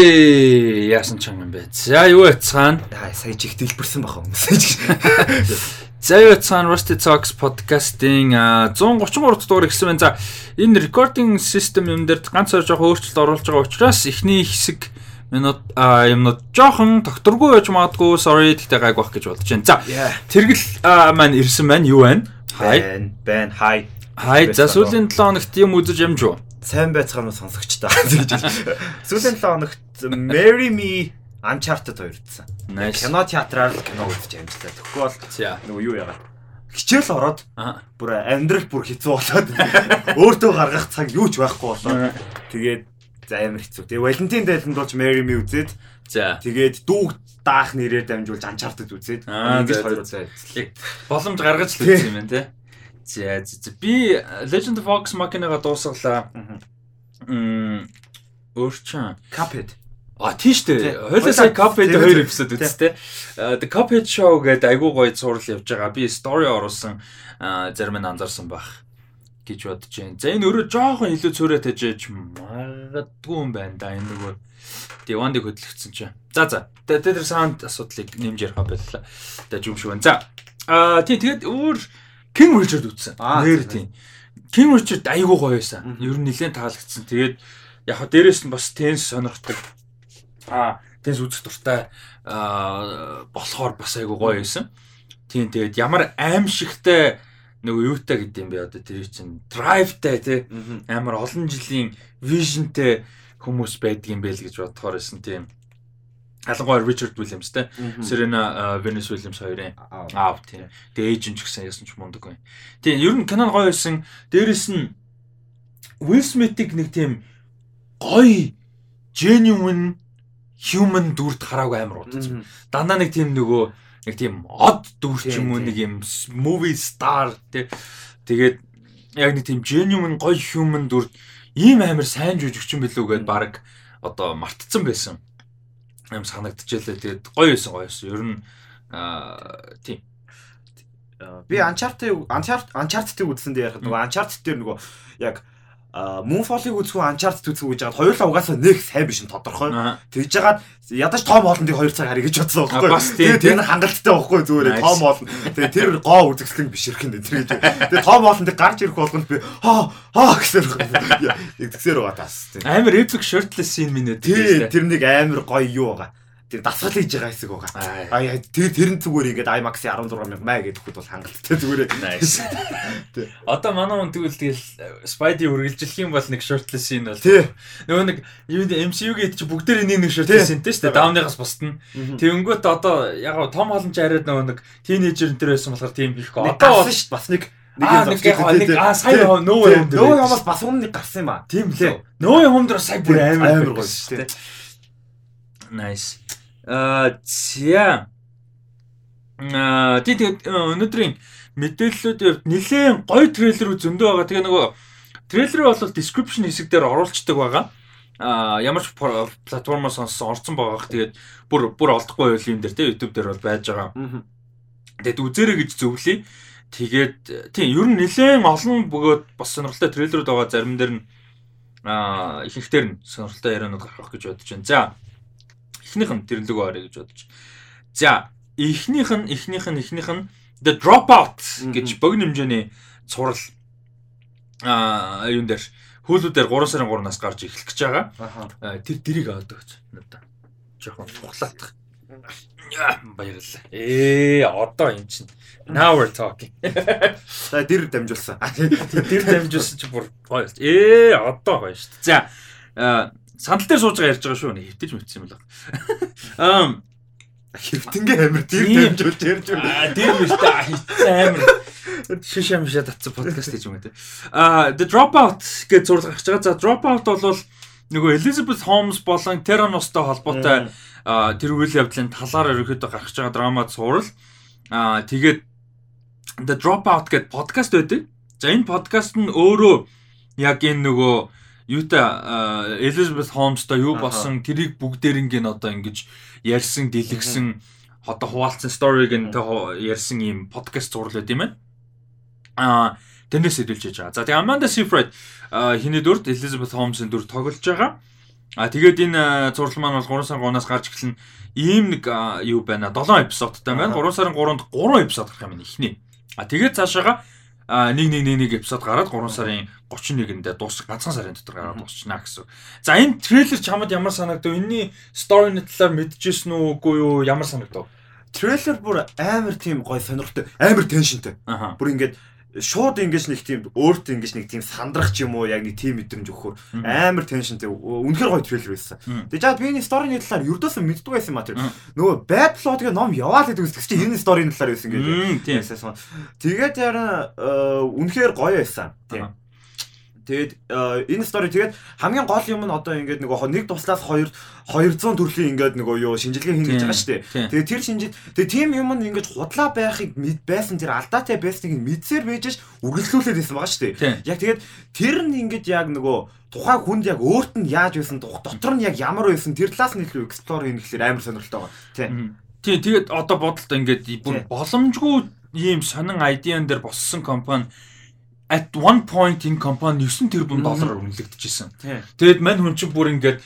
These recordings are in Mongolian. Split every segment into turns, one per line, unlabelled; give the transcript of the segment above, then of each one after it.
Ээ яасан ч юм бэ. За юу яцгаана?
Аа сая чих дэлбэрсэн баха хүмүүс.
За юу яцгаана Rusty Talks podcast-ийн 133 дугаар гэсэн байна. За энэ recording system юм дээр ганц хоёр жоохон өөрчлөлт оруулж байгаа учраас эхний хэсэг минут юмнууд жоохон докторгүй байж магадгүй sorry гэхдээ гайг бах гэж бодож байна. За тэргэл маань ирсэн байна. Юу байна?
Хай. Бэн хай.
Хай. За сүүлийн 7 хоногт юм үзэж ямж юу?
Сайн байцгаана сонсогчтой. Сүүлийн 7 хоногт Marry Me Uncharted 2 дсэн. Кино театраар кино үзэж амжилтаа. Тэгэхгүй бол нөгөө юу яагаад хичээл ороод бүр амьдрал бүр хэцүү болоод өөртөө гаргах цаг юу ч байхгүй болоо. Тэгээд за амар хэцүү. Тэгээ Валентин дайланд болж Marry Me үзээд
за
тэгээд дүүг даах нэрээр дамжуулж Uncharted үзээд
ингэж хоёр удаа боломж гаргаж л үзсэн юм байна те. За за би Legend of Vox Machina-га дуусгалаа. Мм өөрчн
Cuphead.
А тийш үү. Хойлоо сая Cuphead хоёр эпизод үзтээ. The Cuphead Show гэдэг айгуу гоё зураг явж байгаа. Би story оруулсан зарим нь анзаарсан байх гэж бодож байна. За энэ өөрөө жоохон илүү цөөрэ тажиж магадгүй юм байна да. Энэ нөгөө Дивандыг хөдөлгцэн чинь. За за. Тэр саунд асуудлыг нэмж ярих байлаа. Дэж юм шиг байна. За. Аа тий тэгээд өөр King Richard үзсэн. Нэр тийм. King Richard айгүй гоё байсан. Ер нь нэлээд таалагдсан. Тэгээд яг хаа дээрэс нь бас тенс сонирхдаг. Аа, тенс үзэх дуртай аа болохоор бас айгүй гоё байсан. Тийм тэгээд ямар аимшигтай нөгөө юутай гэдэг юм бэ одоо тэр чинь драйвтай тий амар олон жилийн вижнтэй хүмүүс байдаг юм бэ л гэж бодохоор байсан тийм Ялангуяа Richard Williams те. Serena Venus Williams хоёрын аав тийм. Тэгээ эйжен ч гэсэн ясан ч мундаг бай. Тийм ер нь кинон гоё байсан. Дээрэс нь Will Smith-ийг нэг тийм гоё genuine human дүрд хараагүй амар удаа. Дандаа нэг тийм нөгөө нэг тийм од дүр ч юм уу нэг юм movie star тий. Тэгээд яг нэг тийм genuine гоё human дүрд ийм амар сайн жүжигчин билүү гэд баг одоо мартцсан байсан юм санагдчихлээ. Тэгээд гоё байсан гоё байсан. Ер нь аа тийм.
Би Uncharted Uncharted үзсэн дээр ярихад нөгөө Uncharted дээр нөгөө яг Moonfall-ыг үзэх үү Uncharted үзэх үү гэж хаад хоёулаа угаасаа нэг сайн биш нь тодорхой. Тэгж жагаад ядаж Том Холландыг 2 цаг харъя гэж бодсон байхгүй. Тэгээд тэр нь хангалттай байхгүй зүгээр Том Холланд. Тэгээд тэр гоо үзэсгэлэн бишрэх юм тэр гэж. Тэгээд Том Холландыг гарч ирэх болгонд би хаа хаа гэсэн. Яг тэгсээр байгаа тас.
Амар epic shirtless scene минь
үү. Тэр нэг амар гоё юу байгаа тэр дасгал хийж байгаа хэсэг байгаа. Аа тэр тэрэн зүгээр ингээд IMAX-ийн 16 мянга маа гэдэгт бол хангалттай зүгээр.
Nice. Одоо манай хүн тэгвэл тэгэл Spidey үргэлжлэх юм бол нэг shortlist scene бол. Нөгөө нэг юу MCU-гийн чи бүгдээр энийг нэг shortlist scene шүү дээ. Даунныгаас бусдна. Тэгэнгүүт одоо яг Том Холланд арайд нөгөө нэг teenager энэ байсан болохоор тийм хийхгүй.
Одоо бол шүү бас нэг
нэг юм нэг аа сая нөө юм дээр.
Нөө юмас бас өмнө гарсан юм аа.
Тийм лээ. Нөө юм дээр сая бүр амар амар гоё шүү дээ. Nice. Аа зя. Аа тэгээд өнөөдрийн мэдээллүүд явд нэлээд гоё трейлерүүд зөндөө байгаа. Тэгээ нөгөө трейлер бол description хэсэг дээр оруулцдаг байгаа. Аа ямар ч платформоос сонссон орсон байгаа. Тэгээд бүр бүр олдохгүй байл юм дээр те YouTube дээр бол байж байгаа. Тэгээд үзээрэй гэж зөвлөе. Тэгээд тийм ер нь нэлээд олон бөгөөд бас сонирхолтой трейлерүүд байгаа. Зарим дээр нь аа ихэнхдээ нь сонирхолтой ярианууд гарах гэж бодож байна. За эхнийх нь тэрлэгөө орё гэж бодож. За, эхнийх нь эхнийх нь эхнийх нь The Dropout гэж богино хэмжээний цуврал аа юун дээр хөлүүд дээр 3 сарын 3-наас гарч эхлэх гэж байгаа. Тэр дэрийг аваад өгч надаа. Жохон хуглаатах. Баярлалаа. Ээ, одоо юм чинь. Now we're talking.
За дэр дамжуулсан.
Дэр дамжуулсан чи бүр гоё. Ээ, одоо гоё шүү дээ. За, сандал дээр сууж байгаа ярьж байгаа шүү. Хэвтэж мөвчсөн юм байна. Аа
хэвтэнгээ амир тэр дамжуулж ярьж байна.
Аа тэр мөртөө хэвтэн амир шиш юм шиг татсан подкаст хийж байгаа те. Аа The Dropout гэж зурлаг гарч байгаа. За Dropout бол нөгөө Elizabeth Holmes болон Theranosтой холбоотой тэр үйл явдлын талаар ерөөхдөө гарч байгаа драмад суурал. Аа тэгээд The Dropout гэдэг подкаст байдаг. За энэ подкаст нь өөрөө яг энэ нөгөө юутай Elizabeth Holmes-той юу болсон тэрийг бүгдээринг нь одоо ингэж ярьсан, дэлгсэн одоо хуваалцсан сториг нь ярьсан ийм подкаст зурлаа тийм ээ. Аа тэрнээс хэдүүлж байгаа. За тэгээ Amanda Seyfried хиний дүрд Elizabeth Holmes-ын дүр тоглож байгаа. А тэгээд энэ зурлал маань бол 3 сарын 3-наас гарч эхэлнэ. Ийм нэг юу байна. 7 эпизодтай байна. 3 сарын 3-нд 3 эпизод гарах юм байна ихний. А тэгээд цаашаага нэг нэг эпизод гараад 3 сарын 31-нд дуус ганцхан сарын дотор гараад дуусчихна гэсэн. За энэ трейлер чамд ямар санагдав? Энийний сторины талаар мэдчихсэн үү үгүй юу? Ямар санагдав?
Трейлер бүр амар тийм гоё сонирхолтой, амар теншнтэй. Бүр ингээд шууд ингэж нэг тийм өөртөө ингэж нэг тийм сандрах ч юм уу яг нэг тийм мэдрэмж өгөхөөр амар теншнтэй үнэхээр гоё трейлер байсан. Тэгээд жаад биений сторины талаар юрдөөс мэддэг байсан маа тэр. Нөгөө bad plot гэх ном яваал гэдэг үсгч чинь энэ сторины талаар байсан.
Тийм.
Тэгээд яра үнэхээр гоё байсан. Тийм. Тэгээд энэ стори тэгээд хамгийн гол юм нь одоо ингээд нөгөө нэг туслаас 2 200 төрлийн ингээд нөгөө юу шинжилгээ хийнэ гэж байгаа шүү дээ. Тэгээд тэр шинжил тэгээд тийм юм нь ингээд худлаа байхыг мэд байсан тэр алдаатай байсныг мэдсээр байжж үргэлжлүүлээд байсан байгаа шүү дээ. Яг тэгээд тэр нь ингээд яг нөгөө тухай хүнд яг өөрт нь яаж байсан дотор нь яг ямар байсан тэр талаас нь илүү эксплор хийх гэхэлэр амар сонирхолтой байгаа. Тийм.
Тийм тэгээд одоо бодолтой ингээд бүр боломжгүй ийм сонин айдиан дээр боссон компани at one point энэ компани 9 тэрбум доллараар үнэлэгдэжсэн. Тэгээд мань хүн чинь бүр ингээд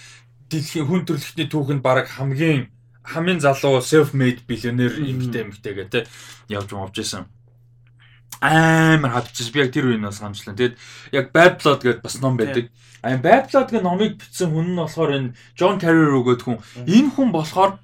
дэлхийн хүн төрөлхтний түүхэнд баг хамгийн хамгийн залуу self made биллионер эмэгтэй эмэгтэй гэдэг явж мовж исэн. Амар хавчиж би яг тэр үеийг бас санажлаа. Тэгэд яг Bad Blood гэдэг бас ном байдаг. Аа Bad Blood гэх номыг бичсэн хүн нь болохоор энэ John Carreyrou гэдэг хүн. Энэ хүн болохоор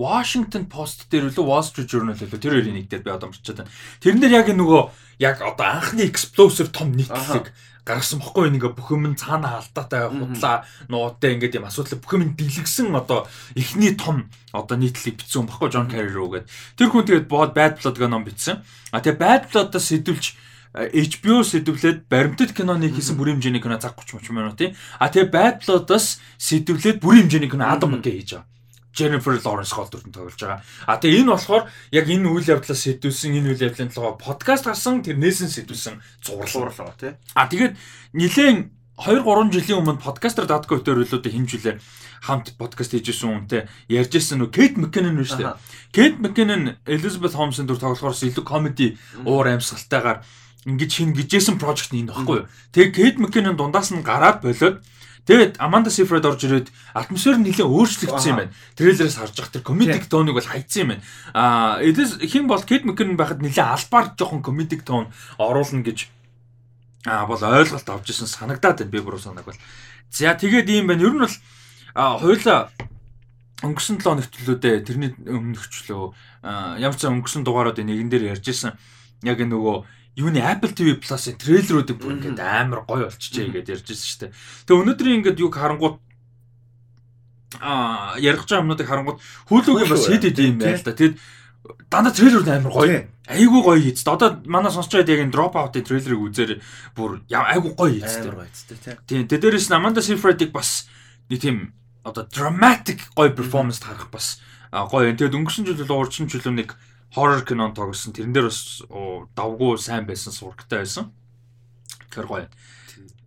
Washington Post дээр үлээ Wall Street Journal үлээ тэр хоёрын нэг дээр би одоо марчаад байна. Тэрэн дээр яг нөгөө яг одоо анхны explosive том нийтлэг гаргасан бохгүй ингээ бүх юм цаана алдаатай худлаа нуутай ингээд юм асуудал бүх юм дэлгсэн одоо эхний том одоо нийтлэлийг бичсэн бохгүй Джон Carreyrou гэдэг. Тэр хүн тэгээд бод Bad Blood гэх ном бичсэн. А тэгээд Bad Blood-аас сэдвэлж HBO сэдвлээд баримтат киноны хийсэн бүрийн хэмжээний кино цаг 30 30 минут тий. А тэгээ Bad Blood-аас сэдвлээд бүрийн хэмжээний кино Adam McKay хийж байгаа. Jennifer Lawrence гол дүрдэн тоглож байгаа. А тэгээ энэ болохоор яг энэ үйл явдлаас сэдвүүлсэн энэ үйл явдлын талаар подкаст гарсан тэрнээс нь сэдвүүлсэн цуврал
байгаа тий.
А тэгээд нилээн 2 3 жилийн өмнө podcaster.co хөлөөдө хэмжүүлээ хамт подкаст хийжсэн үнтэй ярьж ирсэн нөө Кейт Маккинон нь шүү дээ. Кейт Маккинон Elizabeth Holmes-ын дүр тоглохоорс илүү comedy уур амьсгалтайгаар ингэж хин гижсэн project нь энэ баггүй юу. Тэгээ Кейт Маккинон дундаас нь гараад болоод Тэгээд Amanda Seyfried орж ирээд атмосфер нь нэлээд өөрчлөгдсөн юм байна. Трейлерээс харж байгаа тэр комедик тооныг бол хайцсан юм байна. Аа эдээс хэн бол Kate McKinnon байхад нэлээд албаар жоохон комедик тон оруулна гэж аа бол ойлголт авч ирсэн санагдаад байна би бүр санааг бол. За тэгээд ийм байна. Ер нь бол хоёулаа өнгөрсөн 7 хоногт лүүдээ тэрний өмнөхчлөө ямар ч өнгөрсөн дугаарууд нэгэн дээр ярьж исэн. Яг нөгөө юуны Apple TV Plus-ын трейлеруудыг бүр ингээд амар гоё болчихжээ гэдээ ярьж байсан шүү дээ. Тэгээ өнөөдрийн ингээд юг харангуут аа ярих гэж юмнуудыг харангуут хөлөөгийн бас хэд хэд юм байл та. Тэгэд дандаа трейлер амар гоё. Айгуу гоё хийц. Одоо манай сонсч байгаад яг энэ drop out-ын трейлерыг үзээр бүр айгуу гоё хийц.
Амар гоё тий.
Тийм. Тэ дээрээс Amanda Seyfried-ыг бас нэг тийм одоо dramatic гоё performance харах бас гоё. Тэгээд өнгөрсөн жил бол урчин жилөө нэг хоррор кинон тоглосон. Тэрэн дээр бас давгүй сайн байсан, сурагтай байсан. Тэр гоё.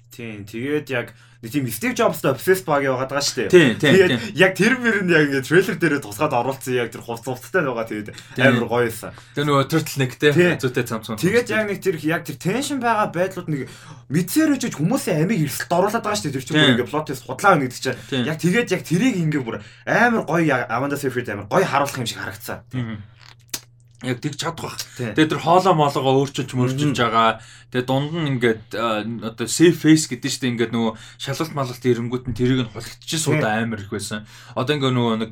Тийм. Тэгээд яг нэг тийм Steve Jobs-тай obsessed баг яваад байгаа шүү
дээ. Тэгээд
яг тэр мөр нь яг ингээд трейлер дээр тусгаад оруулсан яг тэр хувц хувцтай байгаа тэгээд амар гоё байсан.
Тэр нөгөө turtleneck те зүйтэй цамцсан.
Тэгээд яг нэг тэр яг тэр tension байгаа байдлууд нэг мэдсээр үжиж хүмүүсийн амийг эрсэлт оруулаад байгаа шүү дээ. Тэр чинь ингээд plot-ээс худлаа байна гэдэг чинь. Яг тэгээд яг тэрийг ингээд бүр амар гоё Amanda Seyfried амар гоё харуулах юм шиг харагдсан
яг тэг чадах. Тэгээ тэр хоолоо моолгоо өөрчилж мөрчилж байгаа. Тэгээ дунд нь ингээд одоо safe face гэдэг чинь ингээд нөгөө шалгалт малгалт ирэнгүүт нь тэрийг нь хулигдчихсан суудаа амар их байсан. Одоо ингээд нөгөө нэг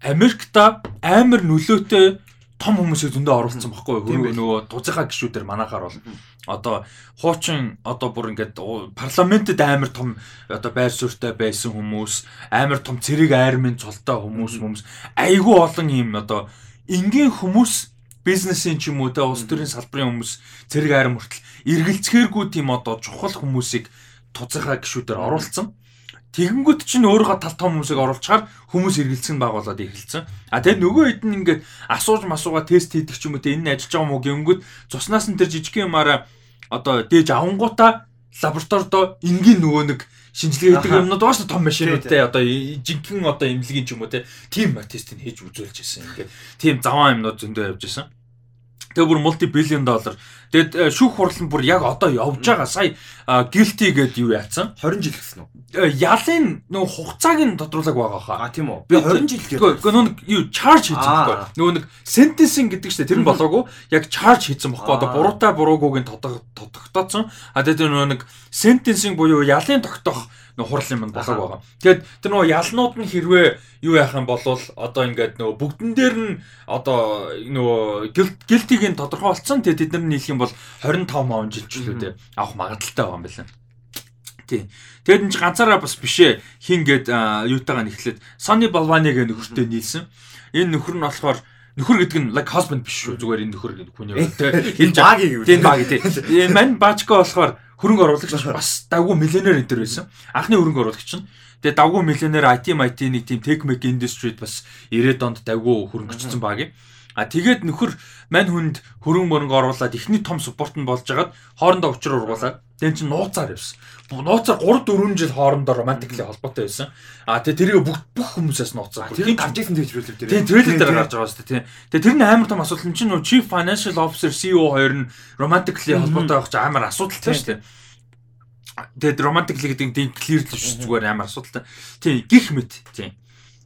Америкта амар нөлөөтэй том хүмүүсийг зөндөө оруулсан баггүй юу? Нөгөө тузынхаа гişүүдээр манахаар бол одоо хуучин одоо бүр ингээд парламентэд амар том одоо байр суурьтай байсан хүмүүс, амар том цэрэг айрмын цолтой хүмүүс хүмүүс айгүй олон юм одоо энгийн хүмүүс бизнесийн ч юм уу те улс төрийн салбарын хүмүүс зэрэг айрам хүртэл эргэлцгээргүй тийм одоо чухал хүмүүсийг тузахаа гişүүдээр оруулсан. Тэгэнгүүт чинь өөрөө тал том хүмүүсийг оруулчаар хүмүүс эргэлцэн байгуулад эхэлсэн. А тэгээ нөгөө хэд нь ингээд асууж масууга тест хийдэг ч юм уу те энэ нь ажиллаж байгаа мó гингүүд цуснаас нь тэр жижиг юмараа одоо дээж авангуудаа лабораторидо энгийн нөгөө нэг шинжилгээ хийдэг юмнууд ууш том машинуудтай одоо жинхэнэ одоо имлэгийн ч юм уу те тим тестийг хийж үзүүлж ирсэн. Ингээд тийм заван юмнууд зөндөө явж ирсэн. Тэгээ бүр мулти биллион доллар Тэгэд э, шүүх хурал нь бүр яг одоо явж байгаа. Сая guilty гэдэг юу яатсан?
20 жил гэсэн үү?
Э, ялын нөгөө хугацааг нь тодруулаг байгаа хаа.
А тийм үү. Би 20 жил
гэдэг. Гэхдээ нөгөө нэг юу charge хийсэн байхгүй. Нөгөө нэг sentencing гэдэг чинь тэр нь болоогүй. Яг charge хийсэн байхгүй. Одоо буруутай буруугүйг нь тогтооцсон. А тэгээд нөгөө нэг sentencing буюу ялын тогтоох нөгөө хурал юм болоог байгаа. Тэгээд тэр нөгөө ялнууд нь хэрвээ юу яах юм бол одоо ингээд нөгөө бүгдэн дээр нь одоо нөгөө guilty-г нь тодорхойлцсон. Тэгээд тэд нар нийлэх юм бол 25 маун жилчлүүдээ авах магадaltaй байгаа юм байна. Тий. Тэгээд энэ ч ганцаараа бас бишээ хин гээд юутайгаа нэхлээд Sony Balvani гэх нөхөртэй нийлсэн. Энэ нөхөр нь болохоор нөхөр гэдэг нь like husband биш шүү зүгээр энэ нөхөр гэдэг хүний үг те
хэлж багийг юу
тийм баг тий. Энэ мань бачко болохоор хөрөнгө оруулагч бас давгүй миллионер энэ төр байсан. Анхны хөрөнгө оруулагч нь Тэгээ давгүй миллионер IT MIT нэг тийм tech mech industry-д бас 90-ад онд давгүй хөрөнгөчсөн баг. А тэгээд нөхөр мань хүнд хөрөнгө мөрөнгө оруулаад ихний том спорт нь болж хагаад хоорондоо учир ургуулад тэн чин нууцаар явсан. Нууцаар 3 4 жил хоорондоо романтикли холбоотой байсан. А тэгээ тэрийг бүх бүх хүмүүсээс нууцаар.
Тэр гарч ирсэн трейлер дээр.
Тийм трейлер дээр гарч байгаа шүү дээ. Тэгээ тэр нь амар том асуудал нь чинь Chief Financial Officer CEO хоёр нь романтикли холбоотой байх чинь амар асуудалтай шүү дээ. Тэгээд романтикли гэдэг нь clear л шүү зүгээр амар асуудалтай. Тийм гих мэт. Тийм.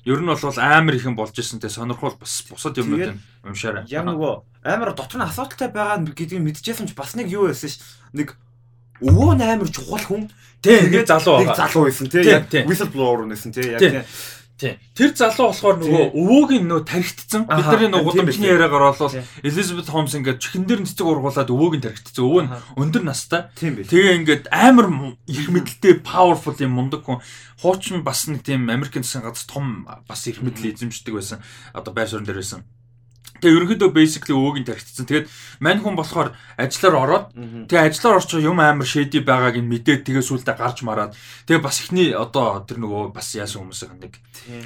Ер нь бол амар ихэн болж ирсэн те сонирхол бас бусад юмнууд нь уншаарай.
Яг нөгөө амар дотор нь асуудалтай байгаа гэдгийг мэдчихсэн ч бас нэг юу байсан ш. Нэг өвөө амар чухал хүн.
Тэг нэг залуу.
Нэг залуу байсан те. Яг whistleblower нэсэн те. Яг
Тийм. Тэр залуу болохоор нөгөө өвөөгийн нөө тархитцсан. Бидний нөгөө гудамжны яриагаар болол Elizabeth Holmes ингээд чихэн дээр цэцэг ургуулад өвөөгийн тархитцсан. Өвөө нь өндөр настай. Тэгээ ингээд амар их мэдлэлтэй powerful юм мундаг хүн. Хуучин бас нэг тийм Америкийн засгийн газар том бас их мэдлэл эзэмшдэг байсан. Одоо байр суурин дээр байсан. Тэгээ ерөнхийдөө basically өвөөгийн тархицсан. Тэгээд мань хүн болохоор ажиллаар ороод тэгээ ажиллаар орчих юм амар шэди байгааг нь мэдээд тэгээ сүултээ гарч мараад тэгээ бас ихний одоо тэр нөгөө бас яасан хүмүүс нэг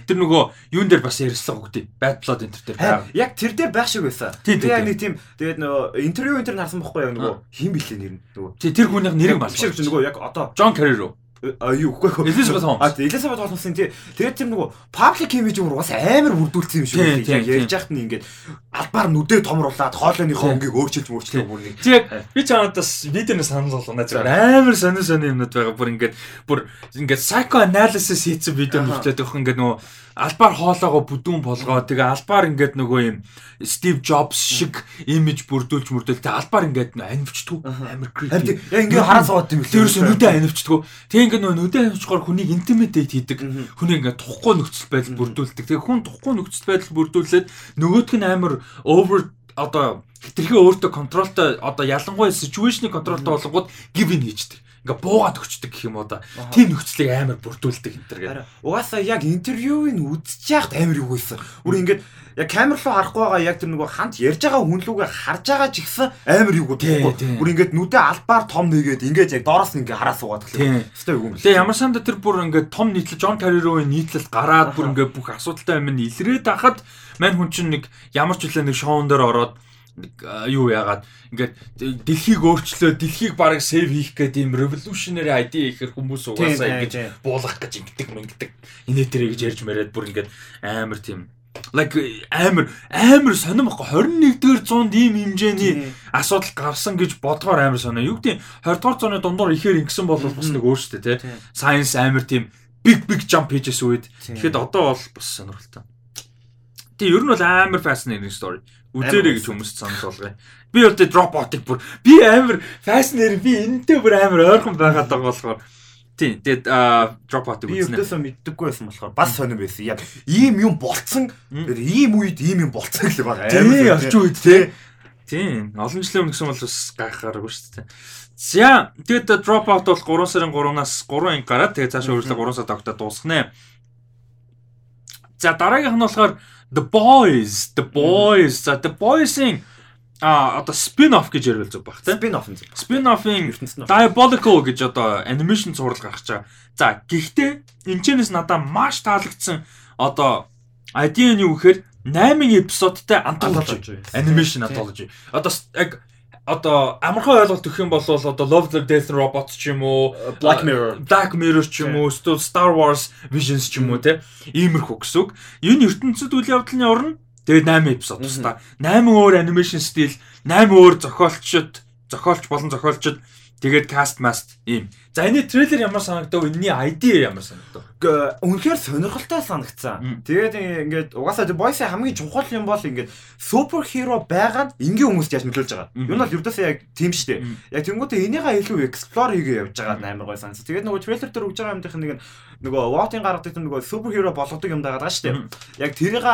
тэр нөгөө юун дээр бас ярьслаа үгтэй bad blood энэ төр
дээр. Яг тэр дээр байх шиг байсан. Тэгээ яг нэг тийм тэгээд нөгөө интервью энэ төр харсан бохгүй яг нөгөө хин билээ нэр нь нөгөө.
Тэр хүнийх нэрийг малгай.
Биш нөгөө яг одоо
John Carrero
А юу үгүй
Элизабет Холмс.
А Элизабет Холмсын тий. Тэгээд тэр нөгөө public image өөр бас амар бүрдүүлсэн юм шиг яг ярьж яхад нь ингээд албаар нүдээ томруулад хоолойныхоо өнгийг өөрчилж мөрчлөө бүр нэг.
Яг би чамаас видеоноос санал болгоно. Зэрэг амар сонир сонир юмнууд байгаа. Бүр ингээд бүр ингээд psycho analysis хийсэн видео нүртээд өгөх ингээд нөгөө албаар хоолоогоо бүдүүн болгоо тэгээ албаар ингээд нөгөө юм Стив Джобс шиг имиж бүрдүүлж мөрдөл тэгээ албаар ингээд анивчдгүү амар
creepy. Яг ингээд хараа суугаад юм
лээ. Тэрс нүдэ анивчдгүү. Тэгээ ингээд нөгөө нүдэ анивчгаар хүнийг intimidate хийдэг. Хүнийг ингээд тухгүй нөхцөл байдал бүрдүүлдэг. Тэгээ хүн тухгүй нөхцөл байдал бүрдүүлээд нөгөөх нь амар over одоо хитрхи өөртөө контролтой одоо ялангуяа ситүэйшний контролтой болгоод give in хийждэг ингээ буугаад өгчдөг гэх юм уу да. Тийм нөхцөлийг амар бүрдүүлдэг энэ төр гэх.
Угаасаа яг интервьюийг үзэж яхад амар юу байсан. Бүр ингээд яг камер руу харахгүй байгаа яг тэр нөгөө хамт ярьж байгаа хүн лүүгээ харж байгаа ч ихсэн амар юу гэдэг. Бүр ингээд нүдэ албаар том нэгээд ингээд яг доороос нь ингээ хараа суугаад
гэлээ. Өстой юу юм бэ? Тэгээ ямар санда тэр бүр ингээд том нийтлэл Джон Каррирогийн нийтлэл гараад бүр ингээд бүх асуудалтай юм илрээд хахад мань хүн чинь нэг ямар ч үлээ нэг шоун дээр ороод юу яагаад ингээд дэлхийг өөрчлөө дэлхийг бараг сейв хийх гэдэг юм revolutionary idea ихэр хүмүүс угаасаа ингэж буулгах гэж ингэдэг мэнгдэг инээ тэрэ гэж ярьж мэрээд бүр ингээд амар тийм like амар амар сонирм баггүй 21-р зуунд ийм хэмжээний асуудал гарсан гэж бодгоор амар сонио. Юу гэдэг 20-р зууны дундуур ихээр ингэсэн бол бас нэг өөрчлөлттэй тий. Science амар тийм big big jump хийжсэн үед. Тэгэхэд одоо бол бас сонирхолтой. Тэгээ ер нь бол амар fascinating story. Үзээрэй гэж хүмүүст санал болгоё. Би бол тэ drop out-ыг бүр би амар fascinating би энэтэй бүр амар ойрхон байгаад байгаа болохоор Тийм. Тэгээд drop out-ыг
үзнэ. Би өөдөөсөө мэддэггүй байсан болохоор бас сонир байсан. Яг ийм юм болцсон. Тэр ийм үед ийм юм болцсон гэх юм байна.
Тийм, орчин үед тий. Тийм. Олон жилийн өмнө гэсэн бол бас гайхаараагүй шүү дээ. За тэгээд drop out бол 3 сарын 3-наас 3 анги гараад тэгээд цаашаа үргэлжлээ 3 сар тогтоод дуусгана. За дараагийнх нь болохоор The Boys, The Boys. За The Boys-ийн а одоо spin-off гэж ярил зүг баг тийм
spin-off
нь spin-off-ийн Diabolical гэж одоо animation зураг гаргаж байгаа. За гэхдээ энэчнээс надад маш таалагдсан одоо idea нь юу гэхээр 8 эпизодтай anthology animation anthology. Одоо яг одоо амархан ойлголт өгөх юм бол одоо Love the Death Robots ч юм уу
Black Mirror.
Black Mirror ч юм уу Star Wars Visions ч юм уу те иймэрхүү гэсэн үг. Энэ ертөнцид үйл явдлын орно. Тэгээд 8 эпизод тусдаа. 8 өөр анимашн стил, 8 өөр зохиолчд зохиолч болон зохиолчд тэгээд каст маст ийм. За энэ трейлер ямар санагдав? Энэний ID ямар санагдав?
Үнэхээр сонирхолтой санагдсан. Тэгээд ингээд угаасаа Boys хамгийн чухал юм бол ингээд супер хиро байгаад энгийн хүмүүст яаж нөлөөлж байгаа. Юу нь бол ердөөсөө яг тийм шүү дээ. Яг тэнгуүтээ энийгээ илүү explore хийгээ явж байгаа амар гой санагдсан. Тэгээд нөгөө трейлер дээр өгж байгаа юмдын нэг нөгөө Watt-ын гаргадаг нөгөө супер хиро болгодог юм дагаад байгаа шүү дээ. Яг тэрийг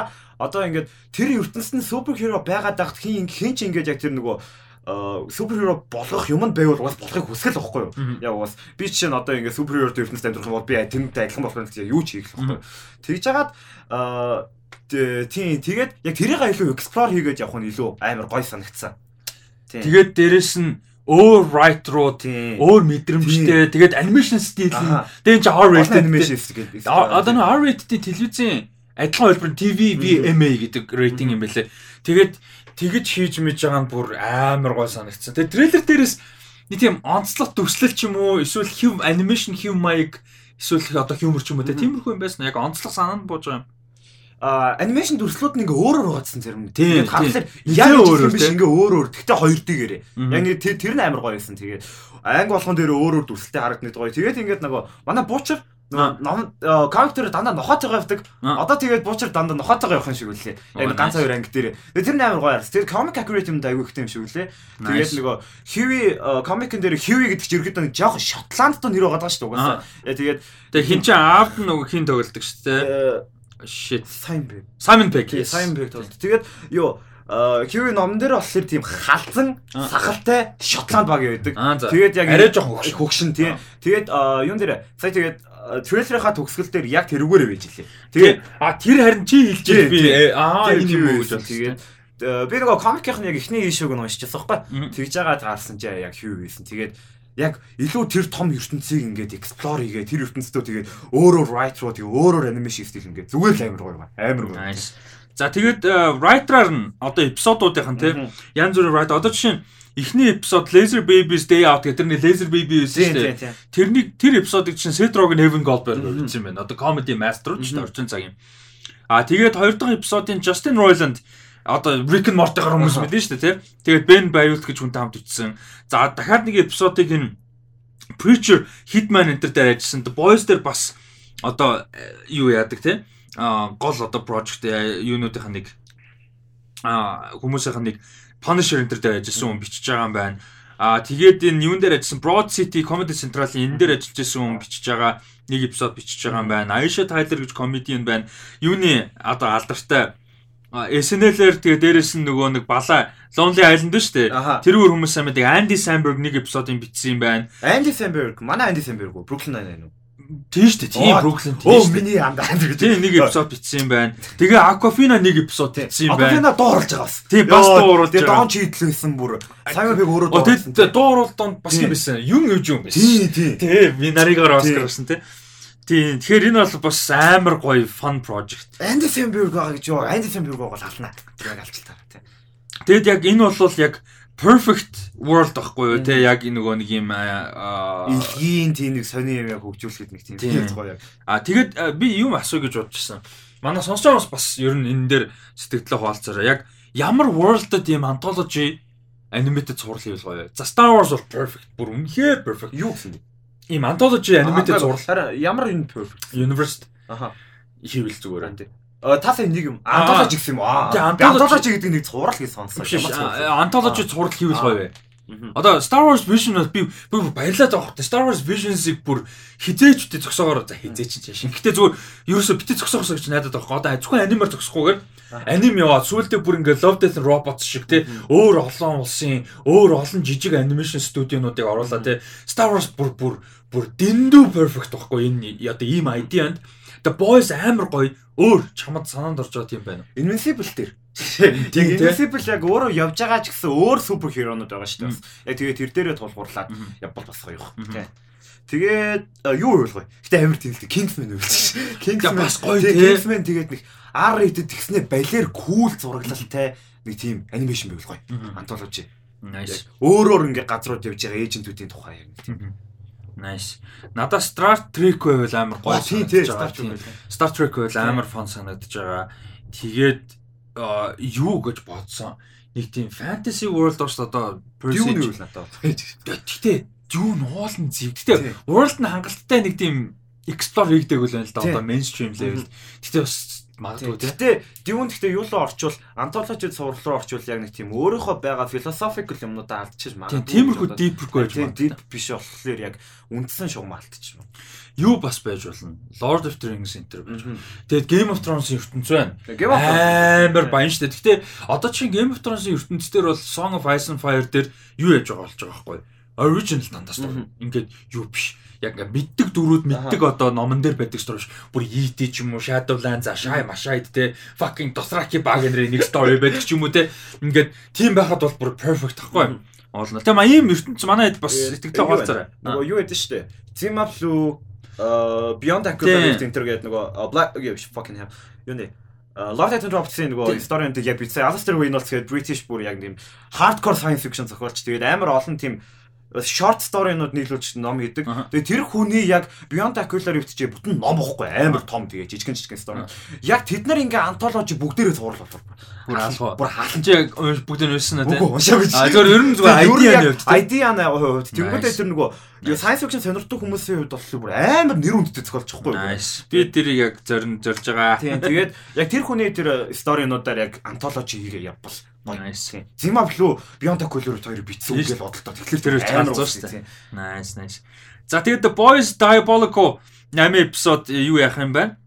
одоо ингээд тэр ертөнцид супер хиро байгаад байхад хин хин ч ингээд яг тэр нөгөө Э, суперхеро болох юм нь байвал бас болохыг хүсгэл واخгүй юу. Яг бас би чинь одоо ингээ суперхерод ертөнцид амьдрах юм бол би тэмдэгт адилхан болох юм гэж юу ч хийх واخгүй. Тэгж яагаад э, тий тэгээд яг тэрийг илүү эксплор хийгээд явах нь илүү амар гоё санагдсан.
Тэгээд дээрэс нь өөр right руу өөр мэдрэмжтэй тэгээд animation style тэгээд энэ чинь R-rated
animation гэдэг.
Одоо нэг R-rated телевизийн адилхан хөлбөр TVBMA гэдэг рейтинг юм байлээ. Тэгээд тэгэж хийж мэж байгаа нь бүр амар гой санагдсан. Тэгээ трейлер дээрээс нэг тийм онцлог төгслөл ч юм уу эсвэл хэв анимашн хэв маяг эсвэл одоо хьюмор ч юм уу тиймэрхүү юм байсан. Яг онцлог санаанд бууж байгаа юм.
А анимашн дүрслүүд нь ингээ өөрөөр зарим нь. Тэгээд харахаар яг өөр биш ингээ өөр өөр. Гэхдээ хоёр дээрээ. Яг нэг тэр нь амар гоё байсан. Тэгээд анги болгон дээр өөр өөр дүрслэлтэй харагддаг гоё. Тэгээд ингээд нөгөө манай буучар ном character дандаа нохоотойгоо явдаг. Одоо тэгээд буучар дандаа нохоотойгоо явах юм шиг үлээ. Яг ганц хоёр анги дээр. Тэр нь амар гоё харс. Тэр comic accurate юм даа айгүй ихтэй юм шиг үлээ. Тэгээд нөгөө Huey comic-ын дээр Huey гэдэг чинь ерөөдөө нэг жоох Шотланд тоо нэр байгаа шүү дээ угаасаа. Тэгээд
тэгээд хин чинь аавд нөгөө хин тоглолдог шүү дээ. Shit.
Simon Pegg.
Simon Pegg.
Simon Pegg тоглолдог. Тэгээд юу Хьюи номон дээр болохоор тийм халзан сахалтай Шотланд баг байдаг.
Тэгээд яг арай жоох
хөгшин тийм. Тэгээд юун дээр сая тэгээд трейлерийнхаа төгсгөл дээр яг тэрүүгээр байж лээ. Тэгээд
а тэр харин чи хэлж би аа энэ юм уу гэж бодсон. Тэгээд
би нөгөө комикийнх нь яг эхний ишүүг нь уншижсэн байхгүй. Тэгж байгаа таарсан чи яг хүү байсан. Тэгээд яг илүү тэр том ертөнцийг ингээд explore хийгээ тэр ертөнцөө тэгээд өөрөөр write руу тэгээд өөрөөр animation стил ингээд зүгээр л амар гоё амар гоё.
За тэгээд writer-аар нь одоо эпизодуудынх нь тийм янз бүрийн writer одоо жишээ нь эхний эпизод Laser Babies Day Out гэдэг тэрний Laser Baby байсан шүү дээ. Тэрний тэр эпизодыг чинь Rogen Heaven Goldberg юм байна. Одоо comedy master ч орчин цаг юм. А тэгээд хоёр дахь эпизодын Justin Roiland одоо Rick and Morty-гаар хүмүүс мэдэн шүү дээ, тий. Тэгээд Ben Bayult гэж хүнтэй хамт бичсэн. За дахиад нэг эпизодыг энэ Preacher Hitman энэ дээр ажилласан. The Boys дээр бас одоо э, юу яадаг тий. А гол одоо project э, юунуудынх нэг а хүмүүсийнх нэг Punisher энэ дээр ажилласан хүн бичиж байгаа юм байна. Аа тэгээд энэ юун дээр ажилласан Broad City Comedy Central-ийн энэ дээр ажиллаж байсан хүн бичиж байгаа нэг эпизод бичиж байгаа юм байна. Aisha Tyler гэж комедиан байна. Юуны одоо алдартай SNL-ээр тэгээ дээрэс нь нөгөө нэг балаа Lonely Island шүү дээ. Тэрүүр хүмүүс сайн байдаг. Andy Samberg нэг эпизодыг бичсэн юм байна.
Andy Samberg, манай Andy Samberg үү? Brooklyn Nine-Nine үү?
Тийм шүү дээ. Тийм Бруклин
тийм. Оо миний андаа гэж.
Тийм нэг эпизод бичсэн юм байна. Тэгээ Aquafina нэг эпизод бичсэн юм байна.
Aquafina дууруулж байгаа бас.
Тийм бас дууруулж байгаа.
Тэгээ доон чийдлээсэн бүр. Simon Pegg өөрөө дууруулсан.
Тэгээ дууруулд донд бас юм байсан. Юм өвж юм байсан.
Тийм тийм.
Тийм би наригаар Оскар авсан тийм. Тийм. Тэгэхээр энэ бол бас амар гоё fun project.
Andy Samberg байгаа гэж юу? Andy Samberg бол ална. Яг алчилтаа тийм.
Тэгэд яг энэ бол яг perfect world байхгүй юу? Те яг нөгөө нэг юм
илгийн тийм нэг сони юм яг хөгжүүлэхэд нэг тийм гоё. Яг
а тэгэд би юм асуу гэж бодчихсон манай сонсож байгаас бас ер нь энэ дээр сэтгэлдээ хуваалцаараа яг ямар world-д ийм anthology animated зураг хийвэл гоё. За Star Wars бол perfect. Бүр үнэхээр perfect.
Юу гэсэн
ийм anthology animated зураг
ямар энэ perfect?
Universe
аха.
хийвэл зүгээр.
Энэ Тасаа нэг юм. Антологи гэсэн юм аа. Антологи гэдэг нэг цуврал гэж сонссон.
Антологи цуврал хийвэл гоё. вэ. Одоо Star Wars Vision би би баярлаад байгаа хэрэг. Star Wars Vision-ыг бүр хизээч үтэ зөксөөгоор за хизээч чинь. Гэтэ зүгээр ерөөсө битээ зөксөөхсөө гэж найдаад байгаа. Одоо зөвхөн анимаар зөксөхгүйгээр аним яваад сүүлдээ бүр ингээ Love Death and Robots шиг те өөр олон улсын өөр олон жижиг анимашн студионуудыг оруулаад те Star Wars бүр бүр бүр дэндүү perfect байхгүй энэ одоо ийм ID-анд The Boys амар гоё өөр чамд санаанд орж байгаа тийм байна.
Invincible дээр. Тийм Invincible яг өөрөө явж байгаа ч гэсэн өөр супер хиронууд байгаа шүү дээ. Яг тэгээд тэр дээрээ тулгуурлаад явбал бас гоё юм. Тийм. Тэгээд юу юу гоё. Гэтэ тийм л Kingsman үү.
Kingsman бас гоё
тийм. Kingsman тэгээд нэг R rated тэгснэ балер кул зураглалтай нэг тийм анимашн байвал гоё. Антологи.
Nice.
Өөрөөр ингээ газрууд явж байгаа эйжентүүдийн тухай яг тийм.
Nice. Надад Star Trek байвал амар гоё
санагдаж байгаа.
Star Trek байвал амар фон санагдаж байгаа. Тэгээд юу гэж бодсон. нэг тийм fantasy world доош одоо
Dune юу л надад.
Гэтэ Dune уулын зэв. Гэтэ world нь хангалттай нэг тийм explore хийдэг үл байна л да одоо mainstream level. Гэтэ бас магадгүй
тийм. Гэтэ Dune гэхдээ юу руу орчвол антологид сурал руу орчвол яг нэг тийм өөрийнхөө байгаа philosophical юмнуудаа алдчих магадгүй.
Тиймэрхүү deep-гүй байж
магадгүй. Deep биш болохоор яг үндсэн шугам алдчих юм.
Юу бас байж болно. Lord of the Rings энтер байж. Тэгээд Game of Thrones-ийн ертөнц байна. Амар баян штэ. Гэтэ одоо чинь Game of Thrones-ийн ертөнц дээр бол Song of Ice and Fire дээр юу яж байгаа болж байгаа байхгүй. Original дандаа story. Ингээд юу биш яг мэддэг дөрүүд мэддэг одоо номон дээр байдаг story ш. Бүр ET ч юм уу Shadowlands ашаа машаад те fucking Dothraki Bagner нэг story байдаг ч юм уу те. Ингээд тийм байхад бол бүр perfect тахгүй. Оолно. Тэгээ ийм ертөнц манай хэд бас сэтгэлээ хаалцаарай.
Нөгөө юу гэдэг штэ. Team up лүү Beyond Aquarius Center гэдэг нөгөө Black fucking hell. Юу нэ Lord the Rings-ийн нөгөө story-нд яг бичсэн Alistair Reynolds гэдэг British бүр яг тийм hardcore science fiction зохиолч. Тэгээд амар олон тийм short story-нууд нийлүүлж ном хийдэг. Тэгээ тэр хүний яг Beyond Aquila Rift-ч бүтэн ном бохгүй амар том тэгээ жижигэн жижигэн story. Яг тэд нар ингээ антологи бүгдээрээ цуурлал болов.
Бүр хаалгаа. Бүр хаалж яг бүгд нь уншсан
уу тийм. А
зөвөр ер нь зүгээр idea нь явд.
Idea нь хувьд. Тэнгүүдээ тэр нөгөө science fiction сонирхдаг хүмүүсийн хувьд бол бүр амар нэр үндтэй зохиолчихгүй.
Би тэрийг яг зорин зорж байгаа.
Тийм тэгээд яг тэр хүний тэр story-нуудаар яг антологи хийгээ явбал Nice. Зима блүү Beyond Color хоёр битсэн үг гэж бодолтой. Тэгэхээр
тэр амар шүү дээ. Nice, nice. За тэгээд The Boys Diabolico 8 эпизод юу яах юм бэ?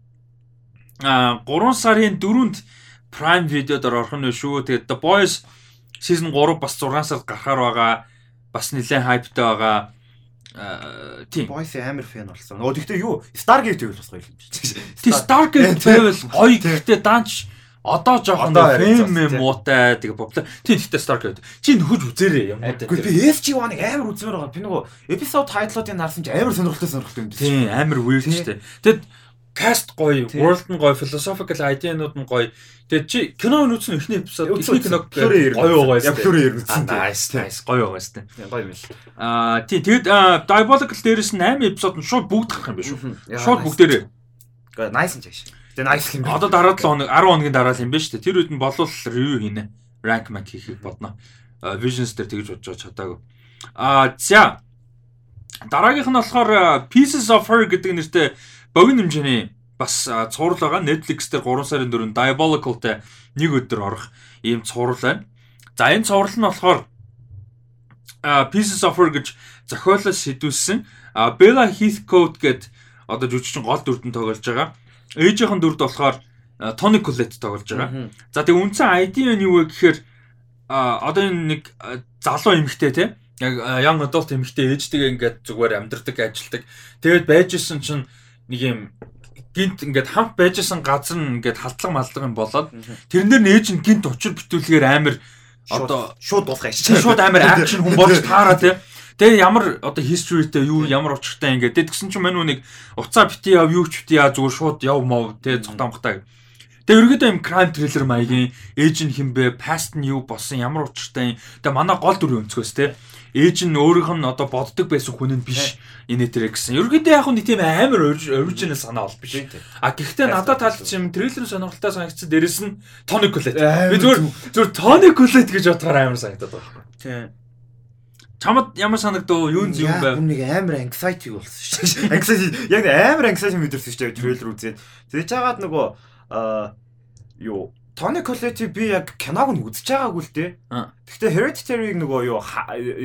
А 3 сарын 4-нд Prime Video дээр орох нь шүү. Тэгээд The Boys season 3 бас 6 сард гарахаар байгаа. Бас нэлээд хайптай байгаа. Аа тийм.
Boys амар фэн болсон. Өө тэгтээ юу? Stargate байвал бас гоё юм
шиг. Тийм Stargate байвал гоё. Гэхдээ даанч Одоо жоохон фэм муутай тэгээ популяр. Тийм гэхдээ Stargate. Чи нөхөж үзээрэй юм
уу? Гэхдээ би SG1-ыг амар үзмээр байгаа. Би нөгөө эпизод тайтлуудыг харсан чи амар сонирхолтой сонирхолтой юм
тийм. Тийм амар weird шүү дээ. Тэгэд каст гоё, world нь гоё, philosophical idea-нууд нь гоё. Тэгээд чи кино үзсэн эхний эпизод эхний киног гоё байгаа.
Яг флөрөө ер нь үзсэн.
Nice, nice. Гоё байгаа шүү дээ.
Гоё юм л.
Аа тий тэгэд Diabolical дээрээс 8 эпизод нь шууд бүгд гарах юм биш үү? Шууд бүгдээрээ.
Гэхдээ nice юм чааш. Тэгээ nice юм.
Одоо дараа 7 хоног 10 хоногийн дараа л юм байна шүү дээ. Тэр үед нь болов review хийнэ. Rank rank хийхийг бодно. Visions дээр тэгж бодож чадаагүй. Аа за дараагийнх нь болохоор Pieces of Her гэдэг нэртэй богино хэмжээний бас цуврал байгаа. Netflix дээр 3 сарын 4 Diabolical-тэй нэг өдөр орох ийм цуврал байна. За энэ цуврал нь болохоор Pieces of Her гэж зохиолоос сэдвүүлсэн Bella Heathcote гэдэг одоо жүжигчин гол дүрдэн тоглож байгаа ээжийнхэн дүрд болохоор Тони Колет тоглож байгаа. За тэгээ үндсэн ID нь юу вэ гэхээр одоо энэ нэг залуу эмэгтэй те яг young adult эмэгтэй ээжтэйгээ ингээд зүгээр амьдардаг ажилдаг. Тэгээд байжсэн чинь нэг юм гинт ингээд хамт байжсэн газар нь ингээд халдлага малдлага юм болоод тэрнэр нээж нь гинт учир битүүлгээр амар одоо
шууд дуусгах
шин шууд амар акшн хүн болж таараа те Тэгээ ямар одоо historyтэй юу ямар учиртай ингээд тэгсэн чинь мань нэг уцаа бити яв юу ч бити яа зүгээр шууд яв мов тэгээ цогтамхтай. Тэгээ ерөөдөө юм crime thriller маягийн ээж нь хинбэ past нь юу болсон ямар учиртай. Тэгээ манай гол дүрийн өнцгөөс те ээж нь өөрийнх нь одоо боддог байсан хүн нь биш инээ тэрэ гэсэн. Ерөөдөө яг нэг тийм амар original санаа бол биш. А гэхдээ надад таалж юм трейлер сонирхолтой санагдсан дээрэс нь Tony Collette. Би зүгээр зүгээр Tony Collette гэж бодохоор амар санагдаад байгаа. Тийм. Чамд ямар санагдав? Юу юм байв?
Нэг амар anxiety болсон шүү дээ. Anxiety яг амар anxiety мэдэрсэн шүү дээ трейлер үзээд. Тэгж жагаад нөгөө аа юу Тони Коллети би яг киног нь үзэж байгаагүй л дээ. Гэхдээ Hereditary-г нөгөө юу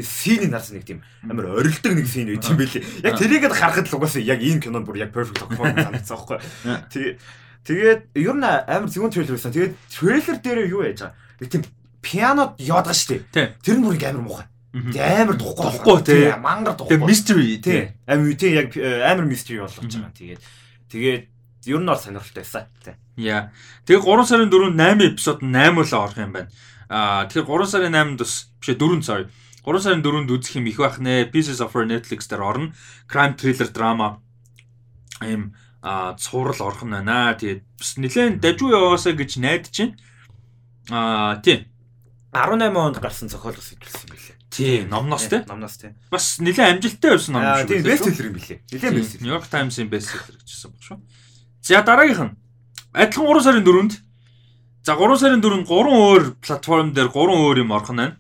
синий нарсан нэг тийм амар орилдог нэг син байт юм бэлээ. Яг тэрийгэд харахад л угаасаа яг энэ кинонд бүр яг perfect тогтмол санагдсан байхгүй. Тэгээ тэгээд ер нь амар зөвхөн трейлер байсан. Тэгээд трейлер дээр юу яаж байгаа? Нэг тийм пианод байгаа шүү дээ. Тэр нь бүр амар муухай. Амар духгүй
духгүй тий.
Мангар духгүй.
Тэгээ mystery
тий. Амар тий яг э, амар mystery болгож байгаа. Тэгээд тэгээд ер нь бол сонирхолтой байсан. Тий.
Яа. Тэгээ 3 сарын 4-нд 8 эпизод 8 л орох юм байна. Аа тэгэхээр 3 сарын 8-нд бас бишээ 4 sorry. 3 сарын 4-нд үзэх юм их байх нэ. Pieces of Her Netflix дээр орно. Crime thriller drama ийм а цуврал орох нь байна. Тэгээд бас нэлээд дажгүй яваасаа гэж найдаж байна. Аа тийм.
18 онд гарсан зохиолоос хэлсэн юм билээ.
Тий, номноос тий.
Номноос тий.
Бас нэлээд амжилттай байсан ном
шүү. Тийм, бест селлер юм билээ. Нэлээд бест.
New York Times-ийн бест селлер гэжсэн баг шүү. За дараагийнх нь адилхан 3 сарын 4-нд За 3 сарын 4-нд 3 өөр платформ дээр 3 өөр юм орхон байна.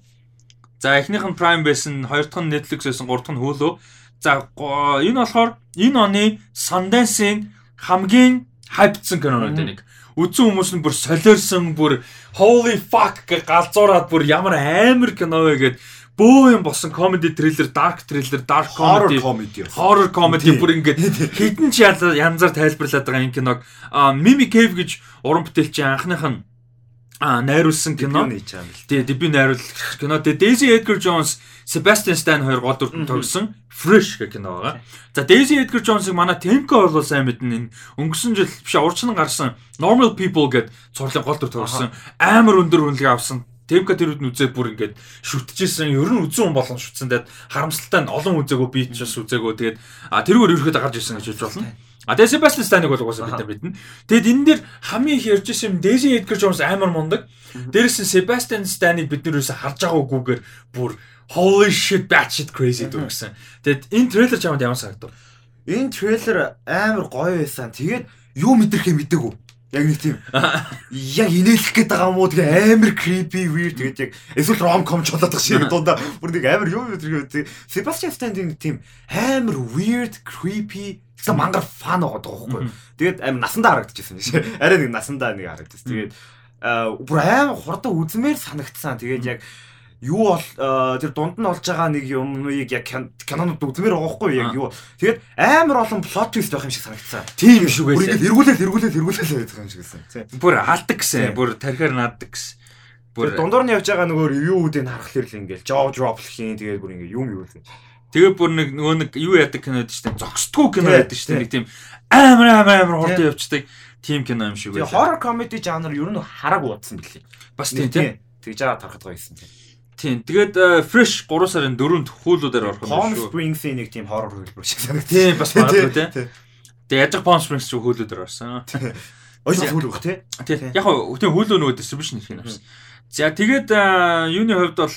За эхнийх нь Prime байсан, хоёр дахь нь Netflix байсан, гурав дахь нь Hulu. За энэ болохоор энэ оны Sundance-ийн хамгийн хайпцсан кинонууд нэг. Үзсэн хүмүүс нь бүр солиорсон, бүр holy fuck гэж галзуураад бүр ямар амар кино вэ гэд бөө юм болсон comedy thriller, dark thriller, dark comedy, horror comedy бүр ингээд хитэн ч янзаар тайлбарлаад байгаа энэ киног Mimi Cave гэж уран бүтээлчийн анхных нь а найруулсан кино. Тэгээ дебют найруулагч кино. Тэгээ Daisy Edgar Jones, Sebastian Stan хоёр гол дүртэн тогсон Fresh гэх кино байгаа. За Daisy Edgar Jones-ыг манай Temko бол сайн мэднэ. Өнгөрсөн жил биш урьдчилан гарсан Normal People гэд цувралын гол дүр тогсон. Амар өндөр үнэлгээ авсан. Темка тэр үед үзээд бүр ингээд шүтчихсэн. Ер нь үзэн хүн болгон шүтсэн. Тэгээд харамсалтай нь олон үзээгөө би ч бас үзээгөө. Тэгээд а тэрүүгээр ерөөхдөө гарч ирсэн гэж хэлж болно. А тэгээ Себастьян Станыг бол угаасаа бид мэднэ. Тэгэд энэ дээр хамгийн их ярьж исэн юм Дэзи Эдгар Джонс амар мундаг. Дээрээс нь Себастьян Станыг бид нэрээс харж байгаагүйгээр бүр holy shit batshit crazy дүргсэн. Тэгэд энэ трейлер чамд ямар санагдав?
Энэ трейлер амар гоё байсан. Тэгээд юу мэдрэхээ мэдээгүй. Яг нэг тийм яг инээлэх гээд байгаа юм уу тэгээ амар creepy weird тэгээд яг эсвэл rom-com ч болоод байгаа шиг дундаа бүр нэг амар юу мэдрэхээ Sebastian Stan тийм амар weird creepy Тэгсэн мангар фан байгаа байхгүй. Тэгээд амар насандаа харагдчихсан биш. Арай нэг насандаа нэг харагдчихсан. Тэгээд бүр амар хурдан үзмээр санагдсан. Тэгээд яг юу бол тэр дунд нь олж байгаа нэг юмыг яг кинонод үзмээр байгаа байхгүй яг юу. Тэгээд амар олон плот твист байх юм шиг санагдсан.
Тийм шүү
ингэ эргүүлэл эргүүлэл эргүүлэл байдаг юм шиг байсан.
Бүр алдаг гэсэн. Бүр тархиар нааддаг гэсэн.
Бүр дундуур нь явж байгаа нөгөө ревюудыг харах хэрэг ингээл jaw drop хийн тэгээд бүр ингэ юм юу л.
Тэгээ бүр нэг нөгөө нэг юу яадаг кинод дээ. Зогсдгүй кино яадаг дээ. Нэг тийм амар амар амар хурдан явцдаг тийм кино юм шиг
байлаа. Horror comedy жанр ер нь хараг уудсан билий.
Бас тийм тийм.
Тэгж байгаа тарахад гоё юм тийм.
Тийм. Тэгээд э, Fresh 3 сарын 4-нд хуулуудаар орох
юм шүү. Palm Springs-ийн нэг тийм horror хөлбөр шиг
санагд. Тийм бас магадгүй тийм. Тэгээд яж Palm Springs ч хуулуудаар орсон.
Хөл өгөх тийм.
Тийм. Яг хөө тийм хуулуу нөгөө distribution их юм авсан. За тэгээд э, юуны хувьд бол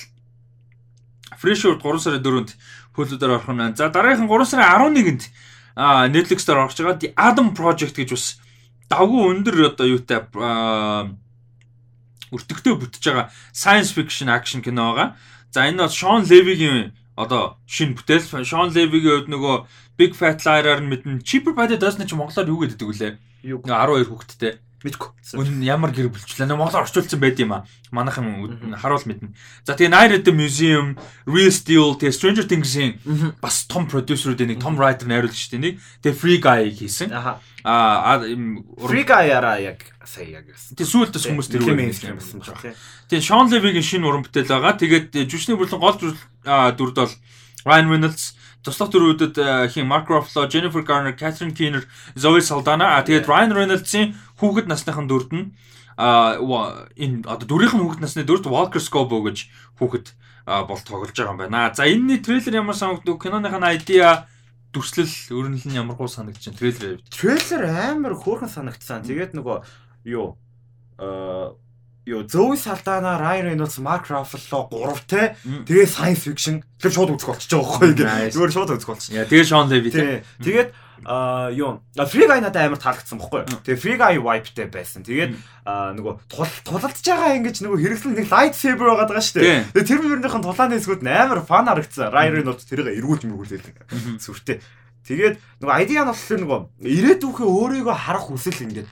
Fresh 3 сарын 4-нд хөлөдөр орох нь. За дараагийн 3 сарын 11-нд а Netflix дээр орж байгаа The Adam Project гэж бас давгүй өндөр одоо юутай өртөгтэй бүтэж байгаа science fiction action кино байгаа. За энэ бол Sean Levy-гийн одоо шинэ бүтээл. Sean Levy-гийн хувьд нөгөө Big Fat Liar-аар мэднэ. Cheaper by the Dozen ч монголоор юу гэдэг вүлээ? 12 хүүхэдтэй.
Мэдгүй.
Үн ямар гэр бүлчлээ. Монгол орчуулсан байд юм а. Манайхан харуул мэднэ. За тэгээ Night at the Museum, Real Steel, тэгээ Stranger Things-ийн бас том продюсерүүд нэг том writer найруулж штэ нэг. Тэгээ Free Guy хийсэн. Аа
Free Guy-аараа яг сая яг гэсэн.
Тэгээ сүүлд бас хүмүүс тэр байна. Тэгээ Sean Levy-гийн шинэ уран бүтээл байгаа. Тэгээд жүжигчний бүлэн гол дүрд бол Ryan Reynolds туслах дөрвүүдэд хин Mark Ruffalo, Jennifer Garner, Catherine Keener, Zoe Saldana а тэгээд Ryan Reynolds-ийн хүүхэд насныхан дүрд нь а энэ одоо дүрийнх нь хүүхэд насны дүрд Walker Scobo гэж хүүхэд бол тоглож байгаа юм байна. За энэний трейлер ямар санагдав? Киноных нь idea дүрслэл өрнөл нь ямар гоо байна трейлер.
Трейлер амар хөөрхөн санагдсан. Тэгээд нөгөө юу аа Йоо Зои Салдана, Райан Рейнольдс, Марк Раффало гуравтай. Тэгээ science fiction. Тэр шууд үзэх болчих жоох байхгүй ингээ. Зүгээр шууд үзэх болчих.
Яа тэгээ Шон Леви.
Тэгээд а юу Free Guy надад амар таалагдсан бохгүй. Тэгээ Free Guy wipe-тэй байсан. Тэгээд нөгөө тулалдж байгаа ингэж нөгөө хэрэгслэн нэг light saber байгаа даа шүү дээ. Тэгээ тэр мөрнийхэн тулааны хэсгүүд амар фан харагдсан. Ryan Reynolds тэрийг эргүүлж мөргүүлээд сүртэй. Тэгээд нөгөө idea нь болохоор нөгөө ирээдүйхээ өөрийгөө харах хүсэл ингээд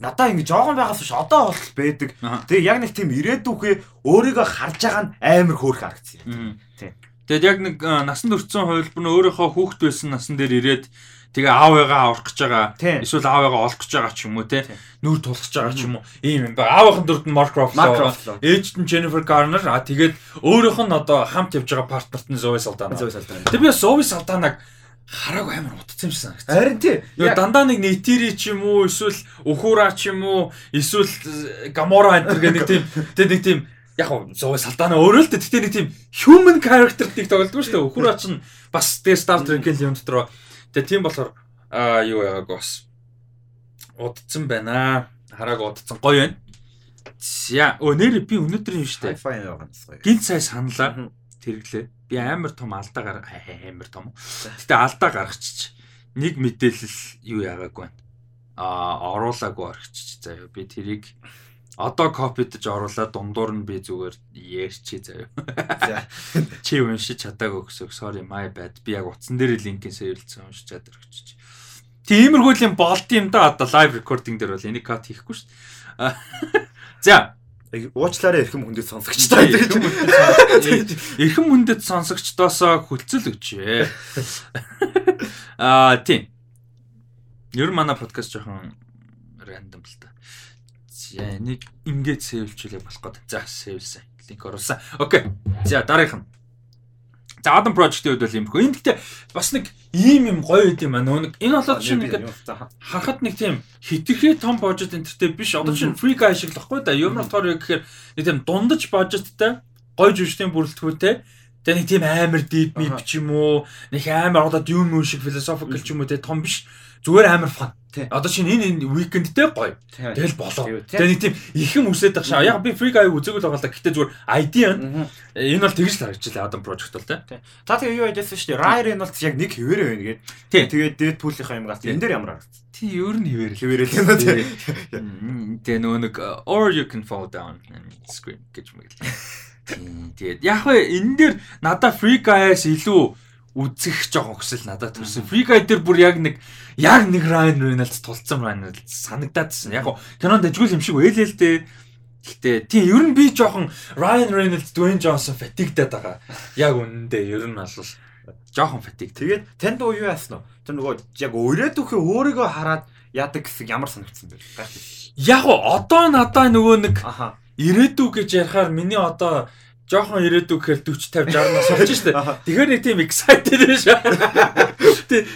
надаа ингэ жоохон байгаас биш одоо бол байдаг. Тэгээ яг нэг тийм ирээдүйхээ өөрийгөө харж байгаа нь амар хөөрх харагдсан.
Тийм. Тэгэд яг нэг насанд өртсөн хувилбар нь өөрийнхөө хүүхэд байсан насан дээр ирээд тэгээ аав ээгаа аврах гэж байгаа. Эсвэл аав ээгаа олох гэж байгаа ч юм уу те. Нүр тулах гэж байгаа ч юм уу. Ийм юм байна. Аавынхан дүрд нь Mark Ruffalo. Ээжд нь Jennifer Garner. А тэгээд өөрийнх нь одоо хамт явж байгаа партнерт нь Zoe Saldana.
Zoe Saldana.
Тэгээ би Zoe Saldana-г харааг амар утцсан юм шиг санагдсан.
Харин тий.
Юу дандаа нэг нэтири ч юм уу эсвэл өхүүра ч юм уу эсвэл гамора энэ гэх нэг тийм тэг нэг тийм яг хөө зөө салдаана өөрөө л тэгтээ нэг тийм human character тийг тоглодгоо шүү дээ. Өхүүра ч бас тэгээ Star Trek-ийн юм дотор тэгээ тийм болохоор аа юу яагаад бас удцсан байна. Харааг удцсан гоё байна. За өө нэр би өнөөдөр юм шүү дээ. Гинт сая саналаа тэрглээ би амар том алдаа гар амар том. Гэтэ алдаа гаргачих. Нэг мэдээлэл юу яагаагүй байна. Аа оруулаагүй орчих. Заяа би тэрийг Одоо копидж оруулаад дундуур нь би зүгээр ярьчи заяа. Чи уншиж чадаагүй гэсөг sorry my bad. Би яг утсан дээр линкийн сэрэлцэн уншиж чадар өгчөж. Тиймэрхүү юм болд юм да одоо live recording дээр бол энийг кат хийхгүй шүү дээ. За
уучлаарай эрхэм хүндэт сонсогчдоо
эрхэм хүндэт сонсогчдоосоо хүлцэл өгчээ. Аа тийм. Ер нь манай подкаст жоохон рандом л та. Энийг ингээд сэвэлжүүлэх болох гэдэг. За сэвэлсэн. Линк оруулсан. Окей. За дараагийнх нь. За Adam Project-ийн хувьд бол юм хөө. Энд гэхдээ бас нэг ийм юм гоё юм аа. Нэг энэ болоод чинь ингээд харахад нэг тийм хитрхээ том бюджет энтертэй биш. Одоо чинь free guy шиг л баггүй да. Юм болохоор гэхээр нэг тийм дундаж бюджеттэй гоё жүжигчдийн бүрэлдэхүүнтэй Тэгээ нэг тийм амар deep map ч юм уу, нэг амар одоо юм юм шиг philosophical ч юм уу те том биш. Зүгээр амар фан. Одоо чинь энэ weekendтэй гоё. Тэгэл болоо. Тэгээ нэг тийм ихэн үсээд байх шаа. Яг би free guy үзээгүй л байгаа л да. Гэтэ зүгээр idea нь энэ бол тэгж л харагдчихлаа Adam project бол те.
Та тэгээ юу яжсэн шүү дээ. Ryan Reynolds яг нэг хിവэрэ байна гээд. Тэгээд Deadpool-ийнхаа юм гас. Энэ дээр ямар харагдсан?
Тий, ер нь хിവэрэ.
Хിвэрэ л юм тий.
Тэгээ нөгөө нэг or you can fall down and scream гэж мэгэл. Тэгээд яг вэ энэ дээр надад free guy-аас илүү үзэх жоохон хүсэл надад төрсөн. Free Guy дээр бүр яг нэг яг нэг Ryan Reynolds тулцсан Ryan Reynolds санагдаадсэн. Яг кинонд ажгүй юм шиг байлээ л дээ. Гэтэ тийм ер нь би жоохон Ryan Reynolds, Dwayne Johnson fatigued байгаа. Яг үнэндээ ер нь бол жоохон fatigue.
Тэгээд танд уу юу яасан нь? Тэр нөгөө яг өрөөдөхөө өөрийгөө хараад яадаг гэсэн ямар санагдсан бэ?
Яг одоо надаа нөгөө нэг ирээдүү гэж ярихаар миний одоо жоохон ирээдүг гэхээр 40 50 60 нас болж штэ. Тэгэхээр нэг тийм excited биш.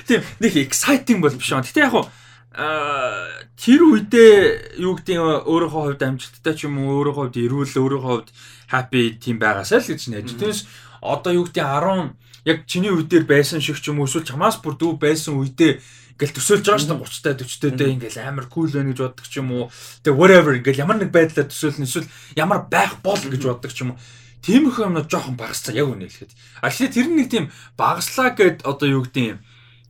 Тийм нэг exciting бол биш аа. Гэтэ яг хуу тэр үедээ юу гэдэг өөрийнхөө хувьд амжилттай ч юм уу өөрийнхөө хувьд эрүүл өөрийнхөө хувьд happy тийм байгаасаа л гэж нэж. Тэрс одоо юу гэдэг 10 яг чиний үедээр байсан шиг ч юм уу эсвэл чамаас бүр дүү байсан үедээ ингээл төсөөлж байгаа шүү дээ 30 та 40 та ингээл амар кул байна гэж боддог ч юм уу. Тэгээ whatever ингээл ямар нэг байдлаар төсөөлнө эсвэл ямар байх бол гэж боддог ч юм уу Тиймэрхүү юмнууд жоохон багасцаа яг үнэ хэлэхэд. А тэгэхээр тэр нэг тийм багаслаа гэд одоо юу гэдэг юм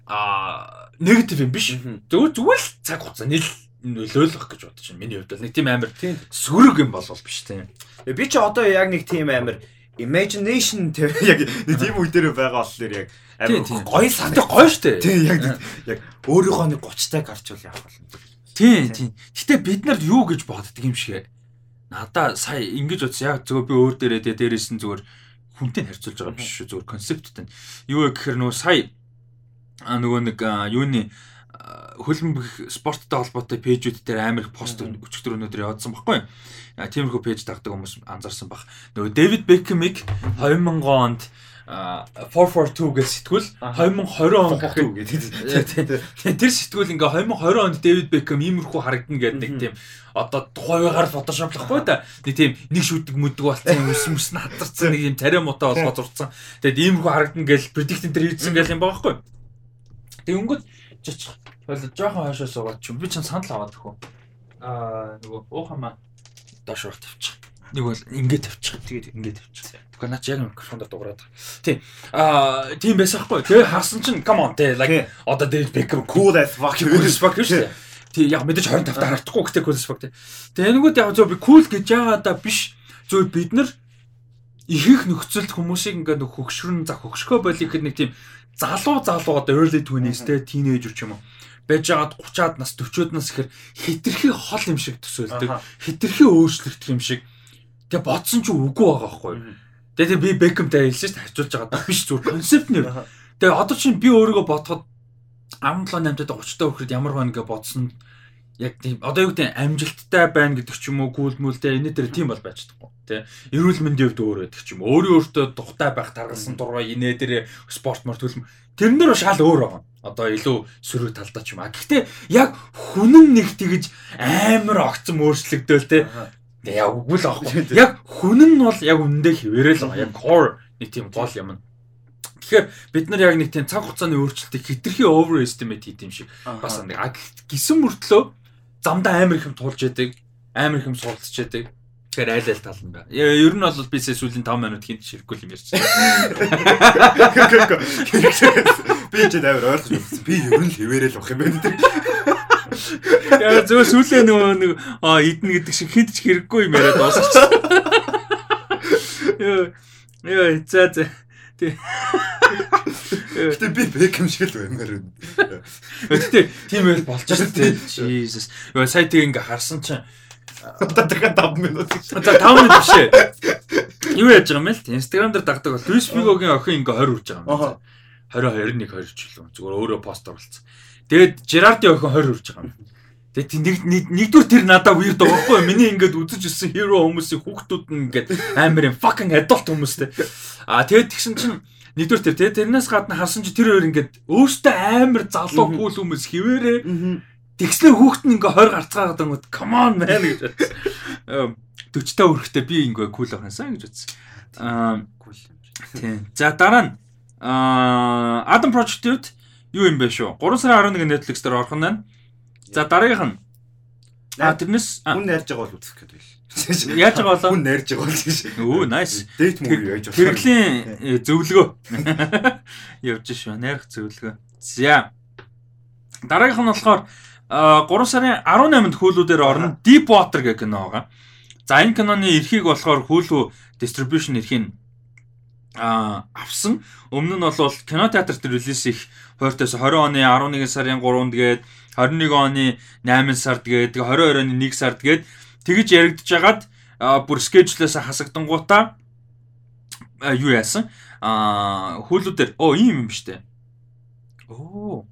а негатив юм биш. Зүгээр зүгээр л цаг хугацаа нийл нөлөөлөх гэж бодож байна. Миний хувьд бол нэг тийм амар сөрөг юм болов биш тийм.
Би ч одоо яг нэг тийм амар imagination тэр яг нэг тийм үе дээр байгаа болохоор яг
амар гоё сандаг гоё штэ.
Тийм яг яг өөрийнхөө нэг 30 таг гарчвал яах вэ?
Тийм тийм. Гэтэ бид нар юу гэж боддөг юм шиг надаа сая ингэж утсан яг зөвхөн би өөр дээрээ тэгээ дээрээс нь зүгээр хүнтэй харьцуулж байгаа биш шүү зүгээр концепттэй. Юу вэ гэхээр нөгөө сая нөгөө нэг юуны хөлбөмбөх спорттой холбоотой пэйжүүд дээр амар их пост өчигдөр өнөөдөр явуулсан баггүй. Тиймэрхүү пэйж дагдаг хүмүүс анзаарсан баг. Нөгөө Дэвид Бекхэмиг 2000 онд 442 гэж сэтгүүл 2020 он гэдэг. Тэр сэтгүүл ингээ 2020 онд Дэвид Бекхэм иймэрхүү харагдана гэдэг нэг тийм одоо тухайгаар фотошоплохгүй да. Нэг тийм нэг шүдэг мүдэг болсон ус мөс нь хатарсан нэг юм царай муутай болгоо зурцсан. Тэгээд иймэрхүү харагдана гэж предикт энэ хийсэн гэл юм байгаа хгүй. Тэг өнгөд жичих. Бол жоохон хойшоо суугаад ч би ч санал аваад төхөө. Аа нөгөө уухамаа доош урт тавьчих. Нэг бол ингээд тавьчих. Тэгээд ингээд тавьчих. Тэгэхээр наач яг микрофонд дуурайд байгаа. Тийм. Аа тийм байсан хгүй. Тэгээ харсан чинь come on те like одоо David Beckham
cool as fuck
cool as fuck шүү. Тий яг мэдээж 25 та харахгүй гэхдээ cool as fuck те. Тэгээ энэгүүд яг зөв би cool гэж яагаадаа биш. Зөв бид нар ихэнх нөхцөлд хүмүүсийг ингээд нөх хөгшрөн за хөгшгөө болих гэхэд нэг тийм залуу залуу одоо early 20s те teenager ч юм уу байж байгаад 30-аад нас 40-од нас гэхээр хитрхи хол юм шиг төсөөлдөг. Хитрхи өөрчлөгдөх юм шиг Тэгээ бодсон ч үгүй байгаа байхгүй. Тэгээ би Бекэмтэй хэлсэн шүү дээ харьцуулж байгаа биш зүгээр концепт нэр. Тэгээ одоо чинь би өөрийгөө бодоход 17 8-д 30-д хүрэхэд ямар байна гэж бодсон. Яг тийм одоо юу гэдэг амжилттай байна гэдэг ч юм уу гүйлмүүлтэй энэ дээр тийм бол байж чадахгүй тий эрүүл мэндийн хувьд өөр байдаг ч юм уу. Өөрийн өөртөө тухтай байх таргалсан дургай инээ дээр спорт мөр төлөм тэрнэр шал өөр байгаа. Одоо илүү сөрөг талдаа ч юм а гэхдээ яг хүнэн нэг тэгж амар огцом өөрчлөгдөөл тий Яг үгүй л аахгүй. Яг хүн нь бол яг үнэндээ хിവэрэл байгаа. Яг core нэг тийм гол юм. Тэгэхээр бид нар яг нэг тийм цаг хугацааны өөрчлөлтийг хитрхи overestimate хийх юм шиг бас нэг гисэн мөртлөө замдаа амар их юм тулж яадаг, амар их юм суулцж яадаг. Тэгэхээр айл айл тал нь байна. Ер нь бол би сүүлийн 5 минут хинт ширэхгүй юм ярьж байна.
Би ч амар ойлгож байна. Би ер нь хിവэрэл авах юм байна.
Яа зөв сүүлээ нөгөө нэг аа идэн гэдэг шиг хэд ч хэрэггүй юм яриад дуусчихсан. Яа. Яа за за.
Гэтэ би Бекхэм шиг л баймаар байна.
Гэтэ тийм байл болж шүү дээ. Jesus. Яа сая тийг ингээ харсан чинь
Одоо дахиад 5 минут.
За 5 минут биш ээ. Юу яаж байгаа юм бэ? Instagram дээр дагдаг бол Luis Figo-гийн охин ингээ 20 үрж байгаа юм. 20 21 20 ч үлээ. Зүгээр өөрөө пост оруулсан. Тэгээд Gerard-ийн охин 20 үрж байгаа юм. Тэгээд нэг нэгдүгээр тэр надад weird байгаа байхгүй? Миний ингээд үзэж ирсэн hero хүмүүсийн хүүхдүүд нь ингээд амар юм fucking adult хүмүүстэй. Аа тэгээд тэгсэн чинь нэгдүгээр тэр тэгээд тэрнээс гадна харсан чи тэр хоёр ингээд өөртөө амар залуу cool хүмүүс хിവэрээ тэгснээр хүүхд нь ингээ 20 гарцгаагаад ангууд come on man гэж бодсон. 40 та өрхтөө би ингээ cool ахнасаа гэж бодсон. Аа cool. Тийм. За дараа нь аа Adam Project юу юм бэ шүү? 3 сарын 11-нд Netflix дээр орох нь байна. За дараагийнх нь А тэрнээс
хүн найрж байгаа бол үзэх гэдэг
л. Яаж байгаа болоо?
Хүн найрж байгаа л гэж.
Өө nice.
Дэйт мөр яаж
болох. Хэрэглийн зөвлөгөө явж шүү. Найрах зөвлөгөө. За. Дараагийнх нь болохоор 3 сарын 18-нд хүүлүүдээр орно Deep Water гэх кино байгаа. За энэ киноны эрхийг болохоор Hulu distribution эрхийг а авсан. Өмнө нь бол кинотеатрт релиз их 20-оос 20 оны 11 сарын 3-нд гээд 21 оны 8 сард гээд 22 оны 1 сард гээд тэгж яригдж хагаад бүр скежлээс хасагдангуудаа юу яасан? Аа хүүлүүдээр оо ийм юм штэ. Оо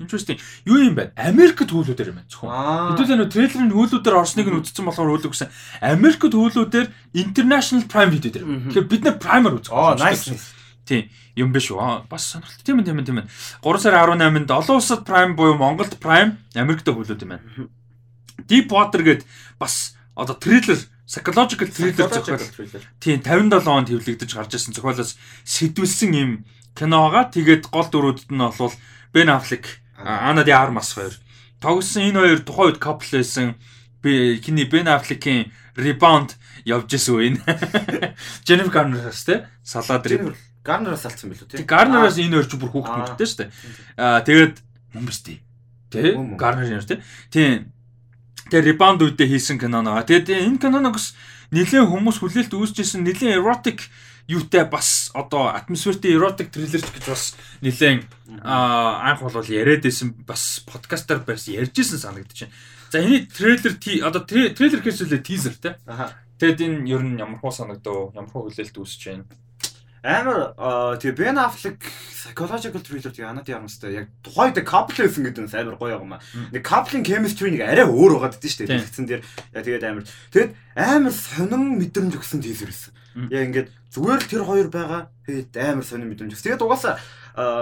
Interesting. Юу юм бэ? Америкт хүүлүүдээр юм байна зөвхөн. Хэдүүлээ нөө трейлерын хүүлүүдээр орсныг нь үзсэн болохоор хүүлэг гэсэн. Америкт хүүлүүдээр International Prime Video дээр. Тэгэхээр бид нэ Prime-аар үзэх.
Оо, nice.
Тийм юм биш үү? Бас сонирхолтой. Тийм ээ, тийм ээ. 3 сарын 18-нд олон улсад Prime буюу Монголд Prime Америкт хөлөөд юм байна. Deep Water гээд бас одоо трейлер psychological thriller зохиол. Тийм 57 онд хэвлэгдэж гарч ирсэн зохиолоос сэтүүлсэн юм кино байгаа. Тэгээд гол дүрүүдэд нь бол Ben Affleck, Anna de Armas хоёр. Тогсон энэ хоёр тухайн үед couple байсан. Би хиний Ben Affleck-ийн Rebound явж исэн үе. Jennifer Garner-аас те салаад
Гарнараас алдсан билүү тий.
Гарнараас энэ хоёр ч бүр хүүхэд мөрдтэй шүү дээ. Аа тэгээд тий. Тэ? Гарнар юм тий. Тийм. Тэгээд rebound үедээ хийсэн кино нэг. Тэгээд энэ киноногс нэлээд хүмүүс хүлээлт үүсчихсэн нэлээд erotic юутай бас одоо атмосфертэй erotic thriller гэж бас нэлээд анх бол яриад байсан бас подкастаар барьс ярьжсэн санагдчихэв. За энэ трейлер одоо трейлер гэхээсээ тизер те. Тэгэд энэ ер нь ямар хуу санагдав? Ямар хуу хүлээлт үүсэж байна?
амар тэгээ Ben Affleck psychological thriller тэгээ анаад яамстай яг тухайд байсан гэдэг нь амар гоё юм аа. Нэг coupling chemistry нэг арай өөр байгаад дээ шүү дээ. Тэгсэн дээр тэгээд амар тэгээд амар сонин мэдрэмж өгсөн байсан. Яг ингээд зүгээр л тэр хоёр байгаа. Тэгээд амар сонин мэдрэмж. Тэгээд угаасаа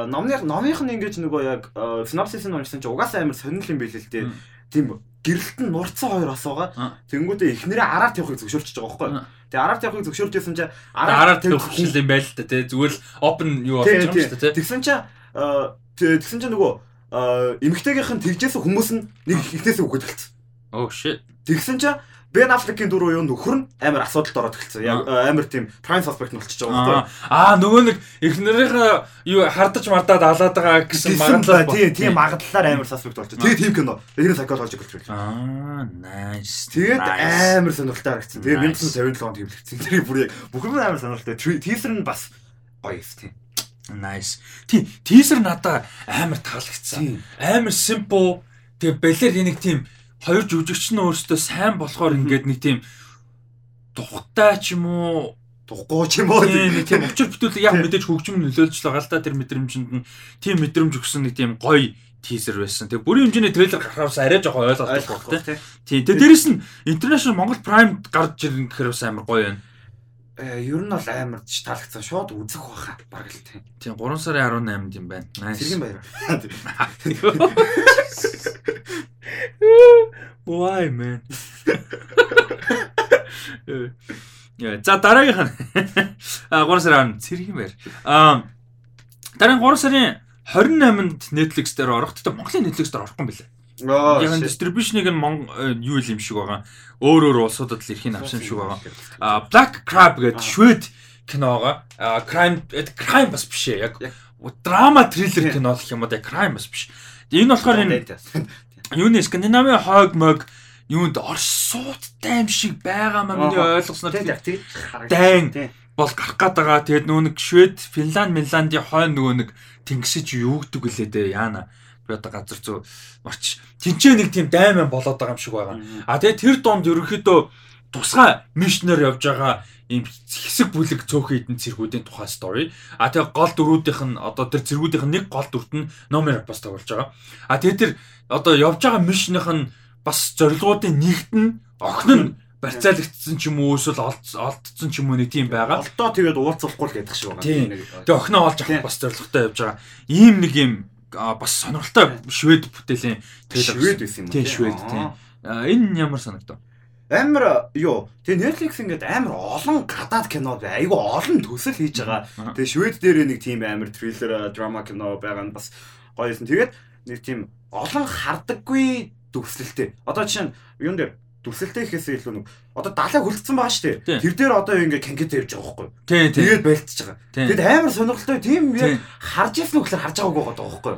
номны номынх нь ингэж нөгөө яг synopsis нь уншсан чинь угаасаа амар сонин юм билээ л дээ. Тийм гэрэлт нь нурцсан хоёр ас байгаа. Тэнгүүдээ эхнэрээ араар тавихыг зөвшөөрч байгаа байхгүй юу? Тэгээ араар тавихыг зөвшөөрч байсан чинь
араар тавих хүсэл юм байл л да тий. Зүгээр л open юу болж байгаа юм шүү дээ тий.
Тэгсэн чинь тэгсэн чинь нөгөө эмэгтэйгийнх нь тэгжсэн хүмүүс нь нэг ихнээсээ үгээд талцсан.
Oh shit.
Тэгсэн чинь Бен Аффлекийн дөрөв юу нөхөр нь амар асуудалд ороод эхэлсэн. Яг амар тийм prime suspect болчихж байгаа
байхгүй. Аа нөгөө нэг эхнэрийнхээ юу хардаж мардаад алаад байгаа гэсэн
магадлал тийм тийм магадлалаар амар suspect болчихсон. Тэгээ тийм кино. Тэр psychological thriller.
Аа nice.
Тэгээд амар сонирхолтой харагдсан. Тэгээд 1957 онд хэвлэгдсэн. Тэр бүр яг бүхэн амар сонирхолтой. Teaser нь бас гоё юм тийм.
Nice. Тий, teaser надаа амар таалагдсан. Амар simple. Тэгээ балер энийг тийм хоёр жүжигч нь өөрсдөө сайн болохоор ингээд нэг тийм тухтай ч юм уу
тухгүй ч юм уу
тийм учир бүтээлэг яг мэдээж хөгжим нөлөөлж байгаа л да тэр мэдрэмжинд нь тийм мэдрэмж өгсөн нэг тийм гоё тизер байсан. Тэгээ бүрийн хэмжээний трейлер гарахаас арай жоохон ойлголттой байна. Тийм. Тэгээ дээрэс нь International Монгол Prime гарч ирнэ гэхээр бас амар гоё байна.
Э ер нь бол амар ч таалагдсан шууд үзэх байхаа баг л тийм.
Тийм 3 сарын 18-нд юм байна.
Сэргийн баяр.
Why man? Яа, за дараагийнх нь а 3 сарын цэргийн байр. А дараагийн 3 сарын 28-нд Netflix дээр орох. Тэгтээ Монголын Netflix дээр орохгүй юм билээ. Яг дистрибьюшнийг нь юу юм шиг байгаа. Өөр өөр улсуудад л ирэх нь авсан шиг байгаа. А Black Crab гэдэг швед киноога crime crime бас биш ээ. Яг драма триллер кино гэх юм уу crime бас биш. Энэ болохоор энэ юуны Скандинавын хойг мог юунд орсуудтай юм шиг байгаа маа миний ойлгосноор
тийм
дайн бол гарах гээд байгаа. Тэгээд нөгөө нэг Швед, Финланд, Миландын хойно нөгөө нэг тэнгисэж юу гэдэг үлээ дээ яана. Би одоо газар зөө марч. Тинчээ нэг тийм дайман болоод байгаа юм шиг байгаа. А тэгээд тэр донд ерөнхийдөө тусгай мишнер явж байгаа ийм хэсэг бүлэг цөөхөн хідэн цэргүүдийн тухай story. А тэгээ гол дөрүүдийнх нь одоо тэр цэргүүдийнх нь нэг гол дүрт нь номер бас тоглож байгаа. А тэгээ тэр одоо явж байгаа мишнийх нь бас зорилгоодын нэгт нь охин нь барьцаалагдсан ч юм уу эсвэл олдсон ч юм уу нэг тийм байгаа.
Олдоо тэгээд уулзахгүй л гэдэг шиг
байгаа. Тэгээ охиноо олж авах бас зорилготой явж байгаа. Ийм нэг юм бас сонирхолтой швед бүтээлийн
швед байсан юм?
Тийм швед тийм. Энэ ямар санагдав?
Амар юу тэгээ Netflix ингээд амар олон гадаад кино бай. Айгу олон төсөл хийж байгаа. Тэгээ швед дээр нэг тийм амар триллер драма кино байгаа нь бас гоё юм. Тэгээд нэг тийм олон хардаггүй дүрслэлтэй. Одоо жишээ нь юун дээр дүрслэлтэй гэхээсээ илүү нэг одоо далаа хөлдсөн байгаа шүү дээ. Тэр дээр одоо ингээ кангет явж байгаа байхгүй? Тэгээд байлтж байгаа. Тэгэд амар сонирхолтой тийм харж ирсэн үгээр харж байгаагүй байгаа байхгүй?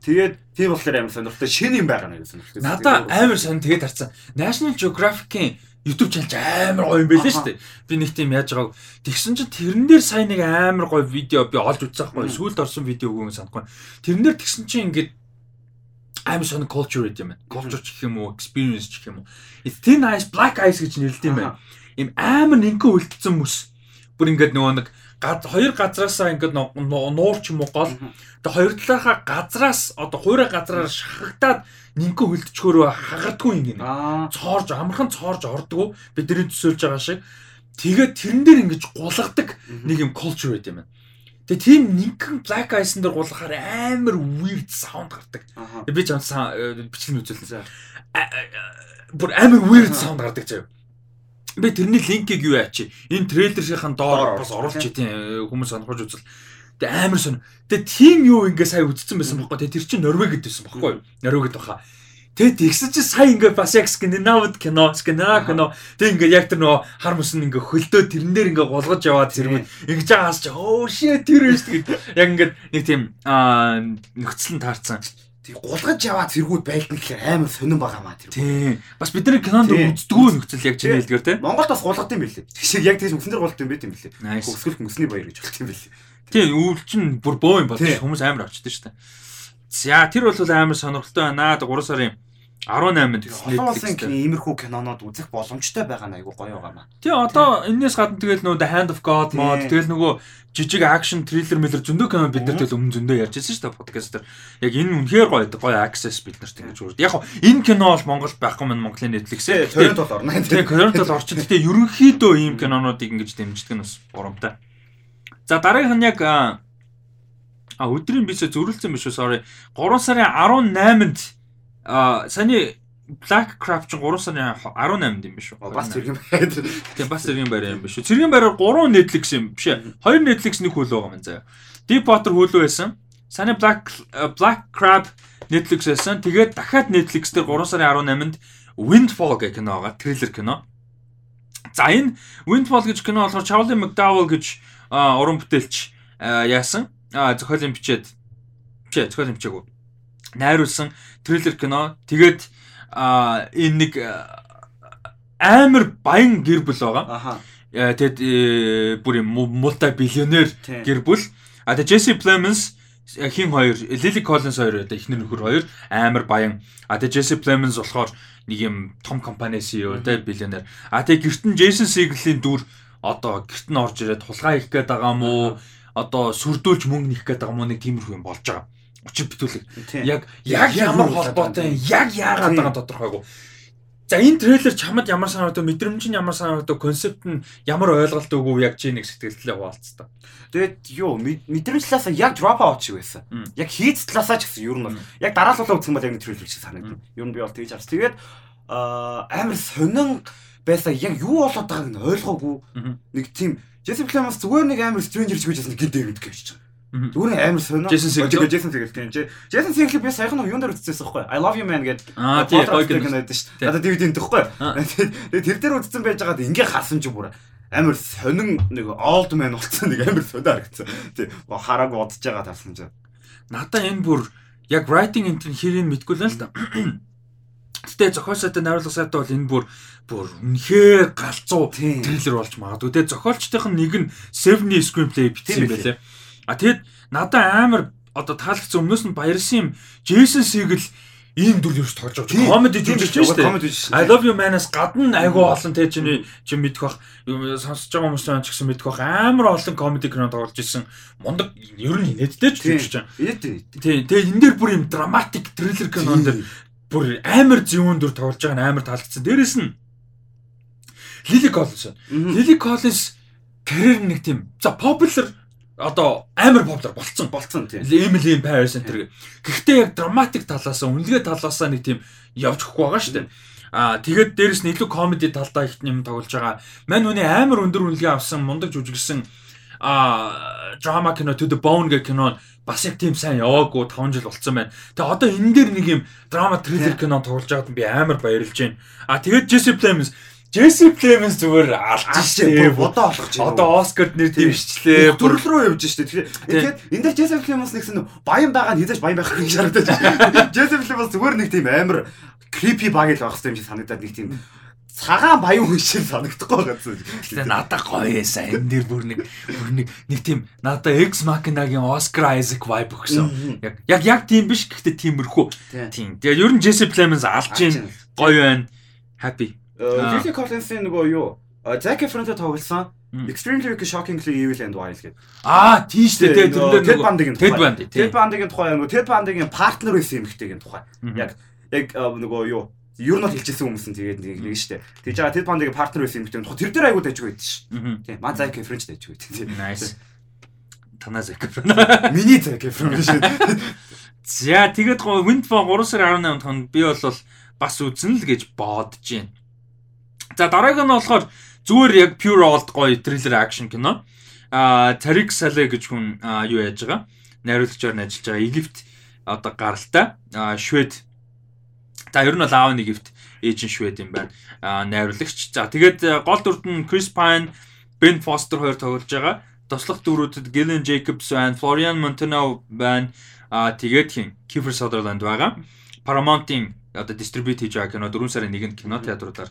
Тэгээд тийм болохоор амар сонирхолтой шинэ юм байгаа нэг сонирхолтой.
Надаа амар сонир тэгээд харцсан. National Geographic-ийн YouTube channel амар гоё юм байлээ шүү дээ. Би нэг тийм яаж байгааг тэгсэн чинь тэрэн дээр сайн нэг амар гоё видео би олж үзсэн байхгүй. Сүүлд орсон видеог үгүй санахгүй. Тэрэн дээр тэгсэн чинь ингээд амар сонир culture гэдэг юм байна. Culture ч гэх юм уу, experience ч гэх юм уу. Thin Ice, Black Ice гэж нэрлэдэг юм байна. Им амар нэгэн үлдсэн мөс. Бүр ингээд нөгөө нэг гад хоёр газраасаа ингээд нуур ч юм уу гол тэгээ хоёр талаархаа газраас одоо хуурай газраар шахагдаад нэгэн хөлдчгөөрөө хагардгүй юм гинэ. Цоорж амархан цоорж ордгоо бидний төсөөлж байгаа шиг. Тэгээд тэрэн дээр ингэж гулгадаг нэг юм culture байт юм байна. Тэгээ тийм нэгэн black ice-ын дээр гулгахаар амар weird sound гардаг. Би ч бичлэг үзүүлсэн. Бүр амар weird sound гардаг заяа. Би тэрний линкийг юу яачи? Энэ трейлерийн доор бас оруулж тийм хүмүүс сонирхож үзэл. Тэгээ амар сон. Тэгээ тим юу ингээ сая үзсэн байсан байхгүй. Тэгээ тэр чинь Норвег гэдсэн байхгүй. Норвегд баха. Тэгээ тэгсэн чи сая ингээ бас яг скандинавд кино, скандинав кино. Тэгээ ингээ яг тэр нөгөө хар мөс нь ингээ хөлдөө тэрэн дээр ингээ голгож яваад зэрэг ингэж байгаас чи оо shit тэр биш тэгээд яг ингээ нэг тийм аа нөхцөл нь таарсан
гулгаж яваад зэргүүд байлна гэхээр амар сонирн байгаа маа тэр.
Тийм. Бас бид нар кинонд үздэггүй нөхцөл яг чинь хэлдгээр тийм.
Монголд бас гулгад юм билээ. Тэгшээ яг тийм мөсөн дээр гулгад юм байт юм билээ. Өсгөл мөсний баяр гэж хэлт юм билээ.
Тийм, өвөл чинь бүр боо юм болж хүмүүс амар авчдаг шүү дээ. За тэр бол амар сонирхолтой байна. 3 сарын 18-нд
Олон улсын иймэрхүү кинонууд үзэх боломжтой байгаа нь айгу гоё байгаа маа.
Тий одоо энэс гадна тэгэл нөгөө Hand of God мод тэгэл нөгөө жижиг акшн триллер мэлэр зөндөө кино бид нар тэгэл өмнө зөндөө ярьж байсан шүү дээ подкаст дээр. Яг энэ үнэхээр гоё гоё access бид нарт ингэж үрд. Яг энэ кино бол Монголд байхгүй мэн Монголын Netflix-ээ.
Торрент бол орно.
Тий торрент бол орчин. Гэтэ ерөнхийдөө ийм кинонуудыг ингэж дэмждэг нь бас бурамтай. За дараагийнх нь яг а өдрийн бисээ зөрүүлсэн биш үү sorry 3 сарын 18-нд А саний Black Craft ч 3 сарын 18-нд юм биш үү?
Бас цэргийн байр.
Тийм бас цэргийн байр юм биш үү? Цэргийн байраар 3 Netflix юм биш ээ. 2 Netflix нэг хөл байгаа юм заяа. Deep Water хөлөө байсан. Саний Black Black Crab Netflix байсан. Тэгээд дахиад Netflix дээр 3 сарын 18-нд Windfall гэх кино байгаа. Триллер кино. За энэ Windfall гэж кино болохоор Charlie McDowell гэж уран бүтээлч яасан. Зохиолын бичээд бичээ зохиолын бичээгүй найруулсан триллер кино. Тэгээд энэ нэг амар баян гэр бүл байгаа. Аха. Тэгэд э, бүр мулти биллионер гэр бүл. А тэгээ Джесси Пlemons хин хоёр Lily Collins хоёр одоо ихнэр нөхөр хоёр амар баян. А тэгээ Jesse Plemons болохоор нэг юм том компани CEO тэ биллионер. А тэгээ гэртэн Jason Segel-ийн дүр одоо гэрт нь орж ирээд хулгай хийх гээд байгаа мó одоо сүрдүүлж мөнгө нэх гээд байгаа мó нэг тиймэрхүү юм болж байгаа учир битүүлэг. Яг яг ямар холбоотой яг яагаад байгаа тодорхойгүй. За энэ трейлер чамд ямар санагдав, мэдрэмж нь ямар санагдав, концепт нь ямар ойлголт өгөв яг чи нэг сэтгэлдээ хуваалцсан.
Тэгээд юу мэдрэмж талаас яг drop out шиг байсан. Яг хийц талаасаа ч гэсэн ер нь яг дараалалаа үзэх юм бол яг нэг трейлер шиг санагдав. Ер нь би бол тэгж харсан. Тэгээд амар сонин байсан яг юу болоод байгааг нь ойлгоогүй. Нэг тийм Jesse Plemons зүгээр нэг амар stranger гэж хэлсэн гинт дээр үдэх гэж байна. Зүгээр амар сонио.
Jason Segel.
Jason Segel тийм. Jason Segel би саяхан юунд дээр үзчихсэн байхгүй. I love you man гэдэг.
Аа тийм гоё
байдаг шүү дээ. Одоо DVD нөхгүй. Тэгээд тэр дээр үзсэн байж байгаад ингээ харсан ч бүр амар сонин нэг old man болсон нэг амар сонио харагдсан. Тийм. Харааг удаж байгаа тарсан чинь.
Надаа энэ бүр яг writing энэ хэрийг мэдгүй л л да. Гэтэ зохиолчтой найруулга сайтай бол энэ бүр бүр үнэхээр галзуу трейлер болж магадгүй. Тэгээ зохиолчтойх нь нэг нь 7 screenplay бичсэн байлээ. А тэгэд надад амар одоо таалагдсан өмнөөс нь баярсан юм Jason Segel ийм дүр ерөөс тоглож байгаа. Комеди жүжигч шүү дээ. I love you man-аас гадна айгүй олон те чиний чи мэдэх бах сонсож байгаа хүмүүс ч гэсэн мэдэх бах амар олон комеди кино тоглож исэн. Мундаг ер нь инээдтэй ч жүжигч. Тий. Тэгээ энэ дээр бүр юм драматик триллер кинон дээр бүр амар зүүн дүр тоглож байгаа нь амар таалагдсан. Дээрэс нь Lily Collins. Lily Collins карьер нэг тийм за popular одоо амар популяр болцсон
болцсон тийм.
Emily in Paris энэ. Гэхдээ яг драматик талаас нь үнэлгээ талаас нь нэг тийм явж өгөхгүй байгаа шүү дээ. Аа тэгээд дээрэс нь илүү комеди талдаа их юм тоглож байгаа. Мань үний амар өндөр үнэлгээ авсан мундаг жүжигсэн аа драма кино to the bone гэх кино бас яг тийм сайн яваагүй 5 жил болцсон байна. Тэгээ одоо энэ дээр нэг юм драма триллер кино тоглож байгаад би амар баярлж байна. Аа тэгээд Jesse Plemons Jesse Plemons зүгээр штэ.
Одоо олгож
байна. Одоо Оскарт нэр дэвшчлээ.
Төрөл рүү явж штэ. Тэгэхээр энэ дээр Jesse Plemons нэгсэн баян байгаа нь хязгаарч баян байх гэж харагдаж. Jesse Plemons зүгээр нэг тийм амар creepy баг л байх хэрэгтэй юм шиг санагдаад нэг тийм цагаан баян хүн шиг санагдахгүй зү.
Тэгээ надад гоё эсэ. Энэ дэр бүр нэг бүр нэг нэг тийм надад X Machina-гийн Oscar Isaac vibe өгсөн. Яг яг яг тийм биш гэхдээ тиймэрхүү. Тийм. Тэгээ ер нь Jesse Plemons алж гин гоё байна. Happy.
Lily Collins-ийн нөгөө юу? Zac Efron-тэй тоглосон. Extremely Shockingly Evil and Wild гэдэг.
Аа, тийш дээ. Тэр
Ted Bundy-гийн
тухай. Ted Bundy.
Ted Bundy-гийн тухай нөгөө Ted Bundy-гийн партнер байсан юм ихтэйгийн тухай. Яг яг нөгөө юу? Ер нь хэлчихсэн хүмүүс нь тэгээд нэг штэ. Тэгж байгаа Ted Bundy-гийн партнер байсан юм ихтэй. Тэр дээр айгуу дайжгүй байд ш. Тийм. Маа Zac Efron-ч дайжгүй байд.
Nice. Танаа Zac Efron.
Миний Zac Efron биш.
За тэгээд Windfall 3 сарын 18-нд хон би бол бас үзнэ л гэж бодож байна. За дарааг нь болохоор зүгээр яг pure old гоё thriller action кино. А Тарик Сале гэж хүн юу яаж байгаа? Найруулагчаар нь ажиллаж байгаа. Египт одоо гаралтай. А Швед. За ер нь бол аав нэг Египт ээж нь Швед юм байна. А найруулагч. За тэгээд гол дүрд нь Chris Pine, Ben Foster хоёр тоглож байгаа. Тослох дүрүүдэд Gillian Jacobs байна, Florian Montanaro байна. А тэгээд хин Kiefer Sutherland байгаа. Paramount-ийн одоо дистрибьют хийж байгаа кино 4 сарын 1-нд кино театруудаар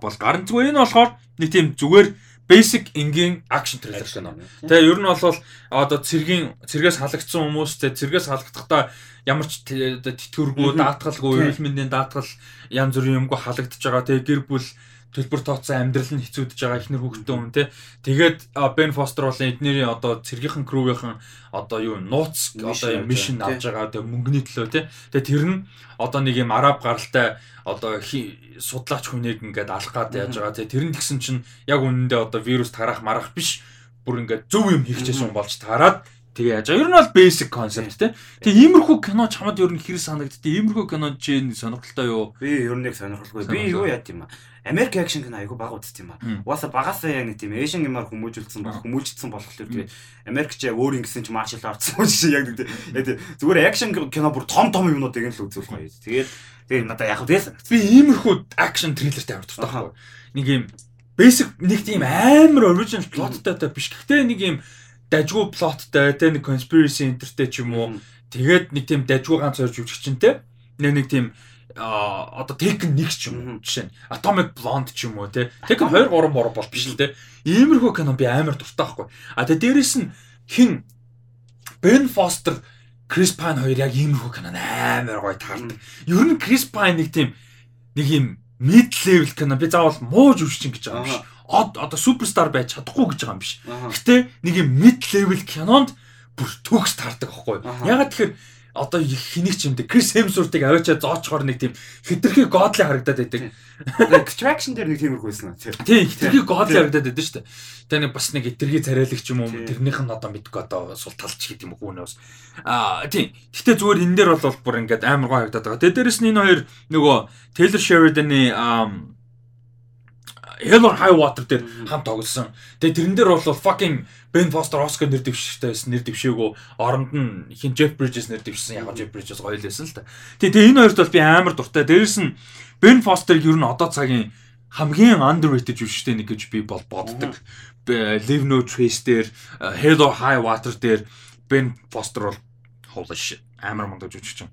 бол гарна. Зүгээр энэ болохоор нэг тийм зүгээр basic энгийн акшн трейлер кино. Тэгээ ер нь бол одоо цэргийн цэргээс халагдсан хүмүүс тэгээ цэргээс халагдахтаа ямар ч тэтгэвргүй даатгалгүй эрүүл мэндийн даатгал янз бүрийн юмгүй халагдаж байгаа. Тэгээ гэр бүл төлбөр тооцсон амьдрал нь хэцүүдж байгаа ихнэр хүүхдтэй хүн те. Тэгээд Бен Фостер бол эднэрийн одоо цэргийнхэн крүүгийнхэн одоо юу нууц одоо мишн авж байгаа тэгээ мөнгөний төлөө те. Тэгээд тэр нь одоо нэг юм араб гаралтай одоо судлаач хүнийг ингээд алах гад яаж байгаа те. Тэр нь тэгсэн чинь яг үнэндээ одоо вирус тарах марах биш бүр ингээд зөв юм хийчихсэн болж таарад Тэгээ яаж. Ер нь бол basic concept те. Тэгээ иймэрхүү кино чамд ер нь хэр санагддээ? Иймэрхүү кино чи сонирхолтой юу?
Би ер нь яг сонирхолгүй. Би юу яа тийм аа. Америк акшн кино айгу баг үзт юм аа. Угаасаа багасаа яг нэг тийм Asian гэмээр хүмүүжүүлсэн болох хүмүүжигдсэн болохоор тэгээд Америк ч яг өөр ингэсэн ч martial arts юм шиг яг нэг тийм зүгээр акшн кино бүр том том юмнуудыг л үзүүлэх гоё. Тэгээд тэгээд надаа яг тийм
би иймэрхүү акшн триллертэй аваад тутахгүй. Нэг юм basic нэг тийм амар original plotтай биш. Гэхдээ нэг юм дажгүй плоттай те нэг conspiracy enterтэй ч юм уу. Тэгээд нэг тийм дажгүй ганц хоёр жүжигчтэй. Нэг нэг тийм а одоо Tekken 1 ч юм уу жишээ нь. Atomic Blonde ч юм уу те Tekken 2 3 мор бол биш л те иймэрхүү кино би амар дуртай байхгүй. А тэгээ дээрэс нь хин? Ben Foster Chris Pine хоёр яг иймэрхүү кино амар гоё таардаг. Ер нь Chris Pine нэг тийм нэг юм mid level кино. Би заавал муу жүжигчин гэж байгаа юм биш од одоо суперстар байж чадахгүй гэж байгаа юм биш гэтэ нэг юм mid level кинонд бүр төгс таардаг байхгүй ягаад тэгэхээр одоо хэнийг ч юм дэ Крис Хемсвортыг аваачаа зоочхоор нэг тийм хитрхи годли харагдаад байдаг.
Extraction дээр нэг тиймэрхүү байсан.
Тийм хитрхи годли харагдаад байдаг шүү дээ. Тэгээ нэг бас нэг хитрхи царайлагч юм уу тэрнийх нь одоо мэдгүй одоо сул талч гэдэг юм уу нөөс. Аа тийм. Гэтэ зүгээр энэ дээр бол бүр ингээд амар гоо харагдаад байгаа. Тэгээ дээрэс нь энэ хоёр нөгөө Taylor Sheridan-ы Hell or High Water дээр хамт тоглосон. Тэгээ тэрэн дээр бол fucking Ben Foster Oscar нэр дэвштэй байсан. Нэр дэвшээгөө оронд нь хин Jeff Bridges нэр дэвшсэн. Яг Jeff Bridges гоё л байсан л та. Тэгээ энэ хоёрт бол би амар дуртай. Дээрээс нь Ben Foster ер нь одоо цагийн хамгийн underrated жүжигчтэй нэг гэж би бол боддог. Live No Trace дээр Hell or High Water дээр Ben Foster бол holy shit. амар мундаг жүжигч юм.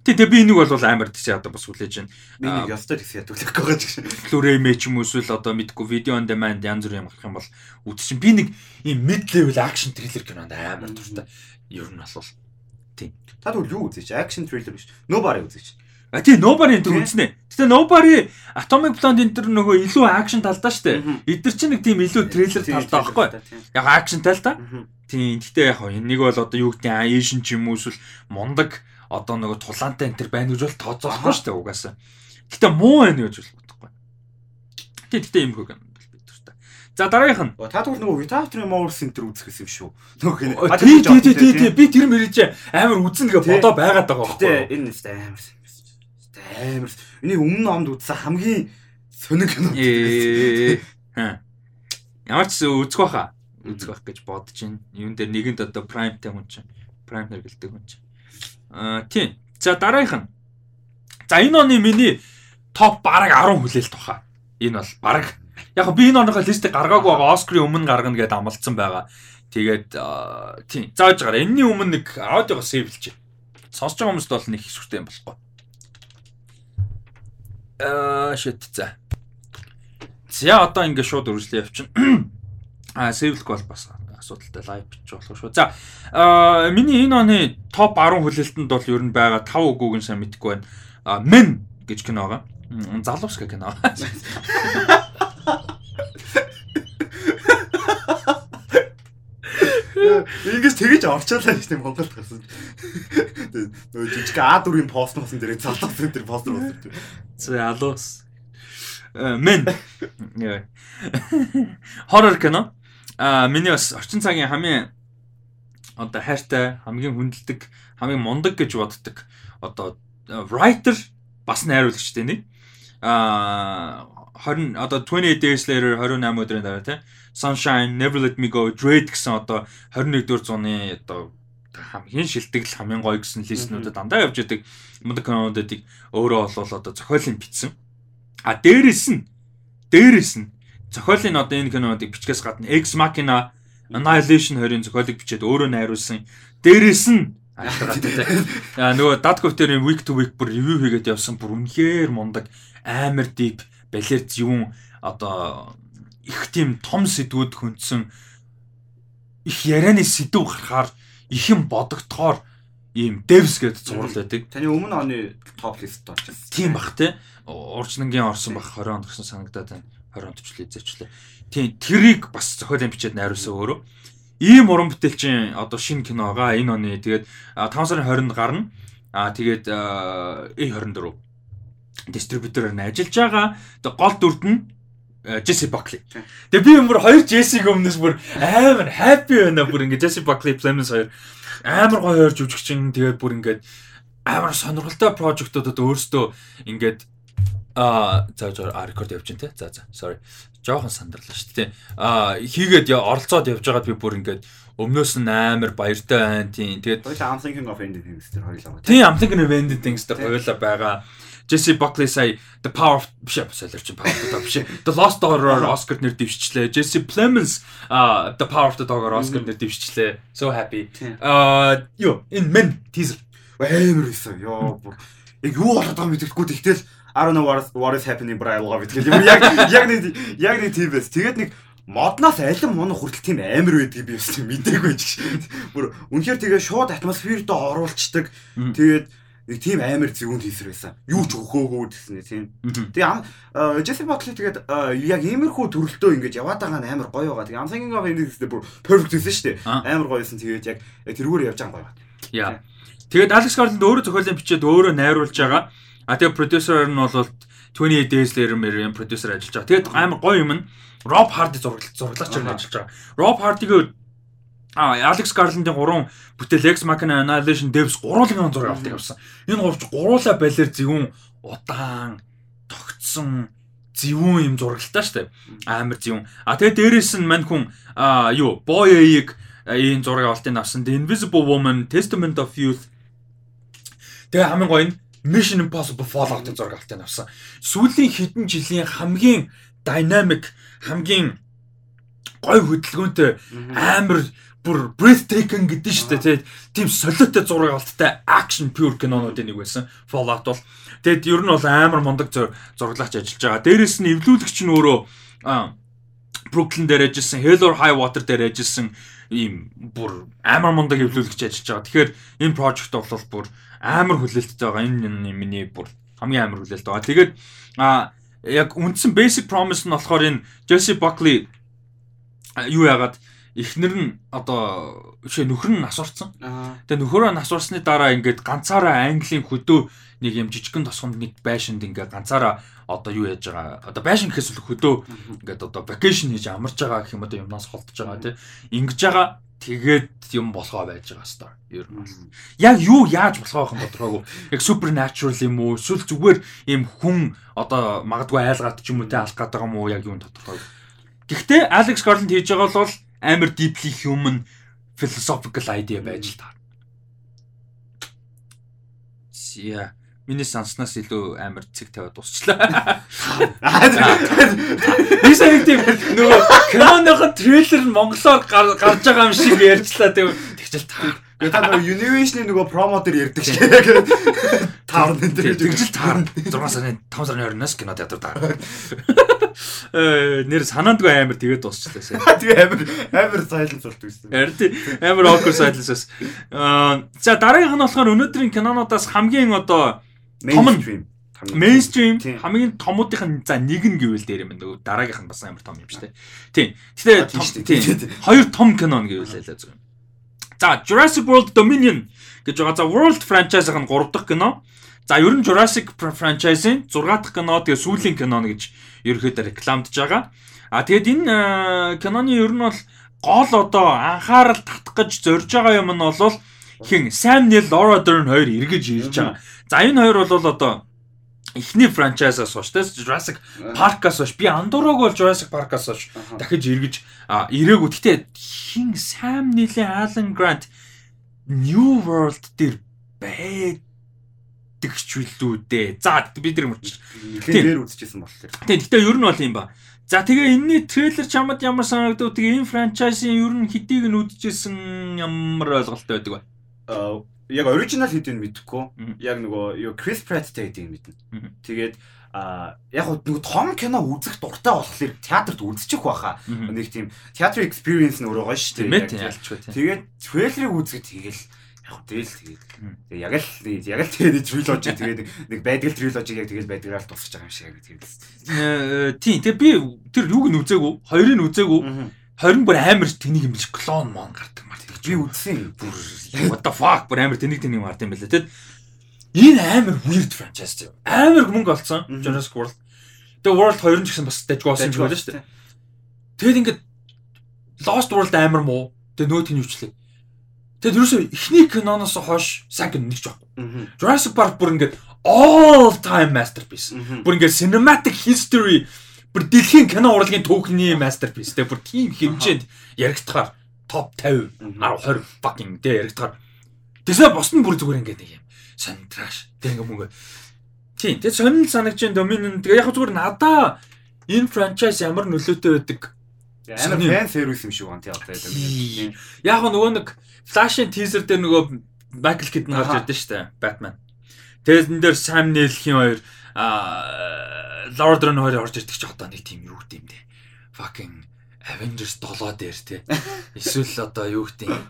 Тий, тэгээ би энийг бол амар тийш одоо бас хүлээж байна.
Би нэг ёстой тийш ядуулах гэж байна.
Blu-ray ч юм уу эсвэл одоо мэдгүй видео on demand янз бүрийн юм гарах юм бол үзчих. Би нэг ийм mid level action thriller кинонд амар дуртай. Ер нь бол тий.
Та тэгвэл юу үзэж? Action thriller биш. Nobody үзэж.
А тий Nobody энэ төр үзнэ. Гэтэ Nobody Atomic Blonde энэ төр нөгөө илүү action талдаа штэ. Эдгэр чинь нэг тийм илүү трейлер талдаа байхгүй. Яг action талдаа. Тийм. Гэтэ яг нэг бол одоо юу гэдэг Asian ч юм уу эсвэл мундаг одоо нөгөө тулаантай энэ төр байна гэж бол тооцоохгүй шүү дээ угаасаа. Гэтэ муу байна гэж бол бодохгүй. Гэтэ гэтэ юм хөөг юм бит туртай. За дараагийнх нь.
Та тэгвэл нөгөө Vitamin Mower Center үзэхээс юм шүү.
Нөгөө тий тий тий тий би тэр мэрэж амар үзэн тэгээ бодоо байгаад байгаа
байхгүй. Гэтэ энэ нэстэ амар амар. Энийг өмнө номд үзсэн хамгийн сонин кино.
Ямар ч үзэх байхаа үзэх байх гэж бодож байна. Юун дээр нэгэнд одоо prime time хүн чинь prime нэр гэлдэг хүн чинь. Аа тийм. За дараагийнх нь. За энэ оны миний топ бараг 10 хүлээлт баха. Энэ бол бараг. Яг би энэ оныхоо листийг гаргаагүй байгаа. Оскарын өмнө гаргана гэдээ амлалтсан байгаа. Тэгээд тийм. Зааж гараа. Энийний өмнө нэг аудиого сейвлж. Сонсож байгаа хүмүүст бол нэг хэсвэртэй юм болохгүй. Аа shit за. За одоо ингэ шууд үргэлжлэе явчихна. Аа сейвлэх бол бас асуудалтай лайв бичих болох шүү. За аа миний энэ оны топ 10 хүлээлтэнд бол ер нь байгаа 5 үгүйг нь сайн мэдэхгүй байна. Men гэж кино байгаа. Залууска кино.
Ингээс тэгэж орчоолаа гэж тийм Монголд гарсан. Нөө жижиг А4-ийн пост мосон дээр залуус энэ постэр болсон.
Залуус. Men. Horror кино. Аа миний бас орчин цагийн хамгийн одоо хайртай, хамгийн хүндэлдэг, хамгийн мундаг гэж боддог одоо writer бас найруулагчтэй нэг. Аа 20 одоо 28 days later 28 өдрийн дараа тий Sunshine, Never Let Me Go, Dread гэсэн одоо 21 дугаар зууны одоо хамгийн шилтгэл хамгийн гоё гэсэн листнүүдэд дандаа явж идэг мундаг кинонуудыг өөрөө болвол одоо зохиолын бичсэн. А дээрэс нь дээрэс нь зохиолын одоо энэ кинонуудыг бичгээс гадна Ex Machina Annihilation 20-ын зохиолыг бичээд өөрөө найруулсан. Дээрээс нь аа нөгөө Dadkov дээр week to week бүр ревю хийгээд явсан бүр үнэхээр мундаг амар deep балер зөвүүн одоо их тийм том сэдвүүд хөндсөн их ярианы сэдв гарахаар их юм бодогдохоор ийм devs гэдэг зураг байдаг.
Таны өмнө оны топ лист орчихсон.
Тийм бах те. Урчнангийн орсон бах 20 онд гэсэн санагдаад байна. 20 онд ч лизээчлээ. Тийм тэрийг бас зохиолын бичээд найруулсан өөрөө. Ийм уран бүтээлчин одоо шинэ кино байгаа. Энэ оны тэгээд 5 сарын 20-нд гарна. Аа тэгээд A24 дистрибьютороор нь ажиллаж байгаа. Тэгээд гол дүрд нь Джесси Бакли. Тэгээ би бүр хоёр Джессиг өмнөөс бүр амар хаппи байна бүр ингээ Джесси Бакли Flames хоёр амар гоё хоёр жүжигчин тэгээд бүр ингээд амар сонирхолтой прожектуудад өөрсдөө ингээд Аа за за рекорд явж байна те. За за sorry. Жохон сандарлаа шүү дээ. Аа хийгээд оролцоод явж байгаад би бүр ингээд өмнөөс нь амар баяртай байна тийм. Тэгээд
хоёул thinking of ending things дээр хоёулаа.
Тийм thinking of ending things дээр хоёулаа байгаа. Jesse Buckley сая The Power of биш солирч Power of the Dog биш. The Lost Dog-оор Oscar нэр дэвшчихлээ. Jesse Plemons а The Power of the Dog-оор Oscar нэр дэвшчихлээ. So happy. Аа юу энэ men teaser
амар байсан. Йоо бүр яг юу болоод байгааг мэдэхгүй тэгтэл I don't know what is, what is happening but I love it гэх юм. Яг яг нэг яг нэг тийм байс. Тэгээд нэг модноос алин мон хүртэл тийм амар байдгийг би бас мдээгүй ч гэж. Бүр үнэхээр тэгээ шууд атмосферт оруулцдаг. Тэгээд нэг тийм амар зүүн хийсэр байсан. Юу ч өгөөгөө гэсэн тийм. Тэгээ Джесси Батли тэгээд яг иймэрхүү төрөлтөө ингэж яваад байгаа нь амар гоё байгаа. Тэгээ thinking of ending this бүр perfect гэсэн шүү дээ. Амар гоёсэн тэгээд яг тэрүүгээр явж байгаа гоё байна.
Яа. Тэгээд Алекс Гарланд өөрөө зохиолын бичээд өөрөө найруулж байгаа. А тэгээ продюсер нь бол 28 Days Later мэрийн продюсер ажиллаж байгаа. Тэгээд амар гоё юм нь Rob Hardy зураглаж зурглаач юм ажиллаж байгаа. Rob Hardy-г А Алекс Гарландын гурван бүтээл Ex Machina Annihilation Devs гурван зураг авдаг явсан. Энэ гурвч гуруула балер зөвүүн удаан тогтсон зөвүүн юм зурагтай штэ. Амар зөвүүн. А тэгээ дээрэс нь мань хүн а юу Boy A-ийг энэ зураг авалтын авсан. The Invisible Woman, Testament of Youth. Тэгээ хамгийн гоё нь Mission Impossible Fallout-ын зураг авалтыг авсан. Сүүлийн хэдэн жилийн хамгийн dynamic хамгийн гой хөдөлгөөнтэй амар бүр breathtaking гэдэг шүү дээ. Тийм солиотой зураг алттай action pure кинонуудын нэг байсан. Fallout бол тэгэд ер нь бол амар мундаг зураглаач ажиллаж байгаа. Дээрээс нь эвлүүлэгч нь өөрөө Brooklyn дээр ажилласан, Hell or High Water дээр ажилласан ийм бүр амар мундаг эвлүүлэгч ажиллаж байгаа. Тэгэхээр энэ project бол бүр амар хүлээлттэй байгаа. Энэ миний бүр хамгийн амар хүлээлт байгаа. Тэгээд а яг үндсэн basic promise нь болохоор энэ Jesse Buckley юу яагаад эхнэр нь одоо жишээ нөхөр нь насварсан. Тэгээ нөхөрөө насварсны дараа ингээд ганцаараа Английн хөдөө нэг юм жижигхэн тосгонд нэг байшинд ингээд ганцаараа одоо юу яаж байгаа одоо байшин гэхээс л хөдөө ингээд одоо vacation хийж амарч байгаа гэх юм одоо юмнаас холдож байгаа тийм ингэж байгаа тэгээд юм болохоо байж байгаа стар ер нь бол. Яг юу яаж болохоо байх тодорхойгүй. Яг supernatural юм уу? Эсвэл зүгээр юм хүн одоо магадгүй айлгаад ч юм уу те алах байгаа юм уу? Яг юу тодорхойгүй. Гэхдээ Alex Garland хийж байгаа бол амар deeply human philosophical idea байж л таа. Яа, миний санснаас илүү амар цэг тавиад дуусчлаа. Би сайн тийм нөгөө киноныхон трейлер нь монголоор гарч байгаа юм шиг ярьчлаа тийм тэгчэл таа.
Тэгээ та нөгөө Univision-ийн нөгөө промо дээр ярьдаг шиг таарна энэ
тэгжил таарна. 6 сарын 5 сарын 20-наас кино театр таарна. Э нэр санаандгүй амар тэгээд дуусчлаа.
Тэгээ амар амар silence болт байсан.
Харин тий амар awkward silence. Аа за дараагийнх нь болохоор өнөөдрийн кинонуудаас хамгийн одоо том мейнстрим хамгийн томуудын за нэг нь гэвэл дээр юм нөгөө дараагийнх нь бас амар том юм шүү дээ. Тийм. Гэтэ хоёр том кино гэвэл ялаа зөв. За Jurassic World Dominion гэж байгаа. За World franchise-ын 3 дахь кино. За ер нь Jurassic franchise-ийн 6 дахь кино тэгээ сүүлийн кино гэж ерөөхдөө рекламдж байгаа. А тэгээд энэ киноны ер нь бол гол одоо анхаарал татах гэж зорж байгаа юм нь бол хин Sam Neill, Laura Dern хоёр эргэж ирж байгаа. За энэ хоёр бол одоо эхний франчайзаас хойш те Jurassic Park-аас хойш би Андурог бол Jurassic Park-аас хойш дахиж эргэж ирээгүй. Гэтэ хин Sam Neill, Alan Grant New World дээр байдаг ч үлдүү дээ. За би тэр мөрч.
Тэгэхээр үзчихсэн болохоор.
Тийм. Гэтэ ер нь бол юм ба. За тэгээ энэний трейлер чамд ямар санагдав? Тэгээ энэ франчайзын ер нь хэдийг нь үдчихсэн ямар ойлголттой байдаг вэ?
Аа яг оригинал хэдийг нь мэдэхгүй. Яг нөгөө юу Chris Pratt-тэй хэдийг мэднэ. Тэгээд а яг нөгөө том кино үзэх дуртай болохоор театрт үзчих байхаа. Нэг тийм театр experience нь өөрөө гоё шүү
дээ.
Тэгээд трейлерыг үзэх тэгэл яг тэгэл тэгээд яг л яг л тэгээд trilogy тэгээд нэг байдаг trilogy яг тэгэл байдгаар л тусах байгаа юм шиг яг
тэгээд. Тийм тэгээд би тэр юуг нь үзээгүй, хоёрыг нь үзээгүй. 20 бүр амар тэнийг юм биш клон мон гардаг мар.
Би үзсэн.
What the fuck бүр амар тэнийг тэнийг мард юм байлаа. Тэгэд энэ амар weird franchise тийм. Амар мөнгө олцсон Jurassic World. Тэгээ World 2 ч гэсэн бас дайггүй болсон юм байна шүү дээ. Тэгэд ингээд Lost World амар муу. Тэгээ нөөтг нь юучлээ. Тэгэд ерөөсөө эхний киноноос хойш кино нэг ч байхгүй. Jurassic Park бүр ингээд all time masterpiece. Бүр ингээд cinematic history бүр дэлхийн кино урлагийн түүхний masterpiece. Тэгээ бүр тийм хэмжээнд яригдахаар топ 50 10 20 fucking тэ яригдахаар Тэсээ бос нь бүр зүгээр ингээд нэг юм сантраш. Тэг ингээ мөнгө. Тийм. Тэг сонирхол санагч энэ доминон тэгээ яг зүгээр надаа энэ франчайз ямар нөлөөтэй байдаг.
Амар фэн сервис юм шиг байна тий одоо.
Яг нөгөө нэг флашын тизер дээр нөгөө Майкл Китн гарч ирдэ штэ. Тэгээд энэ дээр Sam Neill-ийн хоёр аа Lord Run хоёр орж ирдэг ч одоо нэг тийм юу гэдэм бэ. Fucking Avengers 7 дээр тий. Эсвэл одоо юу гэдэг юм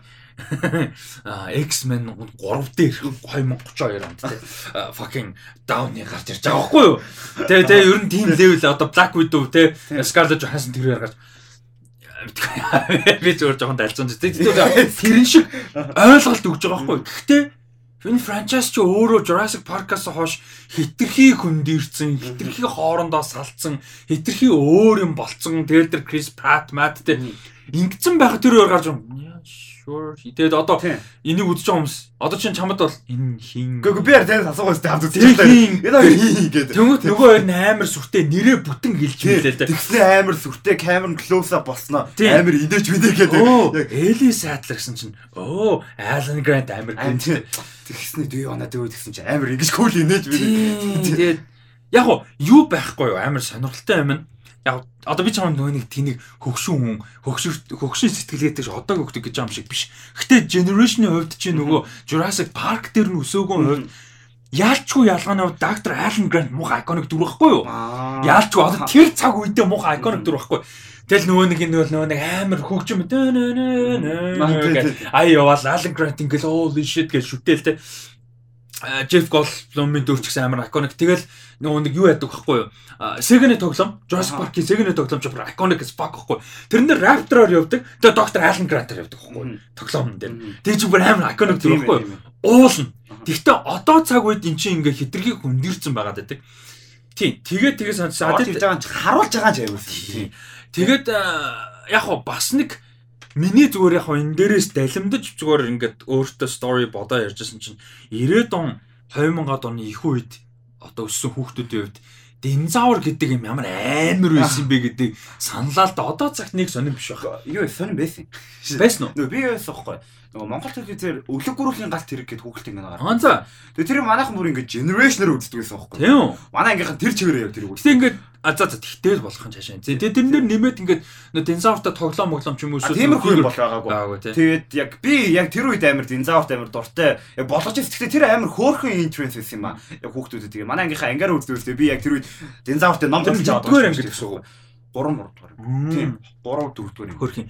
X-Men 3 дээр 2032 онд тий fucking down-ы гарч ирж байгаа байхгүй юу. Тэгээ тэгээ ер нь тийм level одоо Black Widow тий Scarlett Johansson тэрээр гарч би зөвөр жоохон дайлцсан тий тэрэн шиг ойлголт өгж байгаа байхгүй. Гэхдээ Энэ франчайз чи өөрөө Jurassic Park-аас хойш хитрхи хөндөрцөн, хитрхи хоорондоо салцсан, хитрхи өөр юм болцсон. Тэгэл тэр Chris Pratt, Matt тэр ингэсэн байхад тэр өөр гарч sure. Тэгээд одоо энийг үзэж байгаа хүмүүс одоо чинь чамд бол энэ хин.
Гэхдээ би танаас асуугаа сте хамт үзэж байгаа. Энэ хин гэдэг.
Тэнгүүт нөгөө хоёр нь амар сүртэй нэрээ бүтэн хэлж
билээ л да. Тэгснэ амар сүртэй камер close болсноо. Амар идэж мэдээ гэдэг.
Яг Эли Сатлер гэсэн чинь оо Alan Grant амар гэнэ.
Тэгснэ дүү оноо дүү гэсэн чинь амар ингэж cool инээж
билээ. Тэгээд яг юу байхгүй юу амар сонирхолтой юм. Яг одоо би чамд нөгөө нэг тэнийг хөгшин хүн хөгшин хөгшин сэтгэлгээтэй ч одоо хөгдөг гэж юм шиг биш. Гэтэ generation-ийн хувьд чи нөгөө Jurassic Park дээр нь өсөөгөө хувьд яалчгүй ялгааны хувьд доктор Ален Грант муухай iconic дүр байхгүй юу? Яалчгүй одоо тэр цаг үедээ муухай iconic дүр байхгүй. Тэгэл нөгөө нэг энэ нөгөө нэг амар хөгжим ай яваал Ален Грант ингээл holy shit гэж шүтэл те. Джеф Голблумын дүр ч гэсэн амар iconic. Тэгэл нөгөө нэг юу яадаг байхгүй юу? Сегэний тоглоом, Jurassic Park-ийн Сегэний тоглоом ч бүр iconic as fuck байхгүй. Тэр нэр Raptor-оор явдаг. Тэгээ доктор Alan Grant-аар явдаг байхгүй юу? Тоглоом дээр. Тэгээ чи бүр амар iconic дүр байхгүй юу? Уулна. Гэхдээ одоо цаг үед эн чинь ингээ хитрхийг хөндөрцөн байгаад байдаг. Тийм. Тэгээд тэгээ
сонсоо. Одоо гэж байгаа юм харуулж байгаа юм
аюул. Тэгээд яг хоо бас нэг Миний зүгээр яг энэ дээрээс далимдаж зүгээр ингээд өөртөө story бодоо ярьжсэн чинь 90-ад он 2000-ад оны их үед одоо өссөн хүүхдүүдийн хувьд динозавр гэдэг юм ямар амар байсан бэ гэдэг саналаа л одоо цагт нэг сонирн биш байна.
Юу сонирн байсан.
Байсан уу?
Би байсан байхгүй. Нөгөө Монгол телевизээр өглөг гөрөлийн галт хэрэг гэдэг хүүхэлт ингэ
гараад. Аа за.
Тэгээ тэр манайхан бүр ингэ generational үздэг байсан байхгүй.
Тийм үү?
Манай ангийнхан тэр чигээрээ яв тэр
үг. Гэтэ ингэ А за за тэгтэл болох юм цаашаа. Тэгээ тэрнэр нэмээд ингээд нөө динозавртай тоглоом моглоом ч юм уу
эсвэл тиймэрхүү юм бол байгаагүй. Тэгээд яг би яг тэр үед амар динозаврт амар дуртай. Яг болгож ихтэй тэр амар хөөрхөн интренс байсан юм аа. Яг хүүхдүүдэд тэгээ манай ангийнхаа ангиар үздэг би яг тэр үед динозавртай ном
төлж аваад байгаа юм шүү.
3 3 дугаар. Тийм. 3 4 дугаар юм.
Хөрхийн.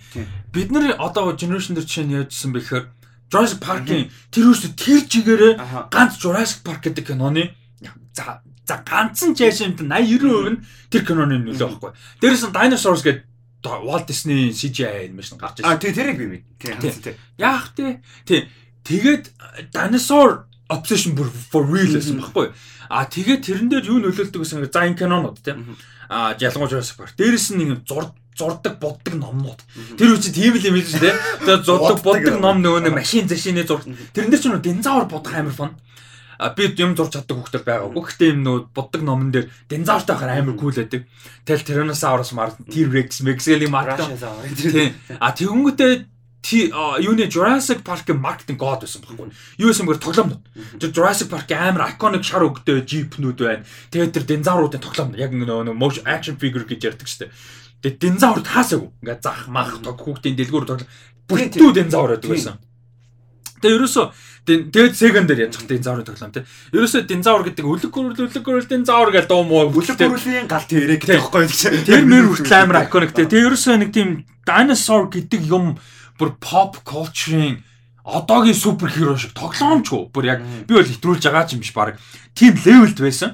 Бид нар одоо generation дээр чинь яажсан бэ гэхээр Jurassic Park-ийн тэр үстэ тэр чигээрээ ганц Jurassic Park гэдэг киноны за За ганцхан жайшимт 80 90% нь тэр киноны нөлөө байхгүй. Дээрээс нь Dinosaurs гэдэг Walt Disney CGI анимашн гарч
ирсэн. А тий тэрийг би мэд.
Тий. Яах тий. Тий. Тэгээд Dinosaur obsession for real гэсэн баггүй. А тэгээд тэрэн дээр юу нөлөөлдөг гэсэн за энэ кинонууд тий. А ялангуяа Jurassic Дээрээс нь нэг зурд зурдаг боддог номнууд. Тэр үчи тийм л юм биш үү те. Тэгээд зурдаг боддог ном нөгөө нэг машин зашины зураг. Тэрэн дээр ч нэг динозавр бодох амар фон би юм зурж чаддаг хүүхдэр байгаагүй. Гэхдээ юм нөө буддаг номон дээр динозавртай хахаар амар кул байдаг. Тэгэл Tyrannosaurus Mars, T-Rex, Mexeli Mark. Тийм. А тэгэнгүүтээ юуны Jurassic Park-ийн маркетинг гоод байсан байхгүй. Юу байсан бэр тоглоомнууд. Тэр Jurassic Park амар iconic шар өгдөө джипнүүд байна. Тэгээд тэр динозавруудын тоглоом яг нөгөө motion action figure гэж ярьдаг штеп. Тэгээд динозаврууд хаасаагүй. Ингээ зах мах тог хүүхдийн дэлгүүр тоглоом. Бүтүү динозавр байдаг байсан. Тэгээ ерөөсөө тэгээд second дээр яаж хахтай динозаврын тоглоом тий. Ерөөсөө динозавр гэдэг өлөг гөрөл өлөг гөрөл динозавр гэж дуу муу
өлөг гөрөлийн галт хэрэг гэдэг байхгүй
гэж. Тэр мөр хүртэл амар iconic тий. Тэгээ ерөөсөө нэг тийм dinosaur гэдэг юм бүр pop culture-ийн одоогийн супер хиро шиг тоглоомчгүй. Бүр яг би бол хэтрүүлж байгаа ч юм биш баг. Тим левелд байсан.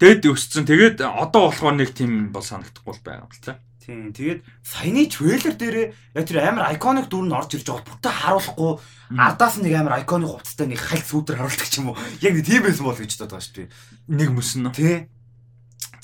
Тэгээд өссөн. Тэгээд одоо болохоор нэг тийм бол санагдахгүй байгаа юм л та.
Тийм. Тэгээд саяны трейлер дээр яг тэр амар iconic дүр нь орж ирж байгаа бүтэ харуулахгүй ардаас нэг амар iconic хувцастай нэг хальт сүүдэр харуулдаг ч юм уу. Яг тийм байсан бол гэж бодож байгаа шүү дээ.
Нэг мөсөн нь.
Тий.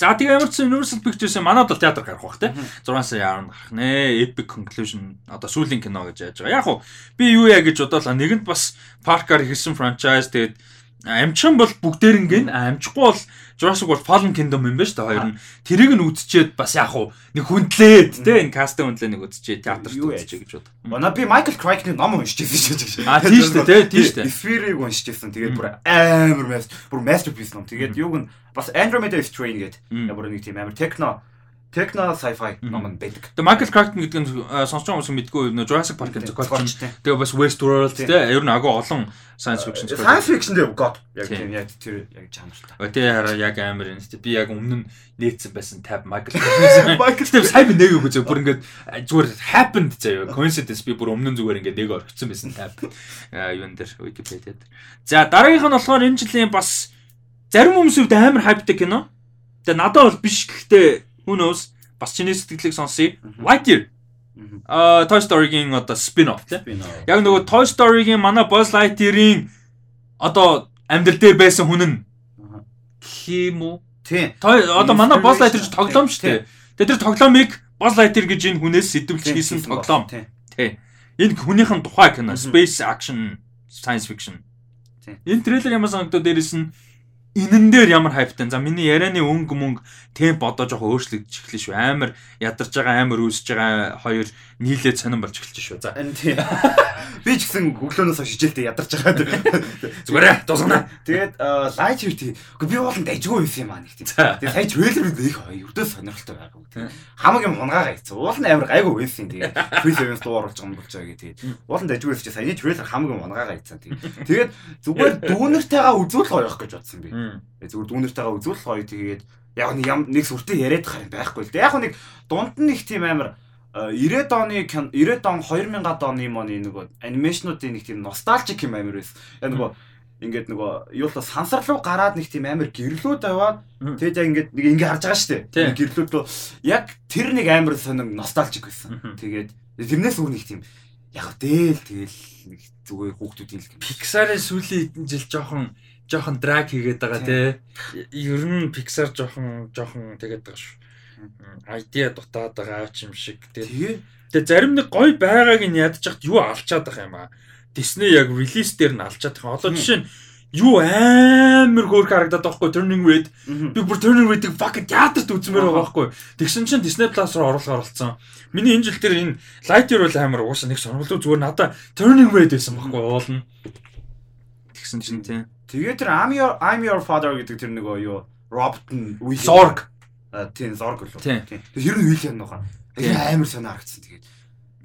За тэгээ ямар ч Universal Pictures манад бол театр гарах бах те. 6 сая 10 гарах нэ Epic Conclusion. Одоо сүүлийн кино гэж яаж байгаа. Яг уу би юу яа гэж бодлоо нэгэнд бас Park-аар хийсэн franchise. Тэгээд амчин бол бүгдээрнгийн амжихгүй бол Jurassic World Fallen Kingdom юм байна шүү дээ хоёр нь. Тэрийг нь үзчихэд бас яг уу нэг хүндлээд те энэ кастын хүндлээ нэг үзчихээ театрт үзчихээ гэж бод.
Манай би Michael Crichton ном уншижсэн шүү
дээ. А тийм шүү дээ тийм шүү дээ.
Sphere-ийг уншижсэн. Тэгээд бүр амар master бүр masterpiece ном. Тэгээд юуг нь бас Andromeda Strain гэдэг. Яг бүр нэг тийм амар техно Techno sci-fi ном байдаг.
Тэгээ Michael Crichton гэдэг нь сонсож байгаа хүмүүс мэдгүй нөө Jurassic Park-ын зохиолч. Тэгээ бас Westworld тэгээ ер нь агуу олон science fiction
зохиолч. Science fiction дээр god яг тийм яг тэр яг чанартай.
Тэгээ хараа яг амар юм. Би яг өмнө нь нээсэн байсан tab Michael Crichton. Michael Crichton сайн нэг үг үзээ бүр ингээд зүгээр happened заяа. Coincidence би бүр өмнө нь зүгээр ингээд нэг орчихсон байсан tab. Юун дээр Wikipedia дээр. За дараагийнх нь болохоор энэ жилийн бас зарим хүмүүсүүд амар hype кино. Тэгээ надад бол биш гэхдээ Who knows? Бас чиний сэтгэлийг сонсъё. Lightyear. Аа Toy Story-гийн одоо spin-off тийм. Яг нөгөө Toy Story-гийн манай Buzz Lightyear-ийн одоо амьдрал дээр байсан хүн нь хим үү?
Тийм.
Одоо манай Buzz Lightyear ч тоглоом шүү дээ. Тэгээ тэр тоглоомыг Buzz Lightyear гэж энэ хүнээс сэтвэлж хийсэн тоглоом. Тийм. Энэ хүнийхэн тухай кино, space action, science fiction. Тийм. Энэ трейлер ямар санагдав дээрээс нь энэн дээр ямар хайптай. За миний ярианы өнгө мөнгө темп одоо жоохон өөрчлөгдөж эхэлж шүү. Амар ядарч байгаа, амар үүсэж байгаа хоёр нийлээд сонирн болж эхэлж шүү. За.
Би ч гэсэн өглөөнөөс хичээлдээ ядарч байгаа.
Зүгээрээ дуусгана.
Тэгээд лайв. Уу би ууланд дайггүй байсан юм аа нэг тийм. Тэгээд сая трейлер нэг өртөө сонирхолтой байгаа. Хамаг юм хунгаага хийсэн. Ууланд амар гайгүй байсан. Тэгээд фри сервис дуу оруулж байгаа юм болж байгаа гэдэг. Ууланд дайггүй байсан чи саяны трейлер хамаг юм хунгаага хийсэн. Тэгээд зүгээр дүүнэртэйгээ үзүүл гоё явах гэж бодсон би. Зүгээр дүүнэртэйгээ үзүүл гоё тэгээд яг нэг нэг сүртэй яриад харин байхгүй л дээ. Яг нэг дунд нь их тийм амар 90-ад оны 90-ад он 2000-ад оны моны нөгөө анимашнуудын нэг тийм носталжик юм амир байсан. Яг нөгөө ингээд нөгөө юулаа сансар руу гараад нэг тийм амир гэрлүүд аваад тэгээд яг ингээд нэг ингээ харж байгаа шүү дээ. Гэрлүүд рүү яг тэр нэг амир сонин носталжик байсан. Тэгээд тэрнээс өөр нэг тийм яг дээл тэгэл нэг зүгээр хүүхдүүдийн л
Pixar-ийн сүүлийн жил жоохон жоохон драг хийгээд байгаа тий. Ер нь Pixar жоохон жоохон тэгээд байгаа шүү айдиа дутаад байгаа юм шиг.
Тэгээ
тэгээ зарим нэг гой байгааг нь ядж хахад юу алчаад байгаа юм аа. Disney яг релиз дээр нь алчаад байгаа. Одоо жишээ нь юу амар хөөрх харагдаад байгаа хгүй Turning Red. Би бүр Turning Red-ийг fucking театрт үзмээр байгаа хгүй. Тэгсэн чинь Disney Plus руу оруулах оролцсон. Миний энэ жил дээр энэ Lightyear бол амар угаасаа нэг сонирхолтой зүгээр надаа Turning Red байсан байхгүй уулна. Тэгсэн чинь тийм.
Тэгээ тэр I'm your I'm your father гэдэг тэр нөгөө юу Robert нь
Zorg
тийм зорг лөө. Тийм. Тэр нь Вильям нухан. Амар сонир харагдсан тэгээд.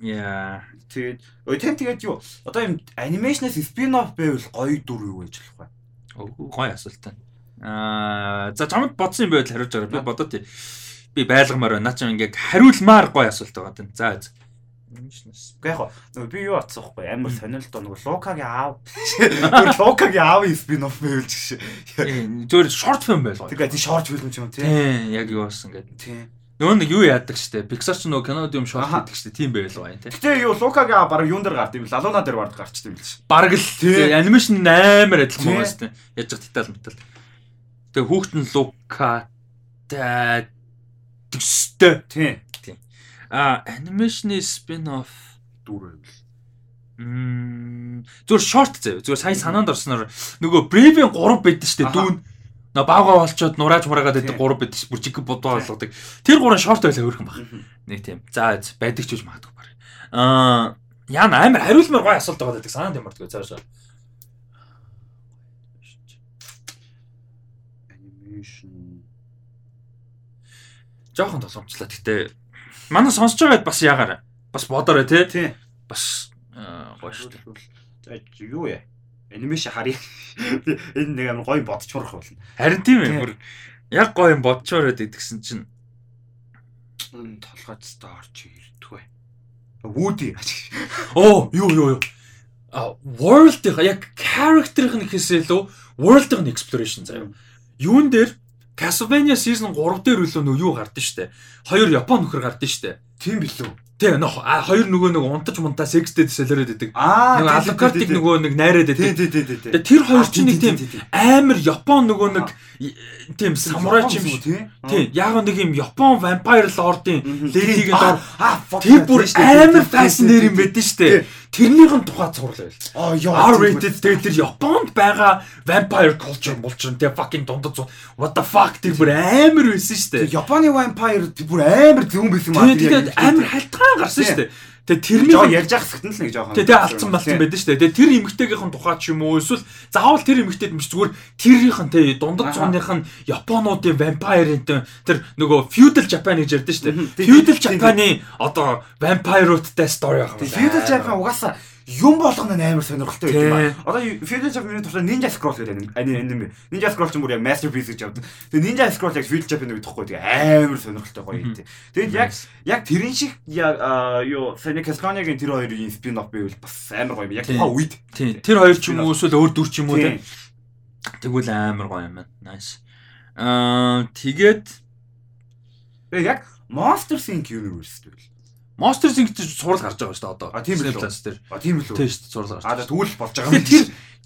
Яа.
Тэгээд ой тэн тэгээд юу одоо юм анимашнаас спин-офф байвал гоё дүр юу гэж болох вэ?
Гоё асуулт. Аа за чамд бодсон юм байвал хариулж байгаа. Би бодоо тий. Би байлгамаар байна. Наа чи ингээ хариулмаар гоё асуулт байгаа тань. За
Анимашнаас. Гэхдээ яг би юу атсан хгүй амар сонирхолтой нөгөө Лукагийн аав. Лукагийн аавын спин-офф байвал гэж.
Зөвхөн шорт фильм байлгаа.
Тэгээ тий шорт фильм ч юм тий.
Тийм яг юу болсон гэдэг.
Тий.
Нөгөө нэг юу яадаг штэ. Pixar ч нөгөө кинод юм шорт хийдэг штэ. Тийм байвал гоё тий.
Гэтэ юу Лукагийн аав баг юун дээр гард юм лалуна дээр бард гарчдаг юм л ш.
Бараг л тий. Анимашн амар адилхан байгаа штэ. Яаж ч детал метал. Тэгээ хүүхэд нь Лука та төстэй.
Тий.
А анимашны спин-офф
дүр байвал.
Мм зүгээр шорт заяа. Зүгээр сайн санаанд орсноор нөгөө Brave-ийн 3 байдсан шүү дээ дүүн. На баага болчоод нурааж мураагаад байдаг 3 байдаг шүү. Бүр жиг бодоо болгодог. Тэр 3 шорт байлаа өөрхөн баг. Нэг тийм. За байдаг ч үгүй магадгүй баг. Аа яа амар хариулмаар гой асуулт байгаа гэдэг санаанд юм бардгүй цаашаа.
Animation
жоохон толомжлаа. Гэтэ Манай сонсож байгаад бас яагаар бас бодоорой тий.
Тий.
Бас гоё шүү дээ.
За юу яа? Анимашн харъя. Энэ нэг амар гоё бодчморох болно.
Харин тийм ээ. Бүр яг гоё юм бодчоороод идэгсэн чинь
толгойцтой орж ирдгүү. Вуди.
Оо юу юу юу. А world яг character-ийн гэхээсээ илүү world-ийн exploration заяа. Юун дээр Castlevania season 3 дээр үлээ нөгөө юу гардыг штэ. Хоёр Япон нөхөр гардыг штэ.
Тийм билүү.
Тэ нөх хоёр нөгөө нэг унтаж мунтаа секстэд солиороод идэг. Нөгөө алкартик нөгөө нэг найраад идэг.
Тий, тий, тий, тий.
Тэр хоёр ч нэг тийм амар Япон нөгөө нэг тийм самурай ч юм шүү. Тий. Яг нэг юм Япон vampire lord-ын ледигийн дор
аа
тэр бүр амар fascinating юм байдэн штэ. Тэрнийхэн тухай цуурлаа байл.
Аа яа.
R-rated тэгээд тэр Японд байгаа vampire culture булчир тэ fucking дундад what the fuck тэр бүр амар байсан штэ.
Японы vampire бүр амар зөвөн байсан
юм аа. Тэгээд амар халтгаан гарсан штэ. Тэгээ тэрний
жоо ярьж явах хэвтэн л нэг жоохон.
Тэгээ алдсан болсон байдаг шүү дээ. Тэгээ тэр эмгтээгийнхэн тухай ч юм уу эсвэл заавал тэр эмгтээд мч зүгээр тэрийнхэн те дундад цууных нь Японуудын vampire-ын тэр нөгөө feudal Japan гэж ярьдэн шүү дээ. Feudal Japan-ы одоо vampire-уудтай story байх
юм. Feudal Japan угаасаа юм болгоно амар сонирхолтой юм аа. Одоо Feudal Japan-ийн туршаа Ninja Scroll гэдэг анime. Ninja Scroll ч бүр яг masterpiece гэж явдаг. Тэгээ Ninja Scroll яг Feudal Japan гэдэг тэгэхгүй тэгээ амар сонирхолтой гоё юм. Тэгээд яг яг тэрэн шиг яг юу Sonic Castlevania-гийн тэр хоёрын spin-off байвал бас амар гоё юм. Яг тухайн үед.
Тийм. Тэр хоёр ч юм уу эсвэл өөр дүр ч юм уу тийм. Тэгвэл амар гоё юм байна. Nice. Аа тэгээд
яг Monsters Inc Universe
Monster Inc гэж сурал гарч байгаа шүү дээ одоо.
А тийм л
класс дээр.
А тийм л үү.
Тийм шүү дээ сурал гарч.
А тэгвэл болж байгаа
юм. Тэр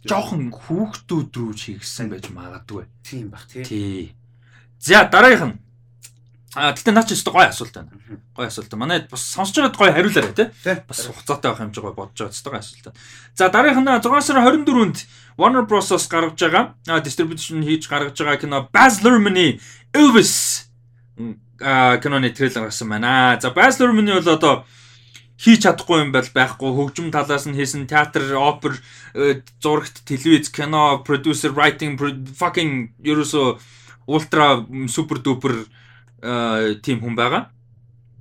жоохон хүүхдүүд рүү чигсэн байж магадгүй.
Тийм бах тий.
Тий. За дараагийнх нь А тэгтээ наа чи өстө гоё асуулт байна. Гоё асуулт. Манай бас сонсож байгаад гоё хариулаарай тий. Бас хугацаатай байх юм жиг гоё бодож байгаа өстө гоё асуулт. За дараагийнх нь 6 сарын 24-нд Warner Bros-оос гаргаж байгаа. А distribution хийж гаргаж байгаа кино Baz Luhrmann-ы Elvis киноны трейлер гарсан байна. За Baz Luhrmann-ы бол одоо хийж чадахгүй юм бол байхгүй хөгжим талаас нь хийсэн театр, опер, зурагт, телевиз, кино, producer, writing, fucking ерөөсө ультра супер дупер тийм хүн байгаа.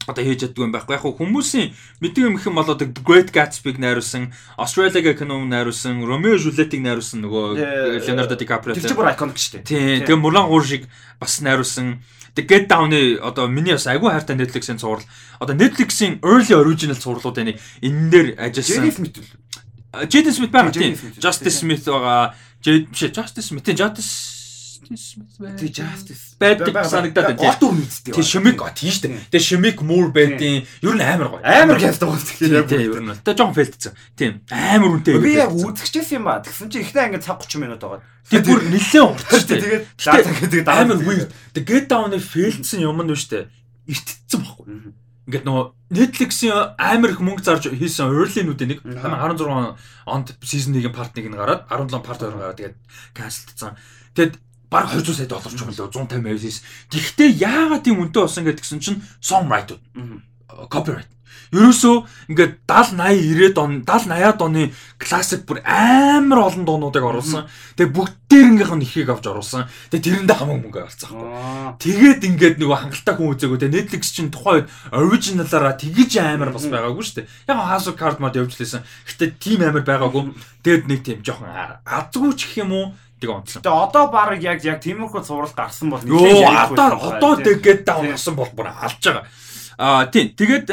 Одоо хийж чаддгүй юм байхгүй. Яг хүмүүсийн мэддэг юм их юм бол одоо Great Gatsby-г найруулсан, Australia-га киног найруулсан, Romeo Juliet-ыг найруулсан нөгөө Leonardo DiCaprio.
Тэр чинь бүр iconic шүү дээ.
Тийм. Тэгээ Мулан гур шиг бас найруулсан. Get Down-ы одоо миний бас айгүй хайртай Netflix-ийн цуврал. Одоо Netflix-ийн early original цувралуудын энэ дээр ажилласан.
Jaden Smith үү?
Jaden Smith байгаа тийм. Justice Smith байгаа. Jade биш Justice Smith. Justice
Тэг Justice
байдаг санагдаад байна.
Гол дүр мэддэг.
Тэг Шимик тийм шүү дээ. Тэг Шимик Муур байдیں۔ Ер нь амар гоё.
Амар байгаа
тийм. Тийм ер нь. Тэг жоон фэлтцэн. Тийм. Амар үнэтэй.
Би яг үзчихсэн юм ба. Тэгсэн чи ихтэй ангид цаг 30 минут байгаа.
Тэг бүр нэлээд уртч дээ.
Тэгээд лаа тэгээд
амар weird. Тэг Get Down-ы фэлтсэн юм нь шүү дээ. Иртцсэн баггүй. Ингээд нөгөө Netflix-ийн амар их мөнгө зарж хийсэн early-нүүдийн нэг 16 онд season 1-ийн part 1 нь гараад 17 part 2 гараад тэгээд cancel-дсан. Тэгэд баг 200 сая доллар ч юм лөө 150 байвс. Гэхдээ яагаад тийм үнэтэй болсон гэдгсэн чинь songwriter. Copyright. Ерөөсөө ингээд 70 80 90-ад он 70 80-ад оны классик бүр амар олон дуунуудыг оруулсан. Тэгээ бүгдээрнгийнх нь ихийг авч оруулсан. Тэгээ тэрэндээ хамаагүй мөнгө авалцсан. Тэгээд ингээд нөгөө хангалттай хүн үзээгөө тэгээ Netflix чинь тухайн үед оригиналаараа тэгэж амар бас байгаагүй шүү дээ. Яг of Cards мод явж лээсэн. Гэтэ тийм амар байгаагүй. Тэгээд нэг тийм жоохон азгүй ч гэх юм уу тэг онцлог.
Тэгээ одоо баг яг яг тиймэрхүү цуврал гарсан бол
нэлээд одоо одоо тэгээд даунсан бол бүр алж байгаа. Аа тийм. Тэгээд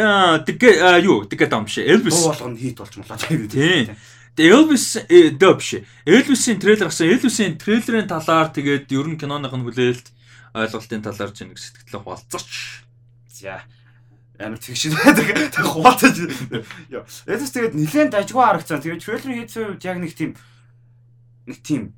тэгээ юу тэгээ даун биш. Elvis
болгоно хит болж молоо. Тийм.
Elvis дөө биш. Elvis-ийн трейлер гарсан. Elvis-ийн трейлерын талаар тэгээд ер нь киноных нь хүлээлт ойлголтын талаар ч нэг сэтгэлээ хуалцарч.
За амар тэгш байдаг. Тэг хуваатаж. Яа. Elvis тэгээд нэлээд дажгүй харагцсан. Тэгээд трейлер хийсэн үед яг нэг тийм нэг тийм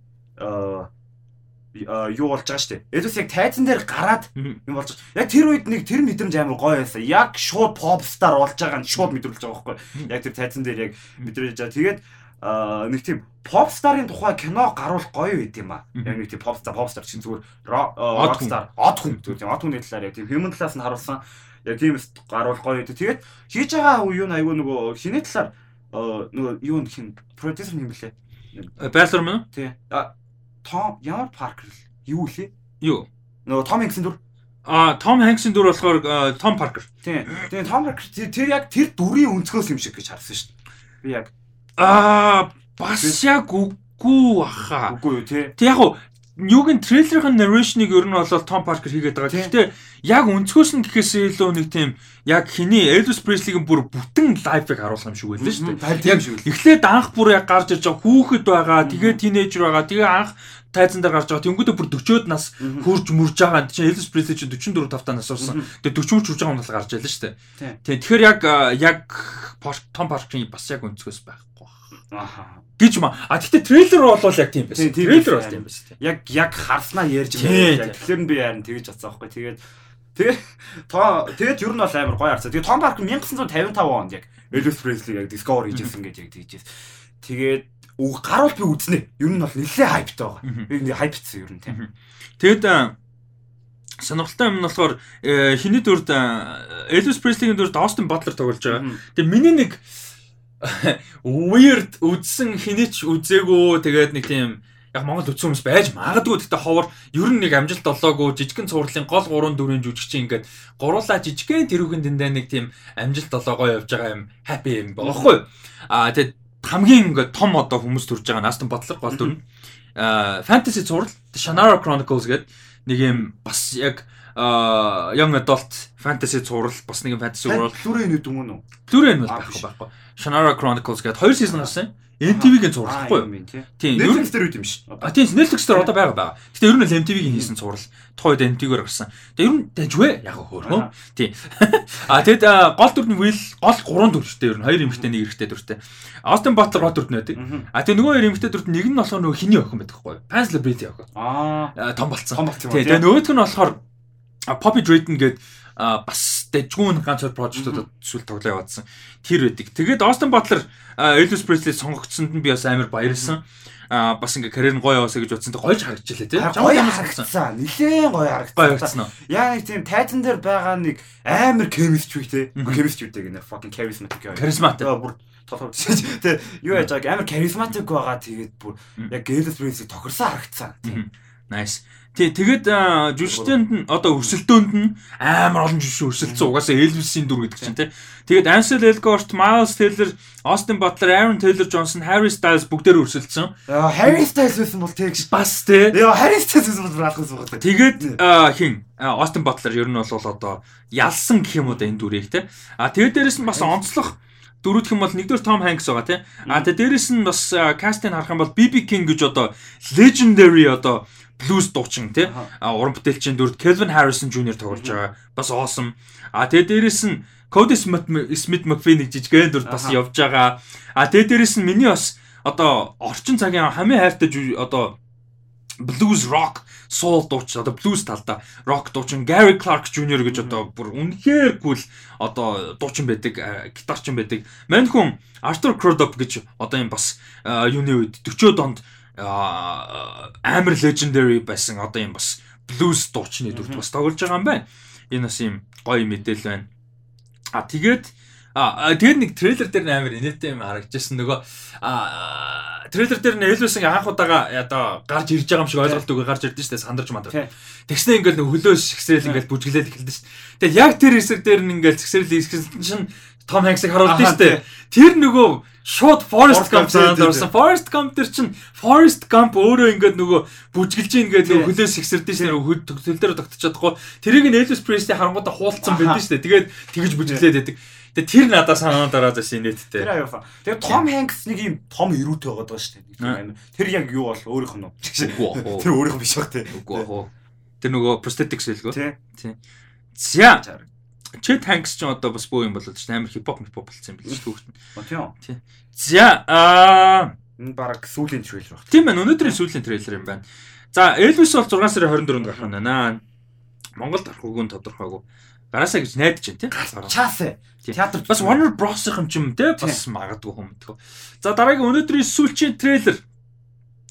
юу болж байгаа шүү дээ. Элвис яг тайзан дээр гараад юм болж байгаа. Яг тэр үед нэг тэр мэдрэмж амар гоё байсан. Яг шууд pop star болж байгаа нь шууд мэдрүүлж байгаа байхгүй. Яг тэр тайзан дээр яг мэдрүүлж байгаа. Тэгээд нэг тийм pop star-ын тухай кино гарвал гоё байд юм аа. Яг нэг тийм pop star pop star чинь зүгээр rock star од хүн зүгээр тийм од хүний талаар яг тийм human талаас нь харуулсан. Яг тийм гарвал гоё байд. Тэгээд хийж байгаа юу айгүй нөгөө хиний талаар нөгөө юу хин продюсер юм блэ?
Байлар мөн?
Тий. Том ямар Паркер юу лээ?
Юу?
Нөгөө Том Хэнксийн дүр.
А Том Хэнксийн дүр болохоор Том Паркер.
Тийм. Тийм Том Паркер тэр яг тэр дүрийн өнцгөөс юм шиг гэж харсан шүү дээ. Би яг
аа бас яг үгүй баха.
Үгүй юу тий.
Тэг яг юугийн трейлерын narration-ыг ер нь бол Том Паркер хийгээд байгаа. Гэхдээ яг өнцгөөс нь гэхээс илүү нэг тийм яг хиний Elvis Presley-гийн бүр бүтэн лайфыг харуулах юм шиг байлаа шүү дээ. Яг эхлээд анх бүр яг гарч ирж байгаа хүүхэд байгаа, тэгээ тинейжер байгаа, тэгээ анх тайзан дээр гарч байгаа. Тэнгүүдээ бүр 40-од нас хурж мөрж байгаа. Чинь Elvis Presley чинь 44 тавтаа нас орсон. Тэгээ 40 мөрж байгаа юм бол гарч ялаа шүү дээ. Тэгээ тэгэхээр яг яг Том Паркерын бас яг өнцгөөс байхгүй.
Аха
гэж ма. А тэгтээ трейлер бол яг тийм байсан. Трейлер бол тийм байсан.
Яг яг харснаа ярьж байгаа. Тэгэхээр би харин тэгэж бодсон байхгүй. Тэгээд тэгээ тоо тэгээд ер нь бол амар гоё харцаа. Тэгээд Том Паркер 1955 онд яг Elvis Presley яг Discover хийжсэн гэж яг тэгжээс. Тэгээд үг гаруул би үзнэ. Ер нь бол нэлээд хайптай байгаа. Би хайпцсан ер нь тийм.
Тэгэд сонирхолтой юм нь болохоор хиний дүрд Elvis Presley-ийн дүрд Austin Butler тоглож байгаа. Тэгээ миний нэг weird үдсэн хинээч үзээгүй тэгээд нэг тийм яг Монгол үдсэн хүмүүс байж магадгүй гэхдээ ховор ер нь нэг амжилт олоогүй жижигэн цувралын гол 3 4 жүжигчин ингээд гуруула жижигэн тэрүүхэн дэндээ нэг тийм амжилт олоогоо явж байгаа юм happy юм багхгүй а тэгээд хамгийн ингээд том одоо хүмүүс төрж байгаа Aston Butler гол дүр нь fantasy цуврал Shannara Chronicles гэдэг нэг юм бас яг а young adult fantasy цуврал бас нэгэн fantasy цуврал
Blu-ray нүд юм уу?
Blu-ray нүд байхгүй байхгүй. Shannara Chronicles гэдэг хоёр season гарсан. MTV-гийн цуврал байхгүй юу?
Тийм. Netflix дээр үт юм ш.
А тийм Netflix дээр одоо байгаа байгаа. Гэтэ ер нь л MTV-гийн хийсэн цуврал. Тухайд MTV-гээр гарсан. Тэгээ ер нь дажвэ яг хөөрхөө. Тийм. А тэгэд гол дүр нь Will гол гурван дүртэй ер нь хоёр эмэгтэй нэг эрэгтэй дүртэй. Austin Butler гол дүрт нэдэг. А тэгээ нөгөө хоёр эмэгтэй дүрт нэг нь болохоор нөгөө хиний охин байдаг байхгүй юу? Pans Celebrity охин.
Аа
том болцсон.
Том болцсон.
Тэгээ нөгөөх нь болохоор Poppy Drayton гэдэг бас дэжгүүн ганц хоёр прожектуудад сүл тоглоо яваадсан. Тэр байдаг. Тэгээд Austin Butler Elvis Presley сонгогдсонд нь би бас амар баярлсан. А бас ингээ карьер нь гоё яваасаа гэж бодсон. Гоёж харагдчихлаа тий.
Гоё харагдсан. Нилээн гоё харагдсан.
Гоё харагдсан уу?
Яа нэг тийм тайзан дээр байгаа нэг амар chemistry тий. Chemistry гэдэг нэр fucking charismatic.
Charismatic.
Бүр толгой тий. Юу яаж байгааг амар charismatic байгаа. Тэгээд бүр яг Elvis Presley тохирсон харагдсан.
Nice. Тий, тэгээд жүжигчтэнд нь одоо өрсөлдөөнд нь амар олон жүжигч өрсөлдсөн. Угаасаа Elvis-ийн дүр гэдэг чинь тий. Тэгээд Ansel Elgort, Miles Taylor, Austin Butler, Aaron Taylor Johnson, Harry Styles бүгдээр өрсөлдсөн.
Harry Styles байсан бол тэгж
бас тий.
Яа, Harry Styles байсан бол раахс байгаа.
Тэгээд хин Austin Butler ер нь бол одоо ялсан гэх юм уу да энэ дүрийг тий. А тэгээд дээрэс нь бас онцлог дөрөвдөх юм бол нэгдүгээр Том Hanks байгаа тий. А тэгээд дээрэс нь бас кастинг харах юм бол BB King гэж одоо legendary одоо blues дуучин тий уран бүтээлчийн дүрд Kelvin Harrison Jr тоглож байгаа. Бас awesome. А тэгээ дээрэс нь Cody Smith McPhee нэг жижигхэн дүрд бас явж байгаа. А тэгээ дээрэс нь миний бас одоо орчин цагийн хамгийн хайртай одоо blues rock soul дууч одоо blues талдаа rock дуучин Gary Clark Jr гэж одоо бүр үнэхээр гүйл одоо дуучин байдаг гитарчин байдаг. Мань хүн Arthur Crudup гэж одоо юм бас юуны үед 40-од онд амар legendary байсан одоо юм бас blues дуучны дүрт бас тоглож байгаа юм байна. Энэ бас юм гоё мэдээлэл байна. А тэгээд а тэгээд нэг трейлер дээр амар инээдтэй юм харагдажсэн нөгөө а трейлер дээр нь Элвис ингээ анх удаага одоо гарч ирж байгаа юм шиг ойлголт өгөө гарч ирдэ штэ сандарч мандар. Тэгснэ ингээл нөгөө хөлөө шигсрэл ингээл бүжгэлээд эхэлдэ штэ. Тэгээд яг тэр хэсэг дээр нь ингээл згсрэл ихсэн чинь Том Хэнксийг харуулдаг шүү дээ. Тэр нөгөө шууд Forest Gump санаад орсон. Forest Gump тэр чинь Forest Gump өөрөө ингээд нөгөө бүжгэлж ингээд нөгөө хөлөөс ихсэрдэж шүү дээ. Хөл төгсөл дээр тогтож чадахгүй. Тэрийг нь Elvis Presley харангуудаа хуулцсан байдаг шүү дээ. Тэгээд тэгэж бүжгэлээд байдаг. Тэгээ тэр надад санаа дараад байсан нийтдээ.
Тэр аюуфа. Тэгээ Том Хэнкс нэг юм том эрүүтэй байгаа даа шүү дээ. Тэр яг юу бол өөрийнх нь. Тэр өөрийнх нь биш баг тий.
Үгүй аа. Тэр нөгөө prosthetics хэлгөө. Тий. За. Chet Hanks ч одоо бас бөө юм болоод ш амар хипхоп хипхоп болсон юм биш түүхт.
Тийм.
Тийм. За аа
энэ баг сүүлийн трейлер баг.
Тийм байна. Өнөөдрийн сүүлийн трейлер юм байна. За Elvis бол 6 сарын 24-нд гарах нь байна. Монголд гарах үгүй нь тодорхойгүй. Гараасаа гэж найдаж байна тийм.
Чаасаа. Театр
бас Warner Bros-ийн юм ч юм те бас магадгүй хүмдгөө. За дараагийн өнөөдрийн сүүлчийн трейлер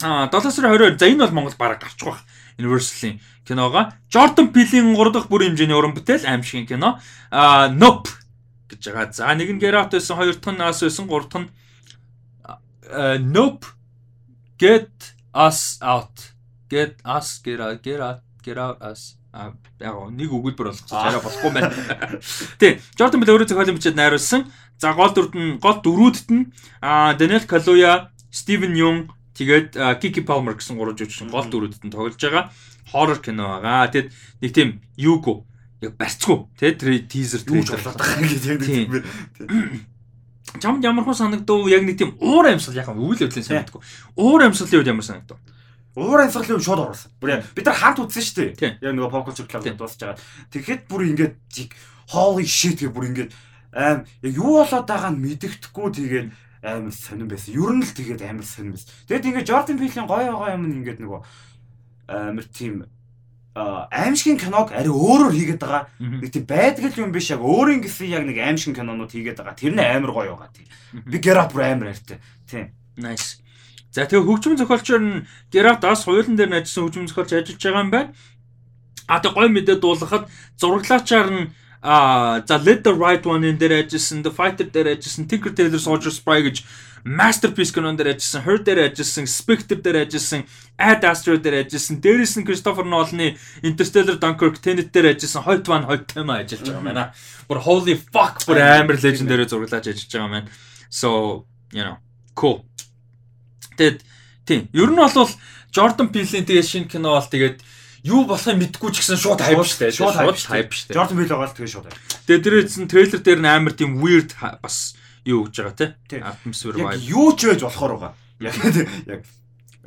аа 7 сарын 20-оор за энэ бол Монгол бараг гарчих واخ. Universal-ийн киногоо Jordan Peele-ийн 3 дахь бүрийн хэмжээний уран бүтээл аимшигын кино а Nope гэж байгаа. За нэг нь Get Out байсан, хоёр дахь нь Us байсан, гурав дахь нь Nope Get Us Out. Get Us Get Out Get Out Get Out Us а яг нэг өгүүлбэр болгосон арай болохгүй байна. Тий, Jordan Peele өөрөө зохиолын бичээд найруулсан. За гол дүрд нь гол дөрүүдт нь Daniel Kaluuya, Steven Yeun тэгээд Kiki Palmer гэсэн гурван жүжигчин гол дүрүүдэд нь тоглож байгаа хоррор кино байгаа. Тэгэд нэг тийм юуг яг барьцгүй тий тэр тизер
трейлер болоод байгаа гэж яг нэг
Чамд ямар хүн санагдав яг нэг тийм уур амьсгал яг үйл явдлын санагдав. Уур амьсгалын үед ямар санагдав?
Уур амьсгалын үед шууд оруулсан. Бүр бид нар хамт үзсэн шүү дээ. Яг нөгөө pop culture club-д дуусч байгаа. Тэгэхэд бүр ингээд holy shit гэх бүр ингээд аим яг юу болоод байгааг нь мэддэхгүй тэгээд амар сонирн байсан. Ер нь л тэгээд амар сонирн байсан. Тэгэд ингээд Jordan Peele-ийн гоё гоё юм ингээд нөгөө амар тийм аимшигын киног ари өөрөөр хийгээд байгаа. Нэг тийм байдаг л юм биш яг өөрийн гэсэн яг нэг аимшигын кинонууд хийгээд байгаа. Тэр нь амар гоё байгаа тийм. Би Gerard амар хайртай. Тийм.
Nice. За тэгээ хөгжмөн зохиолчор нь Gerard бас хуйлан дээр ажилласан хөгжмөн зохиолч ажиллаж байгаа юм байна. А тэгээ гоё мэдээ дуулгахад зураглаачаар нь а за Let the Right One энэ дээр ажилласан, The Fighter дээр ажилласан, Tinker Tailor Soldier Spy гэж Masterpiece кинон дээр ажилласан, Her дээр ажилласан, Spectre дээр ажилласан, Ad Astra дээр ажилласан, дээрээс нь Christopher Nolan-ы Interstellar Dunkirk, Tenet дээр ажилласан, хойд ван хойд тема ажиллаж байгаа юм байна. Бүр holy fuck бүр амар legendary зураглаж ажиллаж байгаа юм байна. So, you know, cool. Тэгэд тийм, ер нь бол Jordan Peele-ийн тэгээ шинэ кино бол тэгээд юу болохыг мэдгүй ч гэсэн шууд хайп штэ.
Шууд хайп штэ. Jordan Peele байгаа л тэгээ шууд хайп.
Тэгээ дээрээс нь трейлер дээр нь амар тийм weird бас юу гэж байгаа те атмосфер
vibe. Яг юу ч байж болохоор байгаа. Яг яг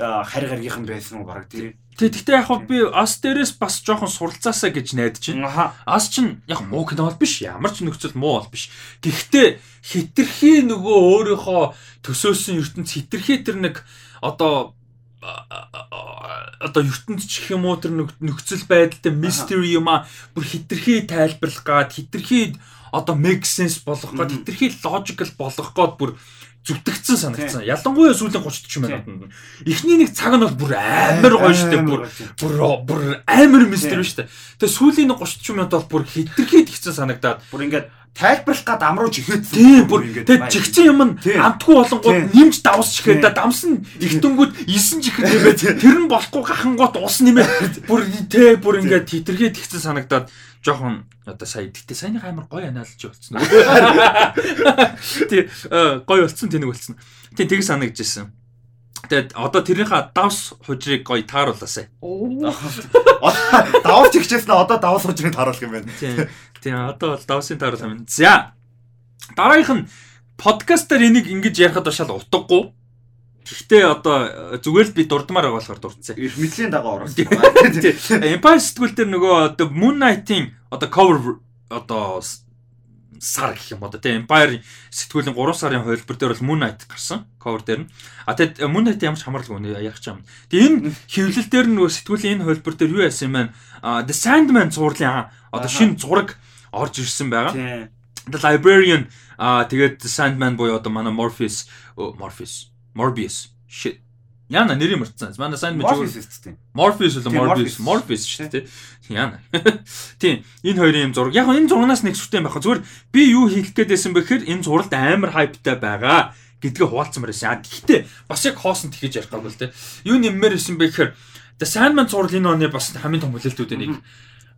харь гаргийнхан байсан уу баг тий.
Тэг. Гэхдээ яг хөө би ас дээрээс бас жоохон суралцаасаа гэж найдаж байна. Ас чинь яг муу кино бол биш. Ямар ч нөхцөл муу бол биш. Гэхдээ хитрхи нөгөө өөрийнхөө төсөөсөн ертөнц хитрхи тэр нэг одоо одоо ертөнд ч гэх юм уу тэр нөхцөл байдалтай mystery юм а бүр хитрхи тайлбарлах гад хитрхи одоо make sense болгох гад хитрхи logical болгох гад бүр зүтгэцсэн санагдсан. Ялангуяа сүүлийн 30 40 минутанд. Эхний нэг цаг нь бол бүр амар гоё штэ бүр бүр бүр амар mystery штэ. Тэгээ сүүлийн 30 40 минут бол бүр хитрхи тэгсэн санагдаад
бүр ингээд тайлбарлах гад амрууж ихэдсэн.
Тийм бүр тэгээ жигцэн юм нь амтгүй болонгууд нэмж давс чихээ да дамсан ихтэнгүүд 9 чихэд нэмээд тэр нь болохгүй гахангууд ус нэмээд бүр тэ бүр ингээд хитрхи тэгсэн санагдаад жоохон одоо сая гэтээ саяны амар гоё аналж болцсон. Тий гоё болцсон тэнэг болцсон. Тий тэг санагдчихсэн. Тэгээд одоо тэрийнхээ давс хужрыг гоё тааруулаасай.
Давс чигчээснэ одоо давс хужрыг тааруулах юм байна.
Тийм одоо бол давсын тааруулах юм. За. Дараагийнх нь подкастаар энийг ингэж ярихад башаал утгагүй. Гэхдээ одоо зүгээр л би дурдмаар байгаа болохоор дурдсан.
Мэдлийн дагуу орсон.
Empire сэтгүүл дээр нөгөө одоо Moon Knight-ийн одоо cover одоо сар гэх юм одоо тийм Empire сэтгүүлийн 3 сарын хувилбар дээр бол Moon Knight гарсан cover дээр нь. А тэгэд Moon Knight ямар ч хамаарлаггүй нэ яг ч юм. Тэгээ энэ хэвлэл дээр нөгөө сэтгүүлийн энэ хувилбар дээр юу яасан юм бэ? The Sandman зурлын одоо шинэ зураг орж ирсэн байгаа. The Librarian а тэгээд Sandman буюу одоо манай Morpheus Morpheus Morbius shit Яна нэрийг мартсан. Манай сайн
мэд Morpheus дээ.
Morpheus уу Morbius Morpheus шүү дээ. Яна. Тийм. Энэ хоёрын юм зураг. Яг энэ зургаас нэг сүртэй байх. Зүгээр би юу хийх гээдсэн бэ гэхээр энэ зуралд амар хайптай байгаа гэдгээ хуваалцсан мөрөөсөн. Гэхдээ бас яг хоосон тэгэж ярих гал те. Юу нэммээр исэн бэ гэхээр The Sandman зураг энэ оны бас хамгийн том хүлээлтүүдийн нэг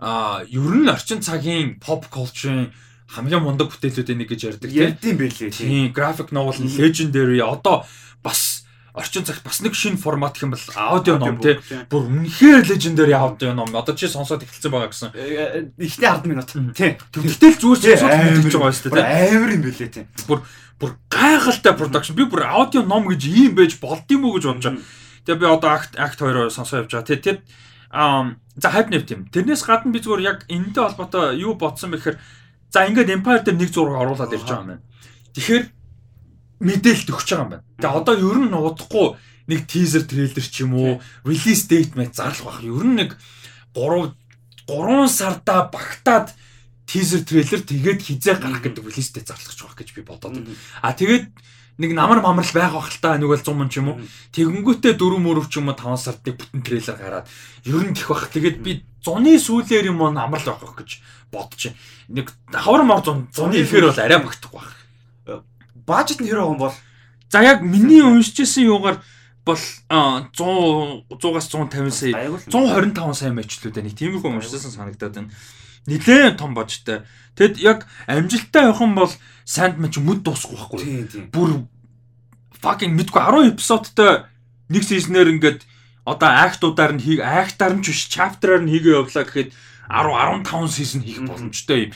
аа ер нь орчин цагийн pop culture-ын хамгийн мундаг бүтээлүүдийн нэг гэж ярьдаг
тийм. Ярдсан байлээ.
Тийм. Graphic novel legendary одоо бас орчин цагт бас нэг шинэ формат гэх юм бол аудио ном тий. Бүр үнэхээр лежендари аудио ном. Одоо чи сонсоод эхэлсэн байгаа гэсэн.
Э, э, ихний 10 минут тий.
Тэгтэл зүгээр сонсоод эхэлж байгаа шүү дээ.
Амар юм бэлээ тий.
Бүр бүр гайхалтай продакшн. Би бүр аудио ном гэж ийм байж болдсон уу гэж бодож байгаа. Тэгээ би одоо акт акт 2-оор сонсоо явж байгаа. Тий. Тэр аа за хайп нэв тийм. Тэрнээс гадна би зүгээр яг энэтэй холбоотой юу бодсон бэхээр за ингээд Empire дээр нэг зураг оруулаад ирж байгаа юм байна. Тэгэхээр мэдээлэлт өгч байгаа юм байна. Тэгээ одоо ер нь удахгүй нэг teaser трейлер ч юм уу, release date мэт зарлах байх. Ер нь нэг 3 3 сарда багтаад teaser трейлер тэгээд хизээ гарах гэдэг release date зарлах ч байх гэж би бодоод. А тэгээд нэг намар мамрал байх бах л та нэг бол 100 мөн ч юм уу. Тэгэнгүүтээ 4 мөрөв ч юм уу 5 сард бүтэн трейлер гараад ер нь тэх бах. Тэгээд би зуны сүүлээр юм уу намрал байх гэж бодож. Нэг хавар мор зун зуны ихээр бол арай багтах байх
бажет нь хэрэв хүн бол
за яг миний уншижсэн юугаар бол 100 100-аас 150 сая 125 сая мэтлүүд нэг тиймэрхүү уншижсэн санагдаад байна. Нилээн том бажтай. Тэгэд яг амжилттай явах юм бол Sandman ч мүд дуусахгүй байхгүй. Бүр fucking мэдгүй 10 эпизодтой нэг сизнээр ингээд одоо актуудаар нь хийг актаар нь ч биш чаптераар нь хийгээ явлаа гэхэд 10 15 сизон хийх боломжтой юм.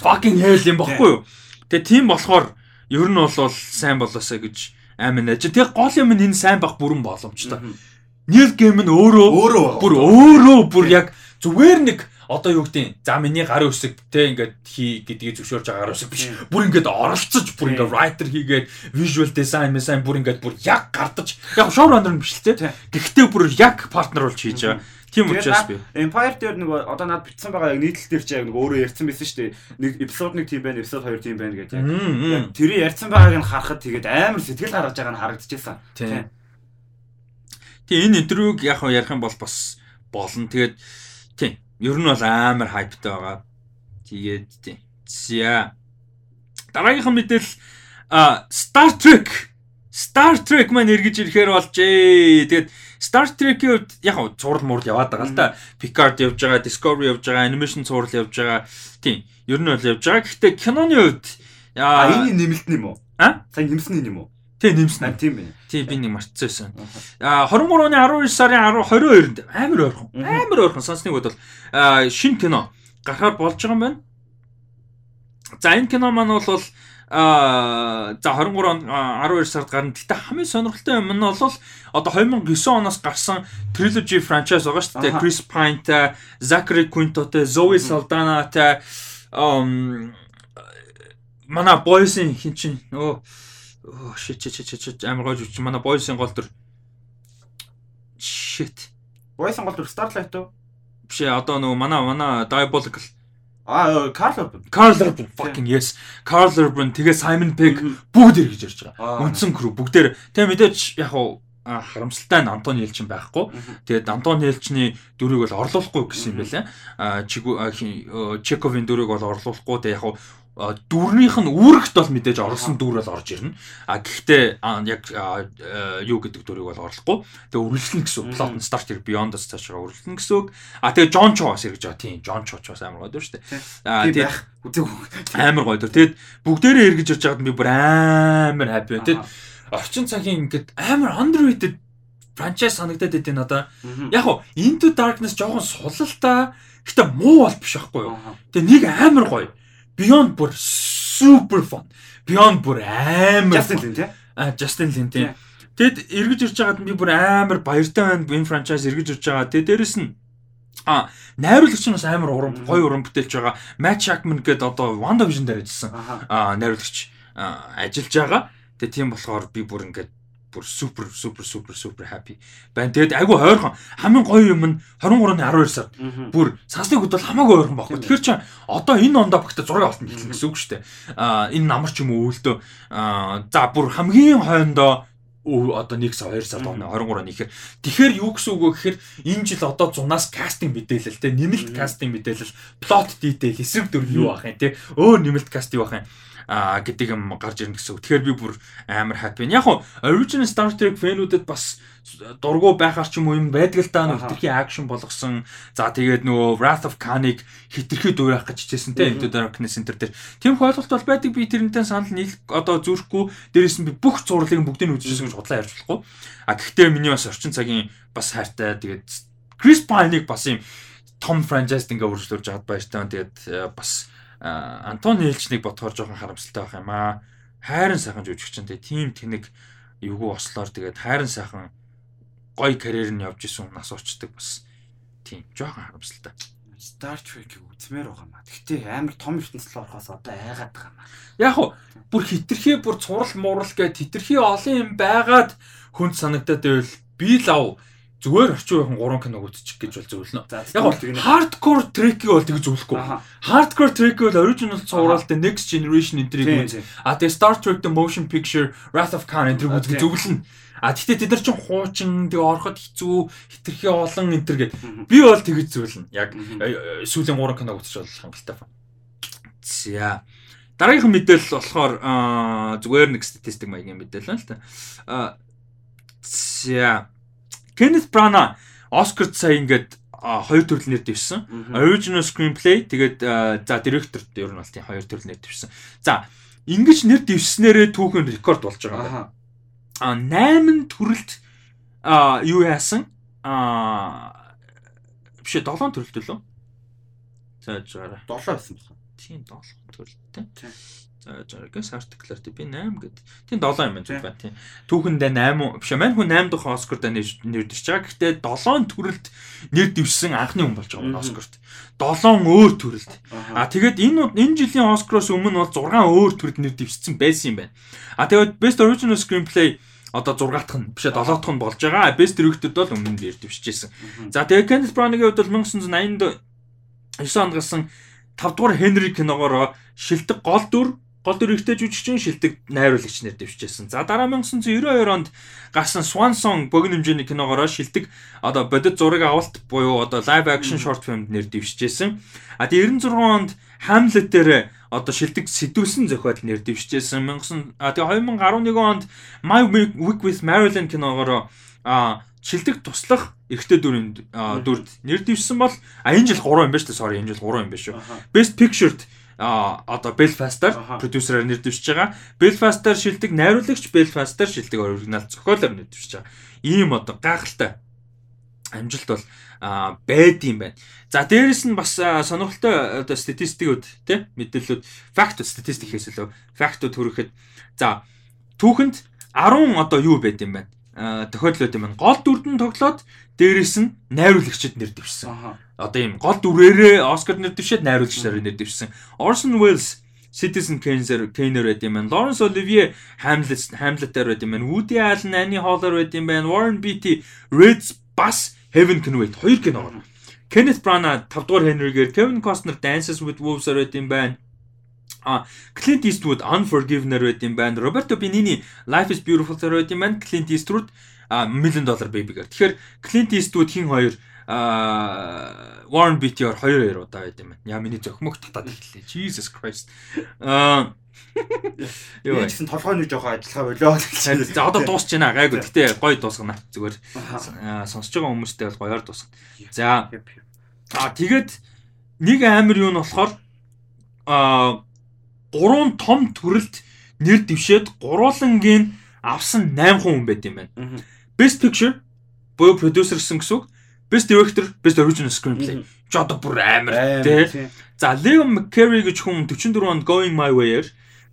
Fucking hell юм баггүй юу? Тэгээ тийм болохоор ер нь бол сайн болоосаа гэж амин аж. Тэгээ гол юм нь энэ сайн бах бүрэн боломжтой. Нийл гейм нь өөрөө бүр өөрөө бүр яг зүгээр нэг одоо юу гэдэг за миний гарын үсэг те ингээд хий гэдгийг зөвшөөрж байгаа гарын үсэг биш бүр ингээд оролцож бүр ингээд writer хийгээд visual design design бүр ингээд бүр яг гардаж яг showrunner биш л те гэхдээ бүр яг партнер болж хийж байгаа Тийм учраас би.
Empire дээр нэг одоо над бичсэн байгаа яг нийтлэл дээр чи яг нэг өөрөө ярьсан байсан шүү дээ. Нэг эпизод 1 тийм байна, эпизод 2 тийм байна гэдэг яг. Тэрийг ярьсан байгааг нь харахад тэгээд амар сэтгэл гаргаж байгаа нь харагдчихсан.
Тийм. Тэгээ энэ интервьюг яг ярих юм бол бас болно. Тэгээд. Ер нь бол амар хайптай байгаа. Тэгээд тийм. За. Дараагийнх нь мэдээлэл а Star Trek Star Trek маань эргэж ирэхээр болжээ. Тэгээд Star Trek-ийн хувьд яг цуврал мурал яваад байгаа л да. Picard явж байгаа, Discovery явж байгаа, animation цуврал явж байгаа. Тийм. Ер нь бол явж байгаа. Гэхдээ киноны хувьд
аа энэ нэмэлт юм уу?
А?
Сайн нэмсэн юм уу?
Тийм нэмсэн.
Тийм байна.
Тийм би нэг мартчихсан. Аа 23 оны 12 сарын 22-нд амар ойрхон. Амар ойрхон сонсныг бодвол аа шинэ кино гарахаар болж байгаа юм байна. За энэ кино маань бол а за 23 он 12 сард гарна. Гэтэ хамгийн сонирхолтой юм нь бол одоо 2009 оноос гарсан trilogy franchise байгаа шүү дээ. Chris Pine-тай, Zachary Quinto-тай, Zoe Saldana-тай um манай boys-ын хин чин өө shit shit shit shit амар гож үуч манай boys-ын гол төр shit.
Voice гол дүр Starlight уу?
Биш ээ одоо нөгөө манай манай Diabolical
Аа, Carl Urban.
Carl Urban fucking yes. Carl Urban тэгээ Simon Pegg бүгд эргэж ирж байгаа. Үндсэн crew бүгдээр тэгээ мэдээж яг хуу харамсалтай нь Антони Элчин байхгүй. Тэгээд Антони Элчний дүрийг бол орлуулахгүй гэсэн юм байлаа. А Чековын дүрийг бол орлуулахгүй. Тэгээд яг дүрнийх нь үүрэгт бол мэдээж орлсон дүр бол орж ирнэ. А гэхдээ яг юу гэдэг дүрийг бол орлохгүй. Тэгээ үргэлжлэн гэсэн plot нь start here beyond us цаашаа үргэлжлэн гэсэн үг. А тэгээ Джон Чо бас ирж байгаа. Тийм Джон Чо ч бас амар гоё дүр шүү дээ.
А тэгээ
амар гоё дүр. Тэгээд бүгдээрээ эргэж ирж байгаад би бүр амар happy. Тэгээд орчин цагийн ингээд амар underrated франчайз санагдаад байдیں۔ Одоо яг хуу Into Darkness жоохон сулалтай. Гэтэ муу бол биш байхгүй юу. Тэгээ нэг амар гоё Beyond бүр super fun. Beyond бүр амар
Justin Lin тий.
А Justin Lin тий. Тэгэд эргэж ирж байгаад би бүр амар баяртай байна. Энэ франчайз эргэж ирж байгаа. Тэгээ дээрэс нь А найруулагч нь бас амар уран гоё уран бүтээлж байгаа. Matt Shackman гэдэг одоо WandaVision дээр ажилласан. А найруулагч ажиллаж байгаа. Тэгээ тийм болохоор би бүр ингээд бүр супер супер супер супер happy байна. Тэгэд айгу хойрхон. Хамгийн гоё юм нь 23-ны 12 сард. Бүр сансны хөд бол хамаагүй ойрхон байхгүй. Тэгэхээр чи одоо энэ ондоо багта зураг авалтан хэлнэ гэсэн үг шүү дээ. Аа энэ намар ч юм уу өлдөө аа за бүр хамгийн хойндоо одоо 1 сар 2 сар дооно 23 нэхэр тэгэхээр юу гэсэн үг вэ гэхээр энэ жил одоо зунаас кастинг мэдээлэл те нэмэлт кастинг мэдээлэл плот detail эсрэг дүр юу ах юм те. Өөр нэмэлт каст юу ах юм гэдэг юм гарч ирнэ гэсэн. Тэгэхээр би бүр амар happy. Яг нь original Star Trek фэнүүдэд бас дургу байхаар ч юм уу юм байдаг л нэг хитрхи акшн болгосон. За тэгээд нөгөө Wrath of Khan-ыг хитрхи дуурайх гэж хичээсэн те Into Darkness Center дээр. Тийм ойлголт бол байдаг би тэрнтэй санал нийлэх одоо зүрхгүй дээрээс нь би бүх зурлыг бүгдийг нь үзчихсэн гэж бодлоо ярьж болохгүй. А гэхдээ миний бас орчин цагийн бас хайртай тэгээд Chris Pine-ыг бас юм том франчайз ингээ үргэлжлүүлж аваад баяртай. Тэгээд э, бас Антони Элчнийг бодохоор жоохон харамсалтай байх юм аа. Хайрын сайхан жүжигчтэй тийм тэнэг эвгүй ослоор тэгээд хайрын сайхан гоё карьер нь явж исэн нас уучдаг бас тийм жоохон харамсалтай.
Star Trek-ийг үзмээр байгаа маа. Гэхдээ амар том ертөнцийн орохоос одоо айгаад байгаа маа.
Яг уу бүр хитрхи бүр цурал муурал гэд хитрхи олон юм байгаад хүнд санагдаад байвал би лав зүгээр орчин үеийн 3 киног үзчих гэж бол зөвлөнө. Яг бол hardcore track-ийг бол тэгж зөвлөхгүй. Hardcore track бол original цувралтай next generation энтрийг үз. А тэгээ Star Trek the motion picture Wrath of Khan энтрийг үзэх зөвлөнө. А тэгтээ тэд нар чинь хуучин тэгээ ороход хэцүү хитрхи олон энтер гэд би бол тэгж зөвлөнө. Яг э, сүүлийн 3 киног үзчих болох хангалттай. За. Дараагийнх мэдээлэл болохоор зүгээр нэг статистик маягийн мэдээлэл л та. За Kenneth Branagh Оскарт сая ингээд хоёр төрөл нэр дэвсэн. Original screenplay тэгээд за директорт ер нь бол тийм хоёр төрөл нэр дэвсэн. За ингэж нэр дэвснээрээ түүхэн рекорд болж байгаа юм. А 8 төрөлд а юу яасан? А биш 7 төрөлд лөө. За жаараа.
7 байсан байна.
Тийм 7 төрөлдтэй. За жаргаас артиклаар би 8 гэд. Тийм 7 юм байна тийм. Түүхэндээ 8 биш мань хүн 8 дахь Оскарт нэр дэвшиж байгаа. Гэхдээ 7 төрөлд нэр дэвшсэн анхны хүн болж байгаа Оскарт. 7 өөр төрөлд. А тэгээд энэ энэ жилийн Оскароос өмнө бол 6 өөр төрөлд нэр дэвшсэн байсан юм байна. А тэгээд Best Original Screenplay одоо 6 дахь нь биш 7 дахь нь болж байгаа. Best Director бол өмнө нэр дэвшижсэн. За тэгээд Kenneth Branagh-ийн хувьд бол 1989 онд гарсан 5 дугаар Henry киногоор шилдэг гол дүр гол дүр ихтэй жүжигчин шилдэг найруулагч нэр дэвшижсэн. За дараа 1992 онд гарсан Swan Song богино хэмжээний киногоор шилдэг одоо бодит зураг авалт буюу одоо live action short film нэр дэвшижсэн. А тэгээ 96 онд Hamlet дээр одоо шилдэг сэтгүүлсэн зохиол нэр дэвшижсэн. 1900 а тэгээ 2011 онд My Week with Marilyn киногоор а шилдэг туслах эрэгтэй дүрийн дүрд нэр дэвшсэн бол а энэ жил 3 юм байна шүү дээ. Sorry энэ жил 3 юм байна шүү. Best Pictured а одоо Belfast-аар продюсераар нэр дэвшиж байгаа. Belfast-аар шилдэг найруулагч, Belfast-аар шилдэг оригинал зохиолоор нэр дэвшиж байгаа. Ийм одоо гайхалтай амжилт бол байд юм байна. За дээрэс нь бас сонирхолтой одоо статистикүүд тий мэдээллүүд факт статистик хийсэлөө фактууд хүрэхэд за түүхэнд 10 одоо юу байд юм байна тохиолдлууд юм байна. Гол дүрдэн тоглоод дээрэс нь найруулагчид нэр дэвшсэн. Одоо ийм гол дүрээрээ Оскар нэр дэвшээд найруулагчдаар нэр дэвшсэн. Orson Welles Citizen Kane-ээр Kane-ээр байд юм байна. Laurence Olivier Hamlet Hamlet-аар байд юм байна. Woody Allen Annie Hall-аар байд юм байна. Warren Beatty Red бас Heaven Can Wait хоёр кино. Kenneth Branagh 5 дугаар Henry-гээр Kevin Costner Dances with Wolves оройд юм байна. А Clint Eastwood Unforgiven оройд юм байна. Roberto Benigni Life is Beautiful оройд юм байна. Clint Eastwood а Million Dollar Baby-гээр. Тэгэхээр Clint Eastwood хин хоёр а Warren Beatty-ор хоёр хоёр удаа байд юм байна. Яа миний зөхмөх татаад эхэллээ. Jesus Christ. Аа
Юу гэсэн толгойн нэг жоохон ажиллагаа болоо.
За одоо дуусч байна. Гайгүй. Гэтэ гоё дуусгана. Зүгээр сонсож байгаа хүмүүстэй бол гоёор дуусгана. За. А тэгээд нэг амар юу нь болохоор а гурван том төрөлд нэр дэвшээд гуруулангийн авсан 8 хүн байт юм байна. Best Picture буюу producer гэсэн үг. Best Director, Best Original Screenplay. Ч одоо бүр амар тий. За Leo McCarey гэж хүн 44 онд Going My Way-ээр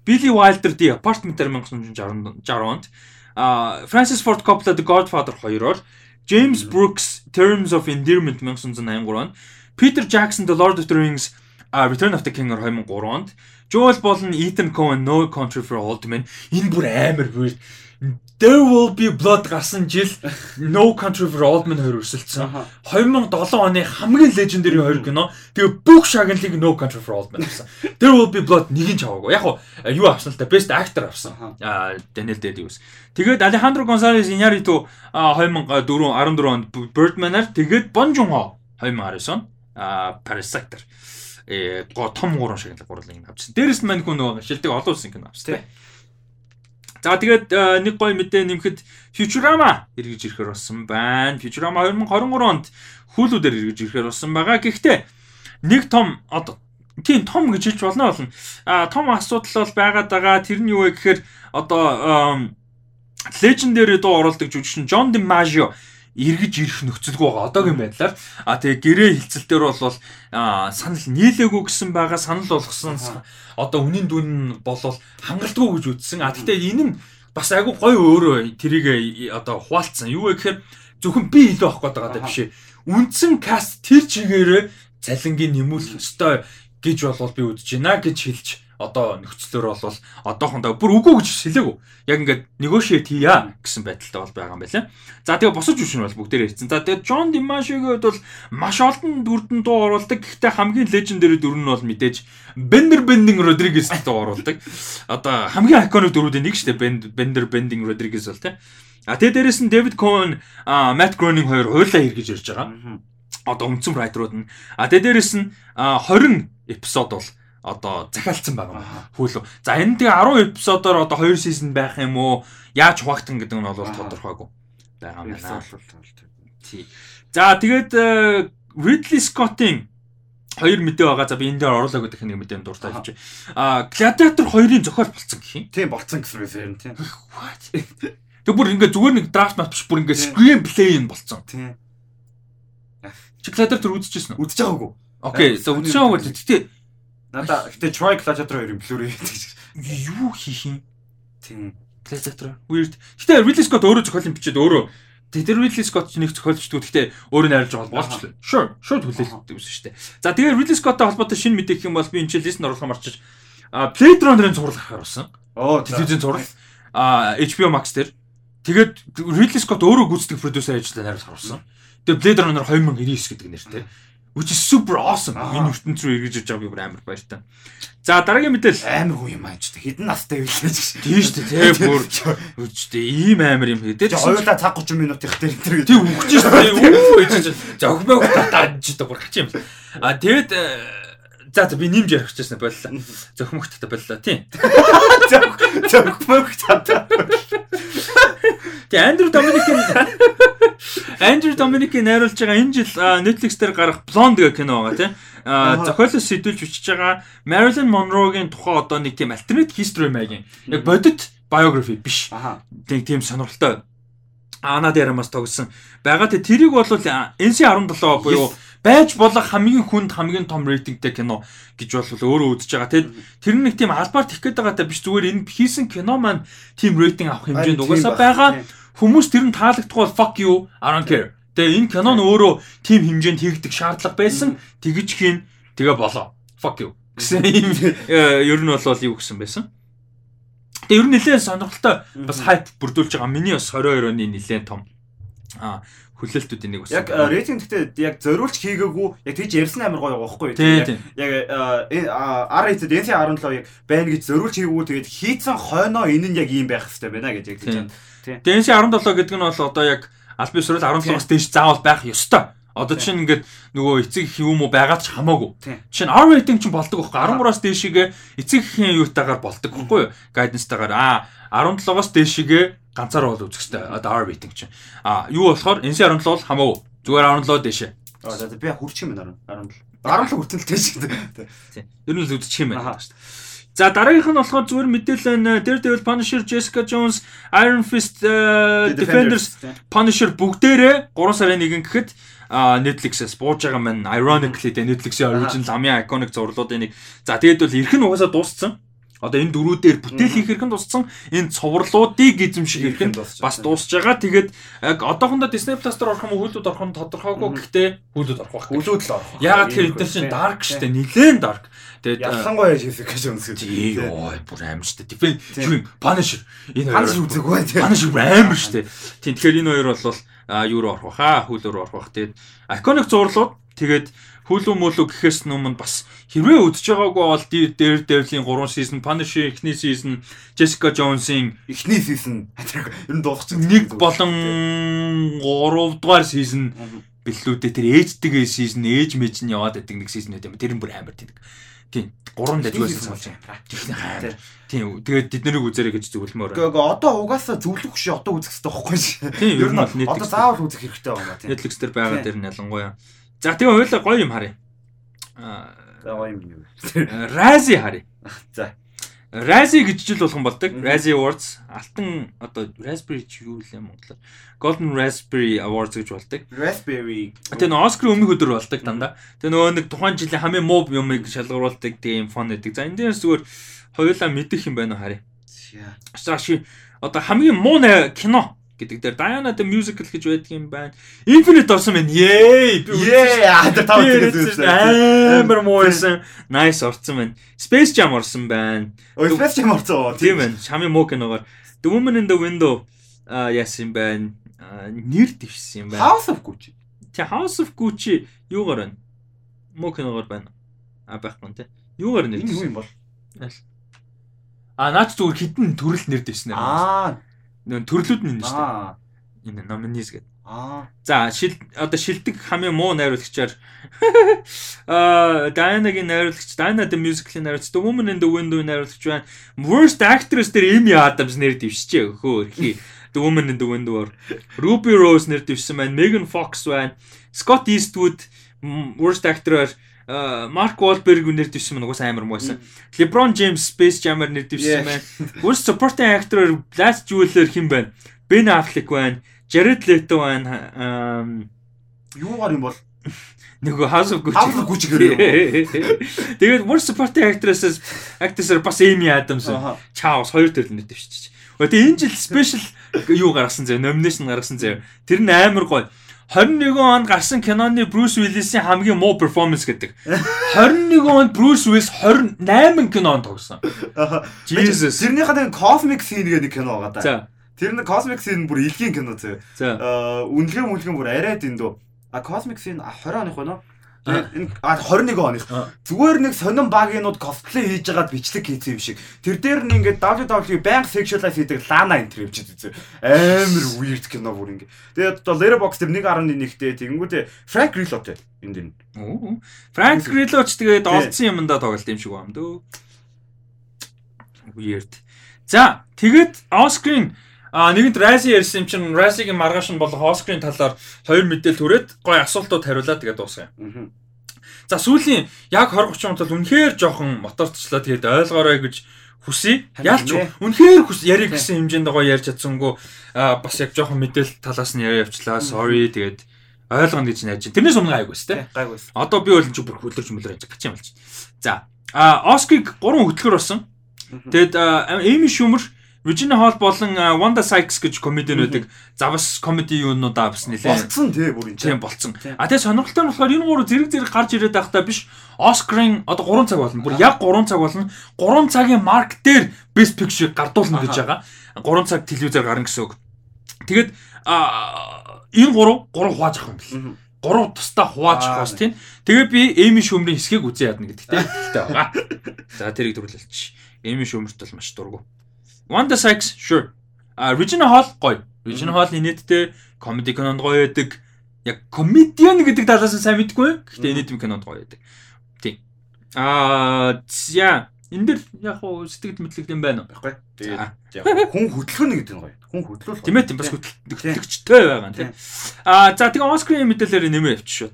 Billy Wilder The Apartment-аар 1960 онд а Francis Ford Coppola The Godfather 2-оор James Brooks Terms of Endearment 1983 онд Peter Jackson The Lord of the Rings uh, Return of the King 2003 онд Joel болон Ethan Coen No Country for Old Men энэ бүр амар weird There will be blood гарсан жил No Country for Old Men хоёр өрсөлдсөн. 2007 оны хамгийн legendary хоёр кино. Тэгээ бүх шагналыг No Country for Old Men авсан. There will be blood нэг нь чаваагүй. Яг юу авсан л та Best Actor авсан. Аа Daniel Day-Lewis. Тэгээд Alejandro Gonzalez Iñárritu 2014 14 онд Birdman-аар тэгээд Bong Joon-ho 2019 он аа Parasite-аар э го том гурван шагнал гурлыг авчихсан. Дээрээс нь мань хүн нөгөө шилдэг олон улсын кино авсан. За тэгээд э, нэг гоё мэдээ нэмэхэд Futurama эргэж ирэхээр болсон байна. Futurama 2023 онд Hulu дээр эргэж ирэхээр болсон байгаа. Гэхдээ нэг том одоо тийм том гэж хэлж болно болно. А том асуудал бол байгаад байгаа. Тэр нь юу вэ гэхээр одоо Legendary дуу оруулдаг жүжигчин John DiMaggio эргэж ирэх нөхцөлгүй байгаа. Одоогийн байдлаар а тэгээ гэрээ хилцэл дээр бол санал нийлээгүй гэсэн байгаа санал болгосон одоо үнийн дүн нь болол хангалтгүй гэж үзсэн. А тэгтээ энэ нь бас айгүй гоё өөрөө тэрийг одоо хуваалцсан. Юу вэ гэхээр зөвхөн би илүү авах гээд байгаа даа биш. Үндсэн каст тэр чигээрээ цалингийн нэмүүлэх ёстой гэж болвол би үзэж байна гэж хэлж одоо нөхцлөөр бол одоохондоо бүр үгүй гэж хэлээгүй. Яг ингээд negotiate хийя гэсэн байдалтай бол байгаа юм байна. За тэгээ босож үшин бол бүгдээр ярьсан. За тэгээ Джон Димашигийн хувьд бол маш олон дүрдэн дуу оруулдаг. Гэхдээ хамгийн legendary дүр нь бол мэдээж Bender Bending Rodriguez дуу оруулдаг. Одоо хамгийн iconic дүрүүдийн нэг шүү дээ. Bender Bending Rodriguez бол тий. А тэгээ дээрэс нь David Cohen, Matt Groening хоёр хуйлаа хэрэгж ирж байгаа. Одоо өмцөн райтерууд нь. А тэгээ дээрэс нь 20 эпизод бол одоо захиалцсан байгаа юм хүүлөө. За энэ тэгээ 10 эпизодоор одоо 2 сизон байх юм уу? Яаж хуваагдсан гэдэг нь бол тодорхойгүй байгаа юм байна. Тий. За тэгээд э, Ridley Scott-ing хоёр мэдээ байгаа. За би энэ дээр оруулаа гэдэг нэг мэдээ дуртай хэлж. А Gladiator 2-ын зохиол болцсон гэх юм.
Тийм болцсон гэсэн юм тийм.
Тэг бүр ингээ зүгээр нэг драфт мат биш бүр ингээ screen play нь болцсон. Тийм. Чи Gladiator үзчихсэн үү?
Үзэж байгаагүй.
Окей, за үзэж байгаагүй. Тэгтээ
Надаа гэтээ Troy Gladiator 2-ын Blu-ray гэж
юу хийх юм?
Тийм.
Gladiator. Weird. Гэтээ Ridley Scott өөрөө зохиолын бичээд өөрөө Тэр Ridley Scott ч нэг зохиолчдгүй гэхдээ өөрөө найруулж байгаа болж байна. Sure, sure хүлээлттэй байсан шүү дээ. За тэгээ Ridley Scott-тай холбоотой шинэ мэдээ гэх юм бол би энэ чинь лист оруулах марчиж а Blade Runner-ын зурлах харсан.
Оо,
телевизийн зурлал. А HBO Max дээр. Тэгээд Ridley Scott өөрөө гүйцэтгэх продюсер ажиллаж найруулж харуулсан. Тэгээд Blade Runner 2099 гэдэг нэртэй which is super awesome. Миний ертөнц рүү эргэж ирж байгааг амар баяртай. За дараагийн мэдээлэл
амар хүн юм ааж хэдэн настай вэ гэж.
Тийм шүү дээ. Тэ бүр үчтэй ийм амар юм хэдэж.
Хоёулаа цаг 30 минут их дээр энэ
тийм үхэж шүү дээ. Үу ээж зогмоо татаад та бүр хач юм. А тэгэд э, За за би нэмж ярих гэжсэн боллоо. Зөхмөгттэй боллоо тийм.
Зөхмөгттэй.
Тэгээ Андрю Доминикийн Андрю Доминикийн найруулж байгаа энэ жил Netflix дээр гарах Blonde гэх кино байгаа тийм. Зохиолоос сэдвүүлж бичиж байгаа Marilyn Monroe-гийн тухай одоо нэг тийм alternate history маягийн яг бодит biography биш. Тэг тийм сонирхолтой Ана Дярамас тогсон. Бага тэ тэрийг бол NC17 буюу байж болох хамгийн хүнд хамгийн том рейтингтэй кино гэж бол өөрөө үзэж байгаа. Тэгэд тэр нэг тийм албаар тих гээд байгаатай биш зүгээр энэ хийсэн кино маань тийм рейтинг авах хэмжээнд угаасаа байгаа. Хүмүүс тэр нь таалагдахгүй бол fuck you I don't care. Тэгээ энэ кино нь өөрөө тийм хэмжээнд хийгдэх шаардлага байсан. Тэгэж хийн тэгээ болоо. Fuck you. гэсэн юм э, ер нь бол юу гэсэн байсан. Тэгээ ер нь нэлээд сонирхолтой бас хайп бүрдүүлж байгаа. Миний бас 22 оны нэлээд том Аа хүлээлтүүдийн нэг
бас. Яг рейтинг гэхдээ яг зориулж хийгээгүй яг тийж ярьсан амар гоё байхгүй
юу?
Яг R-rated NC17 яг байна гэж зориулж хийгээгүй тэгээд хийцэн хойноо энэ нь яг ийм байх хэрэгтэй байна гэж яг тийж байна.
Тэгээ NC17 гэдэг нь бол одоо яг аль бие сурал 17-аас дээш заавал байх ёстой. Одоо чинь ингээд нөгөө эцэг их юм уу байгаад ч хамаагүй. Чинь R rating чинь болдог байхгүй 13-аас дээшигээ эцэг ихийн юутаагаар болдог байхгүй юу? Guidance-таагаар аа 17-оос дээшигээ ганцаар бол үзэх хэрэгтэй. Одоо R rating чинь. А юу болохоор NC17 бол хамаагүй. Зүгээр 17 дээшээ.
Аа за би хүрчих юм байна 17. 17 хүртэл дээш гэдэг.
Тийм. Ер нь л үзчих юм байна. За дараагийнх нь болохоор зүгээр мэдээлэл байна. Daredevil, Punisher, Jessica Jones, Iron Fist, Defenders, Punisher бүгдээрээ 3 сарын 1 гэхэд Netflix-ээс бууж байгаа маань ironically Netflix-ийн original амын iconic зурлуудын нэг. За тэгээд бол эрх нь угаасаа дууссан одоо энэ дөрүүдээр бүтээл хийх нь тусцсан энэ цувралуудыг эзэмших нь бас дуусж байгаа. Тэгээд яг одоохондоо Disney Plus дээр орох юм уу хөлүүд орох нь тодорхойгүй гэхдээ хөлүүд орох байх.
Хөлүүд л орох.
Ягаад тэгэхээр энэ чинь dark штэ нилээн dark.
Тэгээд ялангуяа Jessica Jones
гэдэг. Йоо бүр амар штэ. Defend юу Punisher.
Энэ Punisher үзэг бай.
Punisher амар штэ. Тийм тэгэхээр энэ хоёр бол юу руу орох баха хөл рүү орох бах. Тэгээд iconic зурлууд тэгээд Hulu мөлөө гэхээс өмнө бас хэрвээ үдчихэж байгаагүй бол дээр дээвлийн 3 сизон, Punisher эхний сизон, Jessica Jones-ийн
эхний сизон ер нь дууссан
нэг болон 3 дугаар сизон бэллүүдээ тэр ээжтэйгээ сизон ээж мэж нь яваад байдаг нэг сизон юм. Тэр нь бүр амар тэнэг. Тийм. Гурван дажгаас суулж байгаа. Техник хайр. Тийм. Тэгээд тэд нарыг үзэрэй гэж зөвлөмөр.
Гэхдээ одоо угаасаа зөвлөх биш одоо үзэх хэрэгтэй байхгүй шүү.
Тийм. Ер нь бол нийт
одоо заавал үзэх хэрэгтэй байгаа юм
тийм. Netflix дээр байгаа дэр нь ялангуяа За тэгээ хоёулаа гоё юм харъя.
Аа гоё юм юу.
Razi харъя.
За.
Razi гэж жил болгон болдог. Razi Awards алтан одоо Raspberry юу лээ монголоор. Golden Raspberry Awards гэж болдог.
Raspberry.
Тэгээ нөө Оскар өмнөх өдөр болдог дандаа. Тэгээ нөгөө нэг тухайн жилийн хамгийн муу юмыг шалгаруулдаг тийм фон гэдэг. За энэ дээрс зүгээр хоёулаа мэдэх юм байна уу харъя. За ши одоо хамгийн муу кино гэдэг дээр Diana the Musical гэж байдаг юм байна. Infinite орсон байна. Yay!
Yay! Аа тав
тэгээд амар муу байсан. Nice орсон байна. Space Jam орсон байна.
Ой Space Jam орсон.
Тийм байна. Шами муу киногоор The Woman in the Window а яасан байна. Нэр дэвшсэн юм байна.
House of Gucci.
Тэ House of Gucci юугаар байна? Муу киногоор байна. А байхгүй нэ. Юугаар нэр
дэвшсэн юм бол?
А наач зүгээр хитэн төрөл нэр дэвшнэ.
Аа
нөө төрлүүд нь шүү дээ. Энэ номинис гэдэг.
Аа.
За шил одоо шилдэг хамгийн муу найруулагчаар аа Diana-гийн найруулагч Diana the Musical-ийн найруулагч The Woman in the Window-ийн найруулагч байна. Worst Actress дээр Amy Adams нэр дэвшчихэ өхөө өрхий. The Woman in the Window-оор Ruby Rose нэр дэвшсэн байна. Megan Fox байна. Scott Eastwood Worst Actor-оор Марк Уолберг нэр дэвсэн мөн угсаа амар муусан. LeBron James Space Jam-аар нэр дэвсэн байна. Worst Supporting Actor Last Jeweler хэн байна? Ben Affleck байна. Jared Leto байна.
Юугаар юм бол
нөгөө House of Gucci.
House of Gucci
юм. Тэгээд Worst Supporting Actress Actress бас Amy Adams. Chaos хоёр төрөл нэр дэвшчих. Тэгээ энэ жил special юу гаргасан зэ номинашн гаргасан зэ. Тэр нь амар гоё 21 онд гарсан киноны Брюс Уиллисийн хамгийн муу перформанс гэдэг. 21 онд Брюс Уиллис 28 кинонд тогсон.
Jesus. Тэрнийхээ нэг Cosmic Scene гэдэг нэг кино байгаа да. Тэр нэг Cosmic Scene бүр илгийн кино зөө. Аа үнэлгээ мүлгэн бүр арай дэндүү. А Cosmic Scene 20 оных байна уу? Тэгээд энэ 21 оных. Зүгээр нэг сонин багийнууд косплей хийж байгаад бичлэг хийсэн юм шиг. Тэр дээр нь ингээд WWE банк sexualize хийдэг Lana энтер явж байгаа. Амар weird кино бүр ингээд. Тэгээд одоо Letterboxd тэр 1.1-тэй тэгэнгүүтээ Frank Grillo-тэй энд дэр.
Frank Grillo ч тэгээд олдсон юмдаа тоглолт юм шиг байна дөө. Weird. За тэгээд Oscar-ын А нэгэнт Раси ярьсан юм чинь Расигийн маргааш нь болох Оскарын талаар хоёр мэдээлэл түрээд гой асуултууд хариулаад тэгээд дуусгая. За сүүлийн яг 20 30 минут бол үнэхээр жоохон моторцчлаа тэгээд ойлгоорой гэж хүсье. Яалч үнэхээр хүс ярих гэсэн хэмжээнд гоё ярьж чадсангүй бас яг жоохон мэдээлэл талаас нь яриа явчлаа. Sorry тэгээд ойлгоно гэж найж. Тэрнээс өмнө гайгүйс те.
Гайгүйс.
Одоо би бол ч бүр хөдлөж мөлөр гэж гачаам болж. За а Оскиг 3 хөтлөхөр болсон. Тэгэд Эми Шүмер Regina Hall болон Wanda Sykes гэж комедиан байдаг. Завс комеди юунуудаа бас нэлээ.
Болцсон тий бүр энэ.
Тийм болцсон. А тэгээ сонирхолтой нь болохоор энэ гурав зэрэг зэрэг гарч ирээд байхдаа биш Оскарын одоо 3 цаг болно. Бүр яг 3 цаг болно. 3 цагийн марк дээр Best Picture гардуулна гэж байгаа. 3 цаг телевизээр гарна гэсэн үг. Тэгээд энэ гурав гурав хувааж авах юм бэл. Гурав тусдаа хувааж авах бас тийм. Тэгээ би Эми шөмрийн хэсгийг үзэн ядна гэдэгтэй хэлтэй байгаа. За тэрийг дөрвөлэлч. Эми шөмөрт бол маш дургу. Wanda Sykes sure. А Regina Hall гоё. Regina Hall инээдтэй комеди кинонд гоё байдаг. Яг комедиан гэдэг талаас нь сайн мэдгүй. Гэхдээ инээдм кинонд гоё байдаг. Тийм. Аа за энэ дэр яг хуу сэтгэл мэдлэг юм байна уу?
Баггүй. Тэгээд хүн хөдөлгөнө гэдэг нь гоё. Хүн хөдлөх.
Тийм ээ тийм бас хөдөлгөгчтэй байгаа юм тийм. Аа за тэгээ онскрин мэдээлэлээр нэмээ явчих шүү.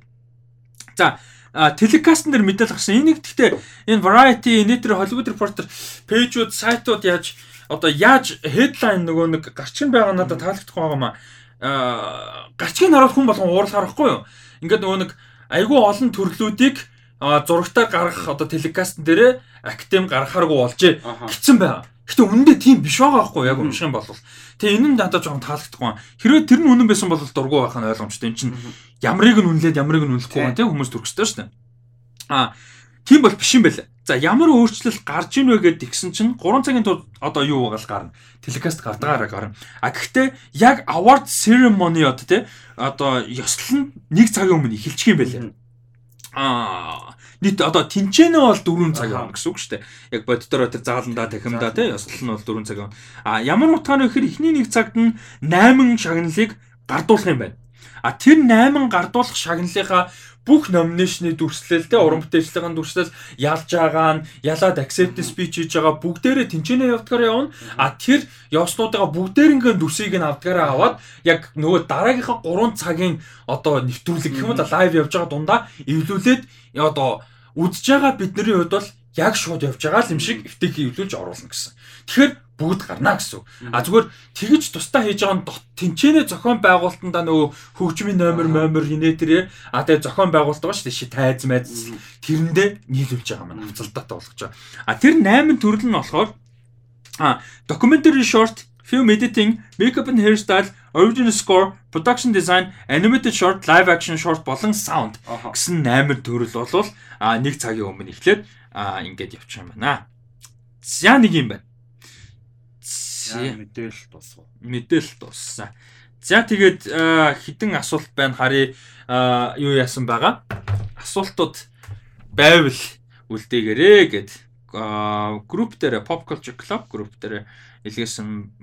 За телекастн дээр мэдээлэл гарсан. Энийг гэхдээ энэ Variety, Nature, Hollywood Reporter пэйжүүд, сайтууд яаж одоо яаж headline нөгөө нэг гарчиг байгаа надад таалагдахгүй байгаа маа. Аа гарчгийг харуулах хүн болгон уурлахаар байхгүй юу? Ингээд нөгөө нэг айгүй олон төрлүүдийг зурагтаар гаргах одоо телекастн дээрээ актем гаргахааргүй болжээ гэсэн байгаа. Гэтэ үнэндээ тийм биш байгаа байхгүй яг унших юм бол. Тэгээ энэ нь надад жоохон таалагдахгүй. Хэрвээ тэр нь үнэн байсан бол дургу байх нь ойлгомжтой. Энд чинь ямрыг нь үнэлээд ямрыг нь үнэлэхгүй байгаа тийм хүмүүс төрөхстэй шүү дээ. Аа тийм бол биш юм байна. За ямар өөрчлөлт гарч ийн вэ гэд тэгсэн чинь 3 цагийн турд одоо юу байгаа л гарна. Телекаст гардагаараа гарна. А гэхдээ яг award ceremony одоо тий одоо ёслол нь 1 цагийн өмнө эхэлчих юм байлаа. Аа нийт одоо тэнцэнэ бол 4 цаг явна гэсэн үг шүү дээ. Яг боддороо тэр зааландаа тахимдаа тий ёслол нь бол 4 цаг явна. А ямар утгаар вэ гэхээр эхний нэг цагт нь 8 шагналыг гардуулах юм байна. А тэр 8 гардуулах шагналынхаа бүх номинашны дүрслэлтэй уран бүтээлчлийн дүрслэл ялж байгаа нь ялаад acceptance speech хийж байгаа бүгдээрээ тэнцэнэ явдгаар явна. А тэр явснуудаа бүгдээрингээ дүрсийг нь авдгаараа аваад яг нөгөө дараагийнхаа 3 цагийн одоо нэвтрүүлэг гэх юм уу лайв явж байгаа дундаа эвлүүлээд одоо үдж байгаа бидний хувьд бол яг шууд явж байгаа юм шиг эвтэйг эвлүүлж оруулна гэсэн. Тэгэхээр бүгд гарна гэсэн. А зүгээр тэгж тусдаа хийж байгаа нь тэнцэнэ зохион байгуулалтанда нөгөө хөгжмийн номер номер хинэ тэрэ а тэгээ зохион байгуулалт байгаа шүү дээ тайз майз тэрэндээ нийлүүлж байгаа маань хавцалдаатай болгож байгаа. А тэр 8 төрөл нь болохоор а documentary short film editing, makeup and hairstyle, original score, production design, animated short, live action short болон sound гэсэн 8 төрөл болвол а нэг цагийн өмнө эхлээд а ингээд явчих юм байна. За нэг юм байна.
Мэдээлэл дууссан.
Мэдээлэл дууссан. За тэгээд хідэн асуулт байна харъя юу яасан байгаа. Асуултууд байвал үлдээгээрээ гэд групп дээр Pop Culture Club групп дээр илгээсэн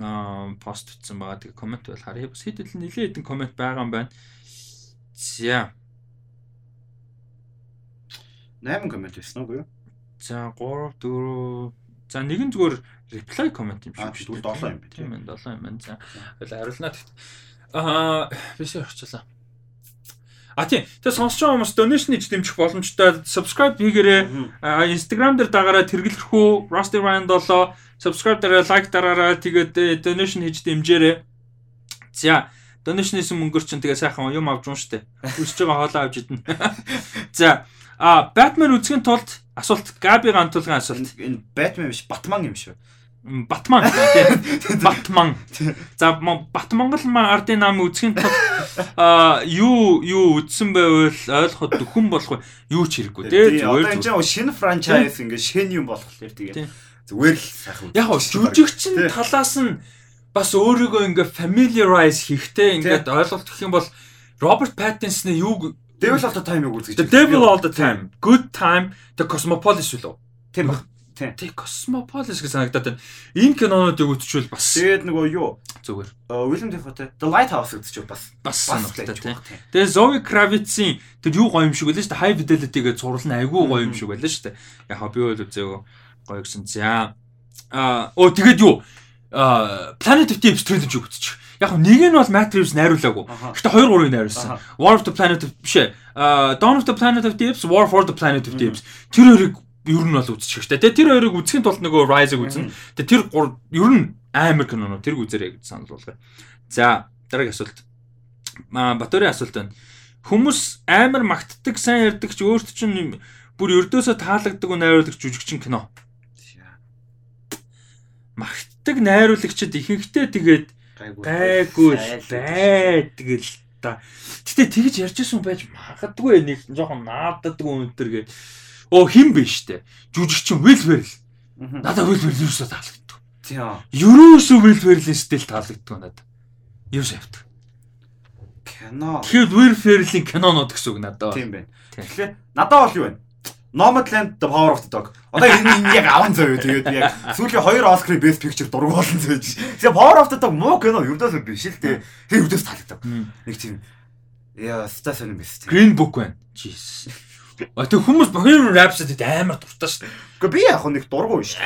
пост утсан байгаа. Тэгээ комент байл харъя. Бас хэд хэдэн нэлээд хэдэн комент байгаа юм байна. За.
8 комент байсан уу?
За 3 4 За нэгэн зүгээр reply comment юм
шиг шүү дээ. 7 юм
би тийм ээ 7 юм байна. За хариулнаа. Аа биш орчлаа. А тийм. Тэгээ сонсож байгаа хүмүүс donation хийж дэмжих боломжтой. Subscribe хийгээрэй. Instagram дээр дагараа тэргэлэрхүү Rusty Ryan 7 subscribe дараа, like дараараа тэгээд э, donation хийж дэмжээрэй. За donation-ийн мөнгөөр чинь тэгээ сайхан юм авч уун штэ. Үсэж байгаа хоолоо авч идэнэ. За а Batman үзэхийн тулд асуулт Габи гантулгын асуулт.
Энэ Batman биш, Batman юм шүү.
Батман тийм Батман. За Батмонгол маа ардын нам үзхийн тулд а юу юу үдсэн байвал ойлгоход дөхөн болох юу ч хэрэггүй
тийм зүгээр. Одоо энэ шинэ франчайз ингээ шинэ юм болохоор тэгээ зүгээр л сайхан.
Яг гоо жүжигчин талаас нь бас өөрийгөө ингээ familiarize хийхтэй ингээд ойлголт гэх юм бол Роберт Паттинсны юу
Devil all the time-ыг үзэж.
The Devil all the time. Good time the Cosmopolis үлээ.
Тийм баг.
Тэг Cosmopolis гэж санагдаад байна. Энэ кинонуудыг үзчихвэл бас
Тэгээд нөгөө юу
зүгээр.
William Dafoe The Lighthouse үзчихвэл бас
бас сонирхолтой тийм. Тэгээд Zoe Kravitz-ийн тэр юу гоё юм шиг байлаа шүү дээ. High Fidelity гэж зурлал нь айгүй гоё юм шиг байлаа шүү дээ. Яг би бол үзээгөө гоё гэсэн. За аа оо тэгээд юу аа Planet of the Apes трейлер үзчих. Яг нэг нь бол Reeves найруулаагүй. Гэхдээ 2 3-ыг найруулсан. War of the Planet of биш ээ. Dawn of the Planet of the Apes, War for the Planet of the Apes. Тэр хоёрыг ер нь бол үзчих хэрэгтэй. Тэр хоёрыг үзэхийн тулд нөгөө Rise-ыг үзнэ. Тэгээ тэр ер нь амар киноноо тэрг үзэрэй гэж санал болгоо. За дараагийн асуулт. Аа Батөрийн асуулт байна. Хүмүүс амар магтдаг, сайн ярьдаг ч өөрт чинь бүр өрдөөсөө таалагддаг уу найруулагч жүжигчин кино. Магтдаг найруулагчид ихэнхдээ тэгээд гайгүй байдаг л та. Гэтэ тэгж ярьжсэн байж магадгүй нэг жоохон нааддаг өнтер гэдэг Оо хин бэ штэ. Жүжигчин Вилверл. Надаа Вилверл юусоо таалагддаг.
Тийм.
Ерөөсөө Вилверлийн стил таалагддаг надад. Юу шавт.
Кино.
Тэгэхээр Ferrell-ийн кинонууд гэсэн үг надад.
Тийм байна. Тэгэхээр надад бол юу вэ? Nomadland The Power of the Dog. Одоо энэ яг аван зөө тэгээд яг сүүлийн хоёр Oscar-ийн Best Picture дург болсон зөө. Тэгээ Power of the Dog муу кино ердөөс биш л дээ. Тэр ердөөс таалагдав. Нэг тийм яа стасын юм биш.
Green Book байна. Jesus. А тэг хүмүүс Bohemian Rhapsody амар дуртай шүү дээ.
Гэхдээ би яг нэг дургу шүү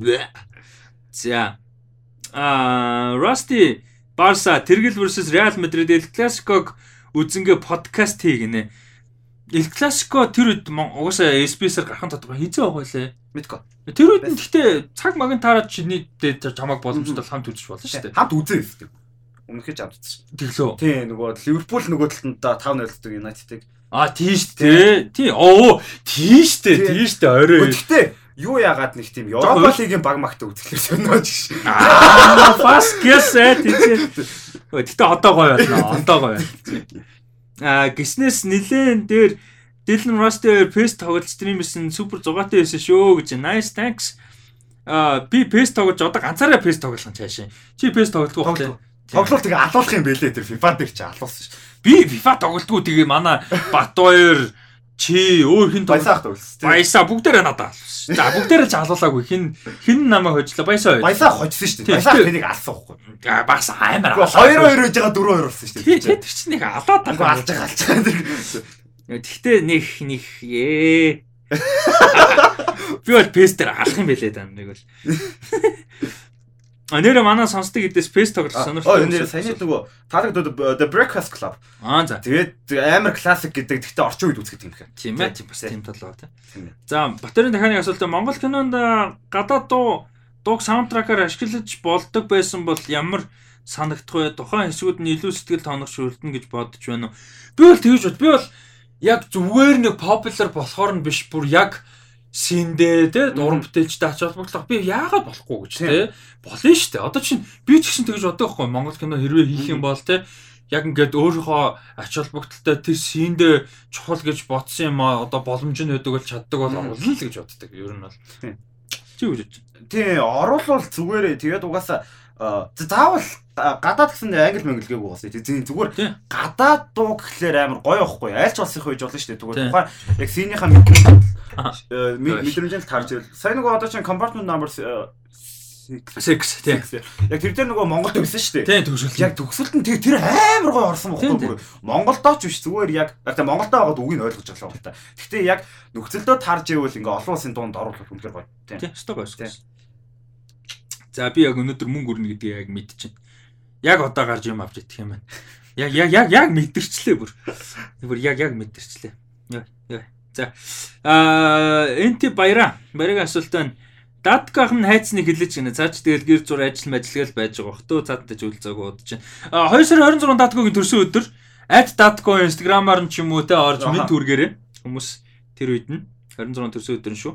дээ. За. А Rusty Barca Тэргэл versus Real Madrid El Clasico үзэнгээ подкаст хий гинэ. El Clasico тэр үед угаасаа SBS-ээр гарахын тодорхой хизээ байгаа лээ.
Мэдгүй.
Тэр үед нь гэхдээ цаг магийн таараад чиний дээд чамаг боломжтой хамт үзэж болно шүү дээ.
Хамт үзээ гэдэг. Өмнөхөж хамт үзсэн.
Тэглөө.
Тий, нөгөө Ливерпул нөгөө талд нь 5-0 дэг United-ыг.
А тийш дээ. Тий. Оо, тийш дээ. Тийш дээ. Орой.
Гэхдээ юу яагаад нэг тийм Европа лигийн баг магт үзэхлээр сониож ш.
Аа, фас гэсэ тийч. Гэтэ одоо гоё байна. Одоо гоё байна. Аа, гиснээс нилээн дээр Dylan Rusty PES тоглолт стримсэн супер 6-тай байсан шүү гэж. Nice thanks. Аа, би PES тоглож одоо ганцаараа PES тоглох нь цаашаа. Чи PES тоглохгүй
байна. Тоглолт тэгээ алуулах юм бэлээ тэр FIFA дээр чи алуулсан шүү.
Би FIFA тоглолтгүй тэгээ манай Батбаяр чи өөр хин
баясаах тоглосон.
Баясаа бүгдээрээ надад алуулсан. За бүгдээрээ ч алуулаагүй хин хин намайг хожлоо баясаа.
Баясаа хожсон шүү дээ. Баясаа тэнийг алсан байхгүй.
Бас амар.
2-2 гэж байгаа 4-2 болсон шүү дээ.
Тэр чинь нэг алаад
таа. Алж байгаа алж байгаа.
Тэгтээ нэг нэг ээ. Би бол пестер алах юм бэлээ даа нэг бол. А нэр манай сонсдог гэдээс пест тоглох
сонирхолтой. Оо нэр саяны нөгөө таалагдод The Breakfast Club.
Аа за.
Тэгээд амар классик гэдэг гэхдээ орчин үед үзэх юм хэрэг.
Тийм ээ. Тийм бас тийм толгой тийм. За Батарын дахианы асуулт Монгол кинонд гадаад дуу дууг саундтракаар ашиглаж болдог байсан бол ямар санагдах вэ? Тухайн хэсгүүд нь илүү сэтгэл тооногч үлдэнэ гэж бодож байна уу? Би бол тэгж бод. Би бол яг зүгээр нэг popular болохоор нь биш бүр яг синдээ те уран бүтээлчтэй ач холбогдлох би яагаад болохгүй гэж те? Болно шүү дээ. Одоо чинь би ч гэсэн тэгж боддог байхгүй. Монгол кино хэрвээ хийх юм бол те яг ингээд өөрийнхөө ач холбогдолтой тэр синдээ чухал гэж бодсон юм а одоо боломж нь өгдөг бол чаддаг бол оруулна л гэж боддог. Ер нь бол. Чи юу гэж?
Тий, оруулал зүгээрээ. Тэгээд угаасаа заавал гадаад гэсэн англи мэнгэлгээгүй угаасаа тий зүгээр гадаад дуу гэхлээр амар гоё ихгүй аль ч улсын хойж болно шүү дээ. Зүгээр тухайн яг синийхаа мэдрэмжэнд таарч ирэл сайн нөгөө одоо чинь compartment number
6 тийм.
Яг тэр дээр нөгөө Монголд өгсөн шүү
дээ. Тийм төгсөлт.
Яг төгсөлт нь тэр амар гоё орсон бохгүй бүр. Монголдооч биш зүгээр яг яг тэ Монголдоо байгаад үгийг ойлгож байгаа юм байна. Гэхдээ яг нөхцөлдөө таарж ивэл ингээ олон улсын дуунд оруулах үнэхээр гоё.
Тийм. Өстой гоё. За би яг өнөөдөр мөнгө өрнө гэдгийг яг мэдчихэв. Яг одоо гарч юм авч идэх юм байна. Яг яг яг яг мэдэрчлээ бүр. Бүр яг яг мэдэрчлээ. Яа яа. За аа энти баяра. Баярын асуулт байна. Датках нь хайцныг хэлж гинэ. Цаач тэгэл гэр зур ажил мэдлэгэл байж байгаа. Хтөө цаатаж үлцээг удаж байна. А 2 сарын 26 даткогийн төрсөн өдөр @datko инстаграмаар нь ч юм уу те орж мэд түргээрээ хүмүүс тэр үед нь 26 төрсөн өдөр нь шүү.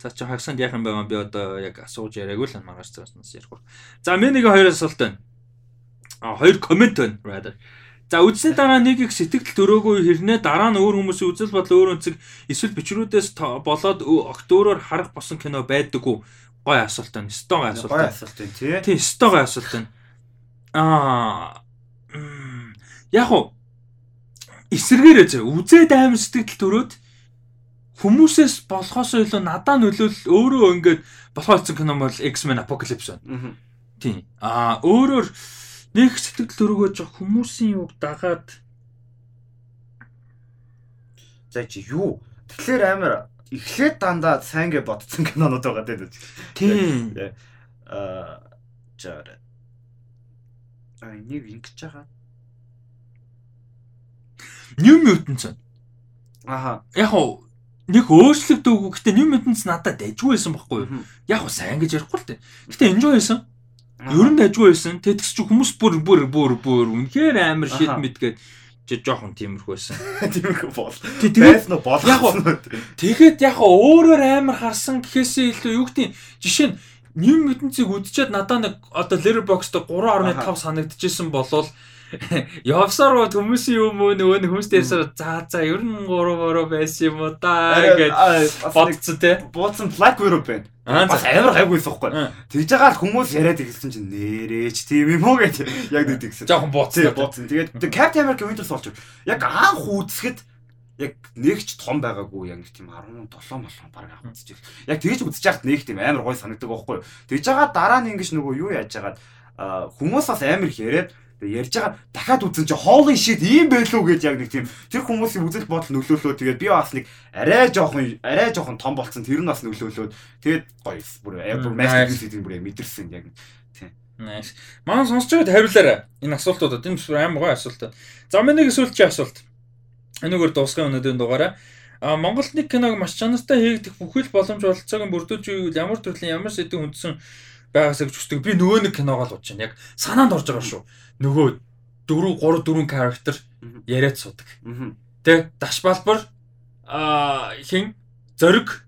За чи хагсанд яах юм байгаа би одоо яг асууж яриаггүй л маргааш цааснаас ярих. За мен нэг хоёр асуулт байна. А хоёр комент байна rather. За үдсний дараа нэг их сэтгэл төрөөгүй хэрнээ дараа нь өөр хүмүүсийн үзэл бодол өөр өнцөг эсвэл бичрүүдээс болоод огт өөрөөр харах босон кино байдаггүй. Гой асуулт байна. Стогой асуулт.
Гой асуулт байна тий.
Тий, стогой асуулт байна. Аа яг уу эсэргээрээ зэ үзээд аим сэтгэл төрөөд хүмүүсээс болохоос илүү надаа нөлөөл өөрөө ингээд болохоос кино бол X-Men Apocalypse байна. Тийм. Аа өөрөөр нэг сэтгэл төрөгөөж хүмүүсийн юг дагаад
за чи юу тэгэхээр амар эхлээд дандаа сайн гэж бодсон кинонууд байгаа дээ.
Тийм.
Аа жаа. Аа нэг ингэж байгаа.
New Mutants.
Аха.
Яг уу нэг өөрчлөгдөөгүй. Гэтэ New Mutants надад дайггүй байсан байхгүй юу? Яг уу сайн гэж ярихгүй л дээ. Гэтэ enjoy байсан. Ер нь ажгүй байсан. Тэтгэс чи хүмүүс бүр бүр бүр бүр үнэхээр амар шид мэд гээд жоохон тиймэрхүү байсан.
Тиймэрхүү бол. Тэгээд болох.
Яг тэгэхэд яг өөрөөр амар харсан гэхээсээ илүү юу гэдэг жишээ нь New Mutants-ыг үдчихэд надаа нэг одоо Letterboxd 3.5 санагдчихсэн болол Явсаар гоо хүмүүсийн юм уу нөгөө нэг хүмүүс дээрсээр за за ер нь 3 3 байсан юм уу да гэж бодцоо те.
Бууцсан Black Widow байна. Бас амар гайгүй суухгүй. Тэгж байгаа л хүмүүс яриад ирсэн чинь нэрээч тийм юм уу гэж яг нэг тэгсэн.
Жохон бууцсан.
Бууцсан. Тэгээд Captain America Winter Soldier яг анх үзэхэд яг нэгч том байгаагүй яг тийм 17 молхон баг авах үзэж. Яг тэгж үзэж яхад нэг тийм амар гой санагдаг байхгүй юу. Тэгж байгаа дараа нь ингэж нөгөө юу яаж яагаад хүмүүс бас амар их яриад ярьж байгаа дахиад үзэн чи holy shit ийм байлуу гэж яг нэг тийм тэр хүмүүсийн үзэл бодол нөлөөлөө тэгээд би бас нэг арай жоохон арай жоохон том болцсон тэр нь бас нөлөөлөөд тэгээд гоё бүр бүр master гэдэг бүр мэдэрсэн яг тийм
Nice. Манай сонсч байгаад хариулаарай. Энэ асуултуудад. Энэ бүр амар гоё асуулт. За миний нэг сүүлчийн асуулт. Энэгээр дуусгын өнөөдрийн дугаараа. А Монголд нэг киног маш чанартай хийгдэх бүхэл боломж олцоог нь бүрдүүлж ивэл ямар төрлийн ямар сэдв үндсэн байгаас гэж хүсдэг. Би нөгөө нэг киногоо л бодож байна. Яг санаанд орж байгаа шүү. Нөгөө 4 3 4 character яриад судаг. Тэ даш балбар а хин зориг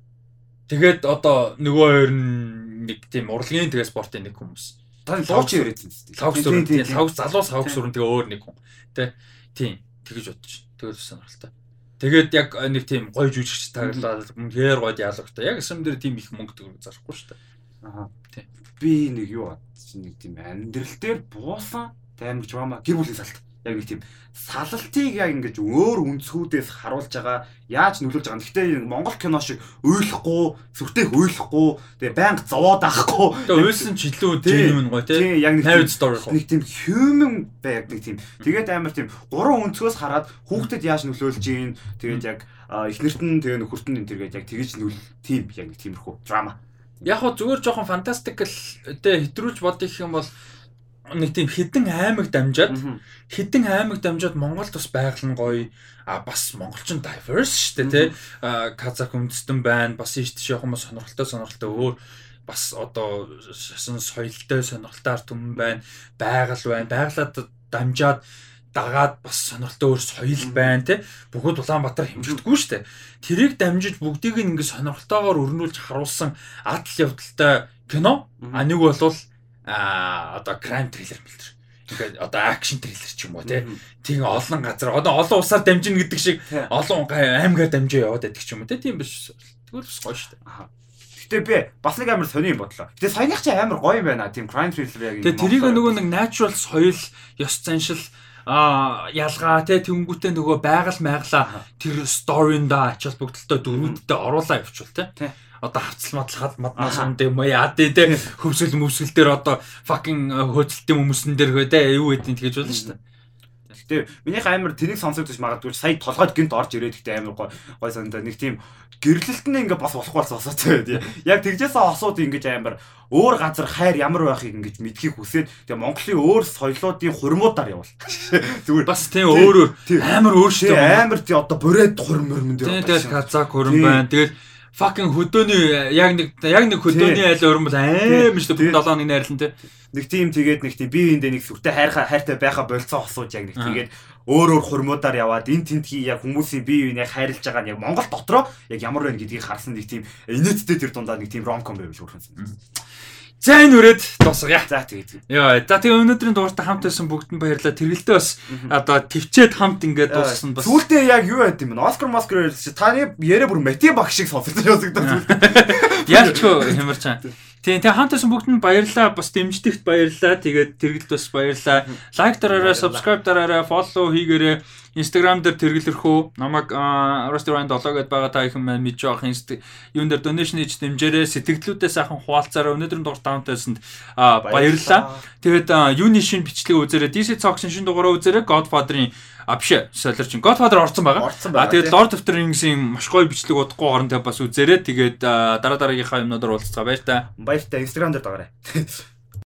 тэгээд одоо нөгөө хоёр нэг тийм урлагийн тэгээ спортын нэг хүмүүс.
Логч яриадсан
тийм. Логч сүрэн тийм логч залуус логч сүрэн тэгээ өөр нэг хүн. Тэ тийм тэгэж бодож. Тэгэл сонирхолтой. Тэгээд яг нэг тийм гоё жүжигч таглаад үнээр гоё диалогтой. Яг юм дээр тийм их мөнгө төгрөг зарахгүй шүү дээ.
Аа. Тийм би нэг юу бодсон нэг тийм амьдрал дээр буусан таймер драма гэр бүлийн салт яг нэг тийм салтыг яг ингэж өөр үнцгүүдээс харуулж байгаа яаж нөлөөлж байгаа. Гэхдээ Монгол кино шиг ойлгохгүй, сүртэйх ойлгохгүй, тэгээ байнга зовоод авахгүй.
Тэгээ уйлсан ч илүү genuine гоё тий. Яг нэг.
Нэг тийм human байг нэг тийм. Тэгээд амар тийм гурван өнцгөөс хараад хүүхдэд яаж нөлөөлж ийн. Тэгээд яг эхнэрт нь тэгээ нөхөрт нь тэргээд яг тэгэж нөл тийм яг нэг тиймэрхүү драма.
Яг хоо зүгээр жоохон фантастикл тэ хэтрүүлж бодох юм бол нэг тийм хідэн аймаг дамжаад хідэн аймаг дамжаад Монголд бас байгаль нь гоё а бас монголчин diverse шүү дээ тий казак үндэстэн байна бас ийш тийш явах юм сонирхолтой сонирхолтой өөр бас одоо соёлтой сонирхолтой ард түмэн байна байгаль байна байгалаад дамжаад дагаад бас сонирхолтой өөр соёл байна те бүгд Улаанбаатар хэмжигдэггүй шүү дээ. Тэрийг дамжиж бүгдийг нь ингэ сонирхолтойгоор өрнүүлж харуулсан адал явдалтай кино. А нэг бол а одоо crime thriller мэлтэр. Ингээд одоо акшн триллер ч юм уу те. Тийм олон газар одоо олон усаар дамжина гэдэг шиг олон аймгаар дамжиж яваад байдаг ч юм уу те. Тийм биш. Тэгвэл бас гоё шүү дээ.
Гэтэ би бас нэг амар сони юм бодлоо. Гэтэ саяных чи амар гоё юм байна. Тийм crime thriller
яг. Тэгээ тэрийг нөгөө нэг natural соёл, ёс заншил а ялгаа те тэнгүүтээ нөгөө байгаль майглаа тэр сторинда ачаал бүгдэлтэй дөрүүдтэй оруулаа явуучвал те одоо хавцал мадлахад маднаас үндэ юм яа дээ те хөвсөл мөвсөл дээр одоо fucking хөөцөлтийн хүмүүсэн дээр хөө те юу гэдгийг тэгэж болно шүү дээ
Гэтэ минийх амар тэрийг сонсогдож магадгүй сая толгойд гинт орж ирээд гэтэ амар гой гой санагдаа нэг тийм гэрлэлт нь ингээ бас болохгүй болсон тийм. Яг тэгжээсээ осууд ингэж амар өөр газар хайр ямар байхыг ингэж мэдхийг хүсээд тэгээ Монголын өөр соёлоодын хурмуудаар явал.
Зүгээр бас тийм өөр өөр амар өөр шүү
дээ. Амар тий одоо бүрээд хурм мөрмөн
дээр. Тийм казак хурм байна. Тэгэл fucking хөдөөний яг нэг яг нэг хөдөөний айл өрн бол аим шүү дээ. 7 оны найрлан тий.
Нэг тийм тэгээд нэг тийм бие биендээ нэг сүртэй хайрхаа хайртай байха болцоо осууж яг нэг тэгээд өөр өөр хурмуудаар яваад эн тентхий яг хүмүүсийн бие биенээ хайрлаж байгаа нь яг Монгол дотроо яг ямар байна гэдгийг харсан нэг тийм инээдтэй тэр дундаа нэг тийм ромком байвал хөрхөн.
За энэ үрээд дуусгая.
За тэгээд.
Йоо, за тэгээ өнөөдрийн дугаартай хамт байсан бүгдэнд баярлалаа. Тэргэлдээ бас одоо твчээд хамт ингээд дууссан
бас. Сүүлдээ яг юу байд юм бэ? Оскар Москер таны яриа бүр Мати баг шиг сонсогдож
байгаа. Ялчгүй хэмэрчаа. Тийм тэгээ хамт байсан бүгдэнд баярлалаа. Бас дэмждэгт баярлалаа. Тэгээд тэргэлд бас баярлалаа. Лайк дараарай, subscribe дараарай, follow хийгээрэй. Instagram дээр тэргэлэрхүү намайг Restaurant 7 гэдээ байгаа та ихэн маань мэдж байгаа инст юун дээр donation хийж дэмжээрэй. Сэтгэлдлүүдээ сайхан хуваалцаарай. Өнөөдрийн дугаар таамт байсанд баярлалаа. Тэгээд юуны шин бичлэг үзээрэй. DC Talk шин дугаараа үзээрэй. Godfather-ын А биш солирч Godfather орсон байгаа. А тэгээд Lord of the Rings-ийн маш гоё бичлэг удахгүй хоорондоо бас үзээрэй. Тэгээд дараа дараагийнхаа юмнуудаар уулзцгаа баяр та.
Баяр та Instagram дээр дагаарай.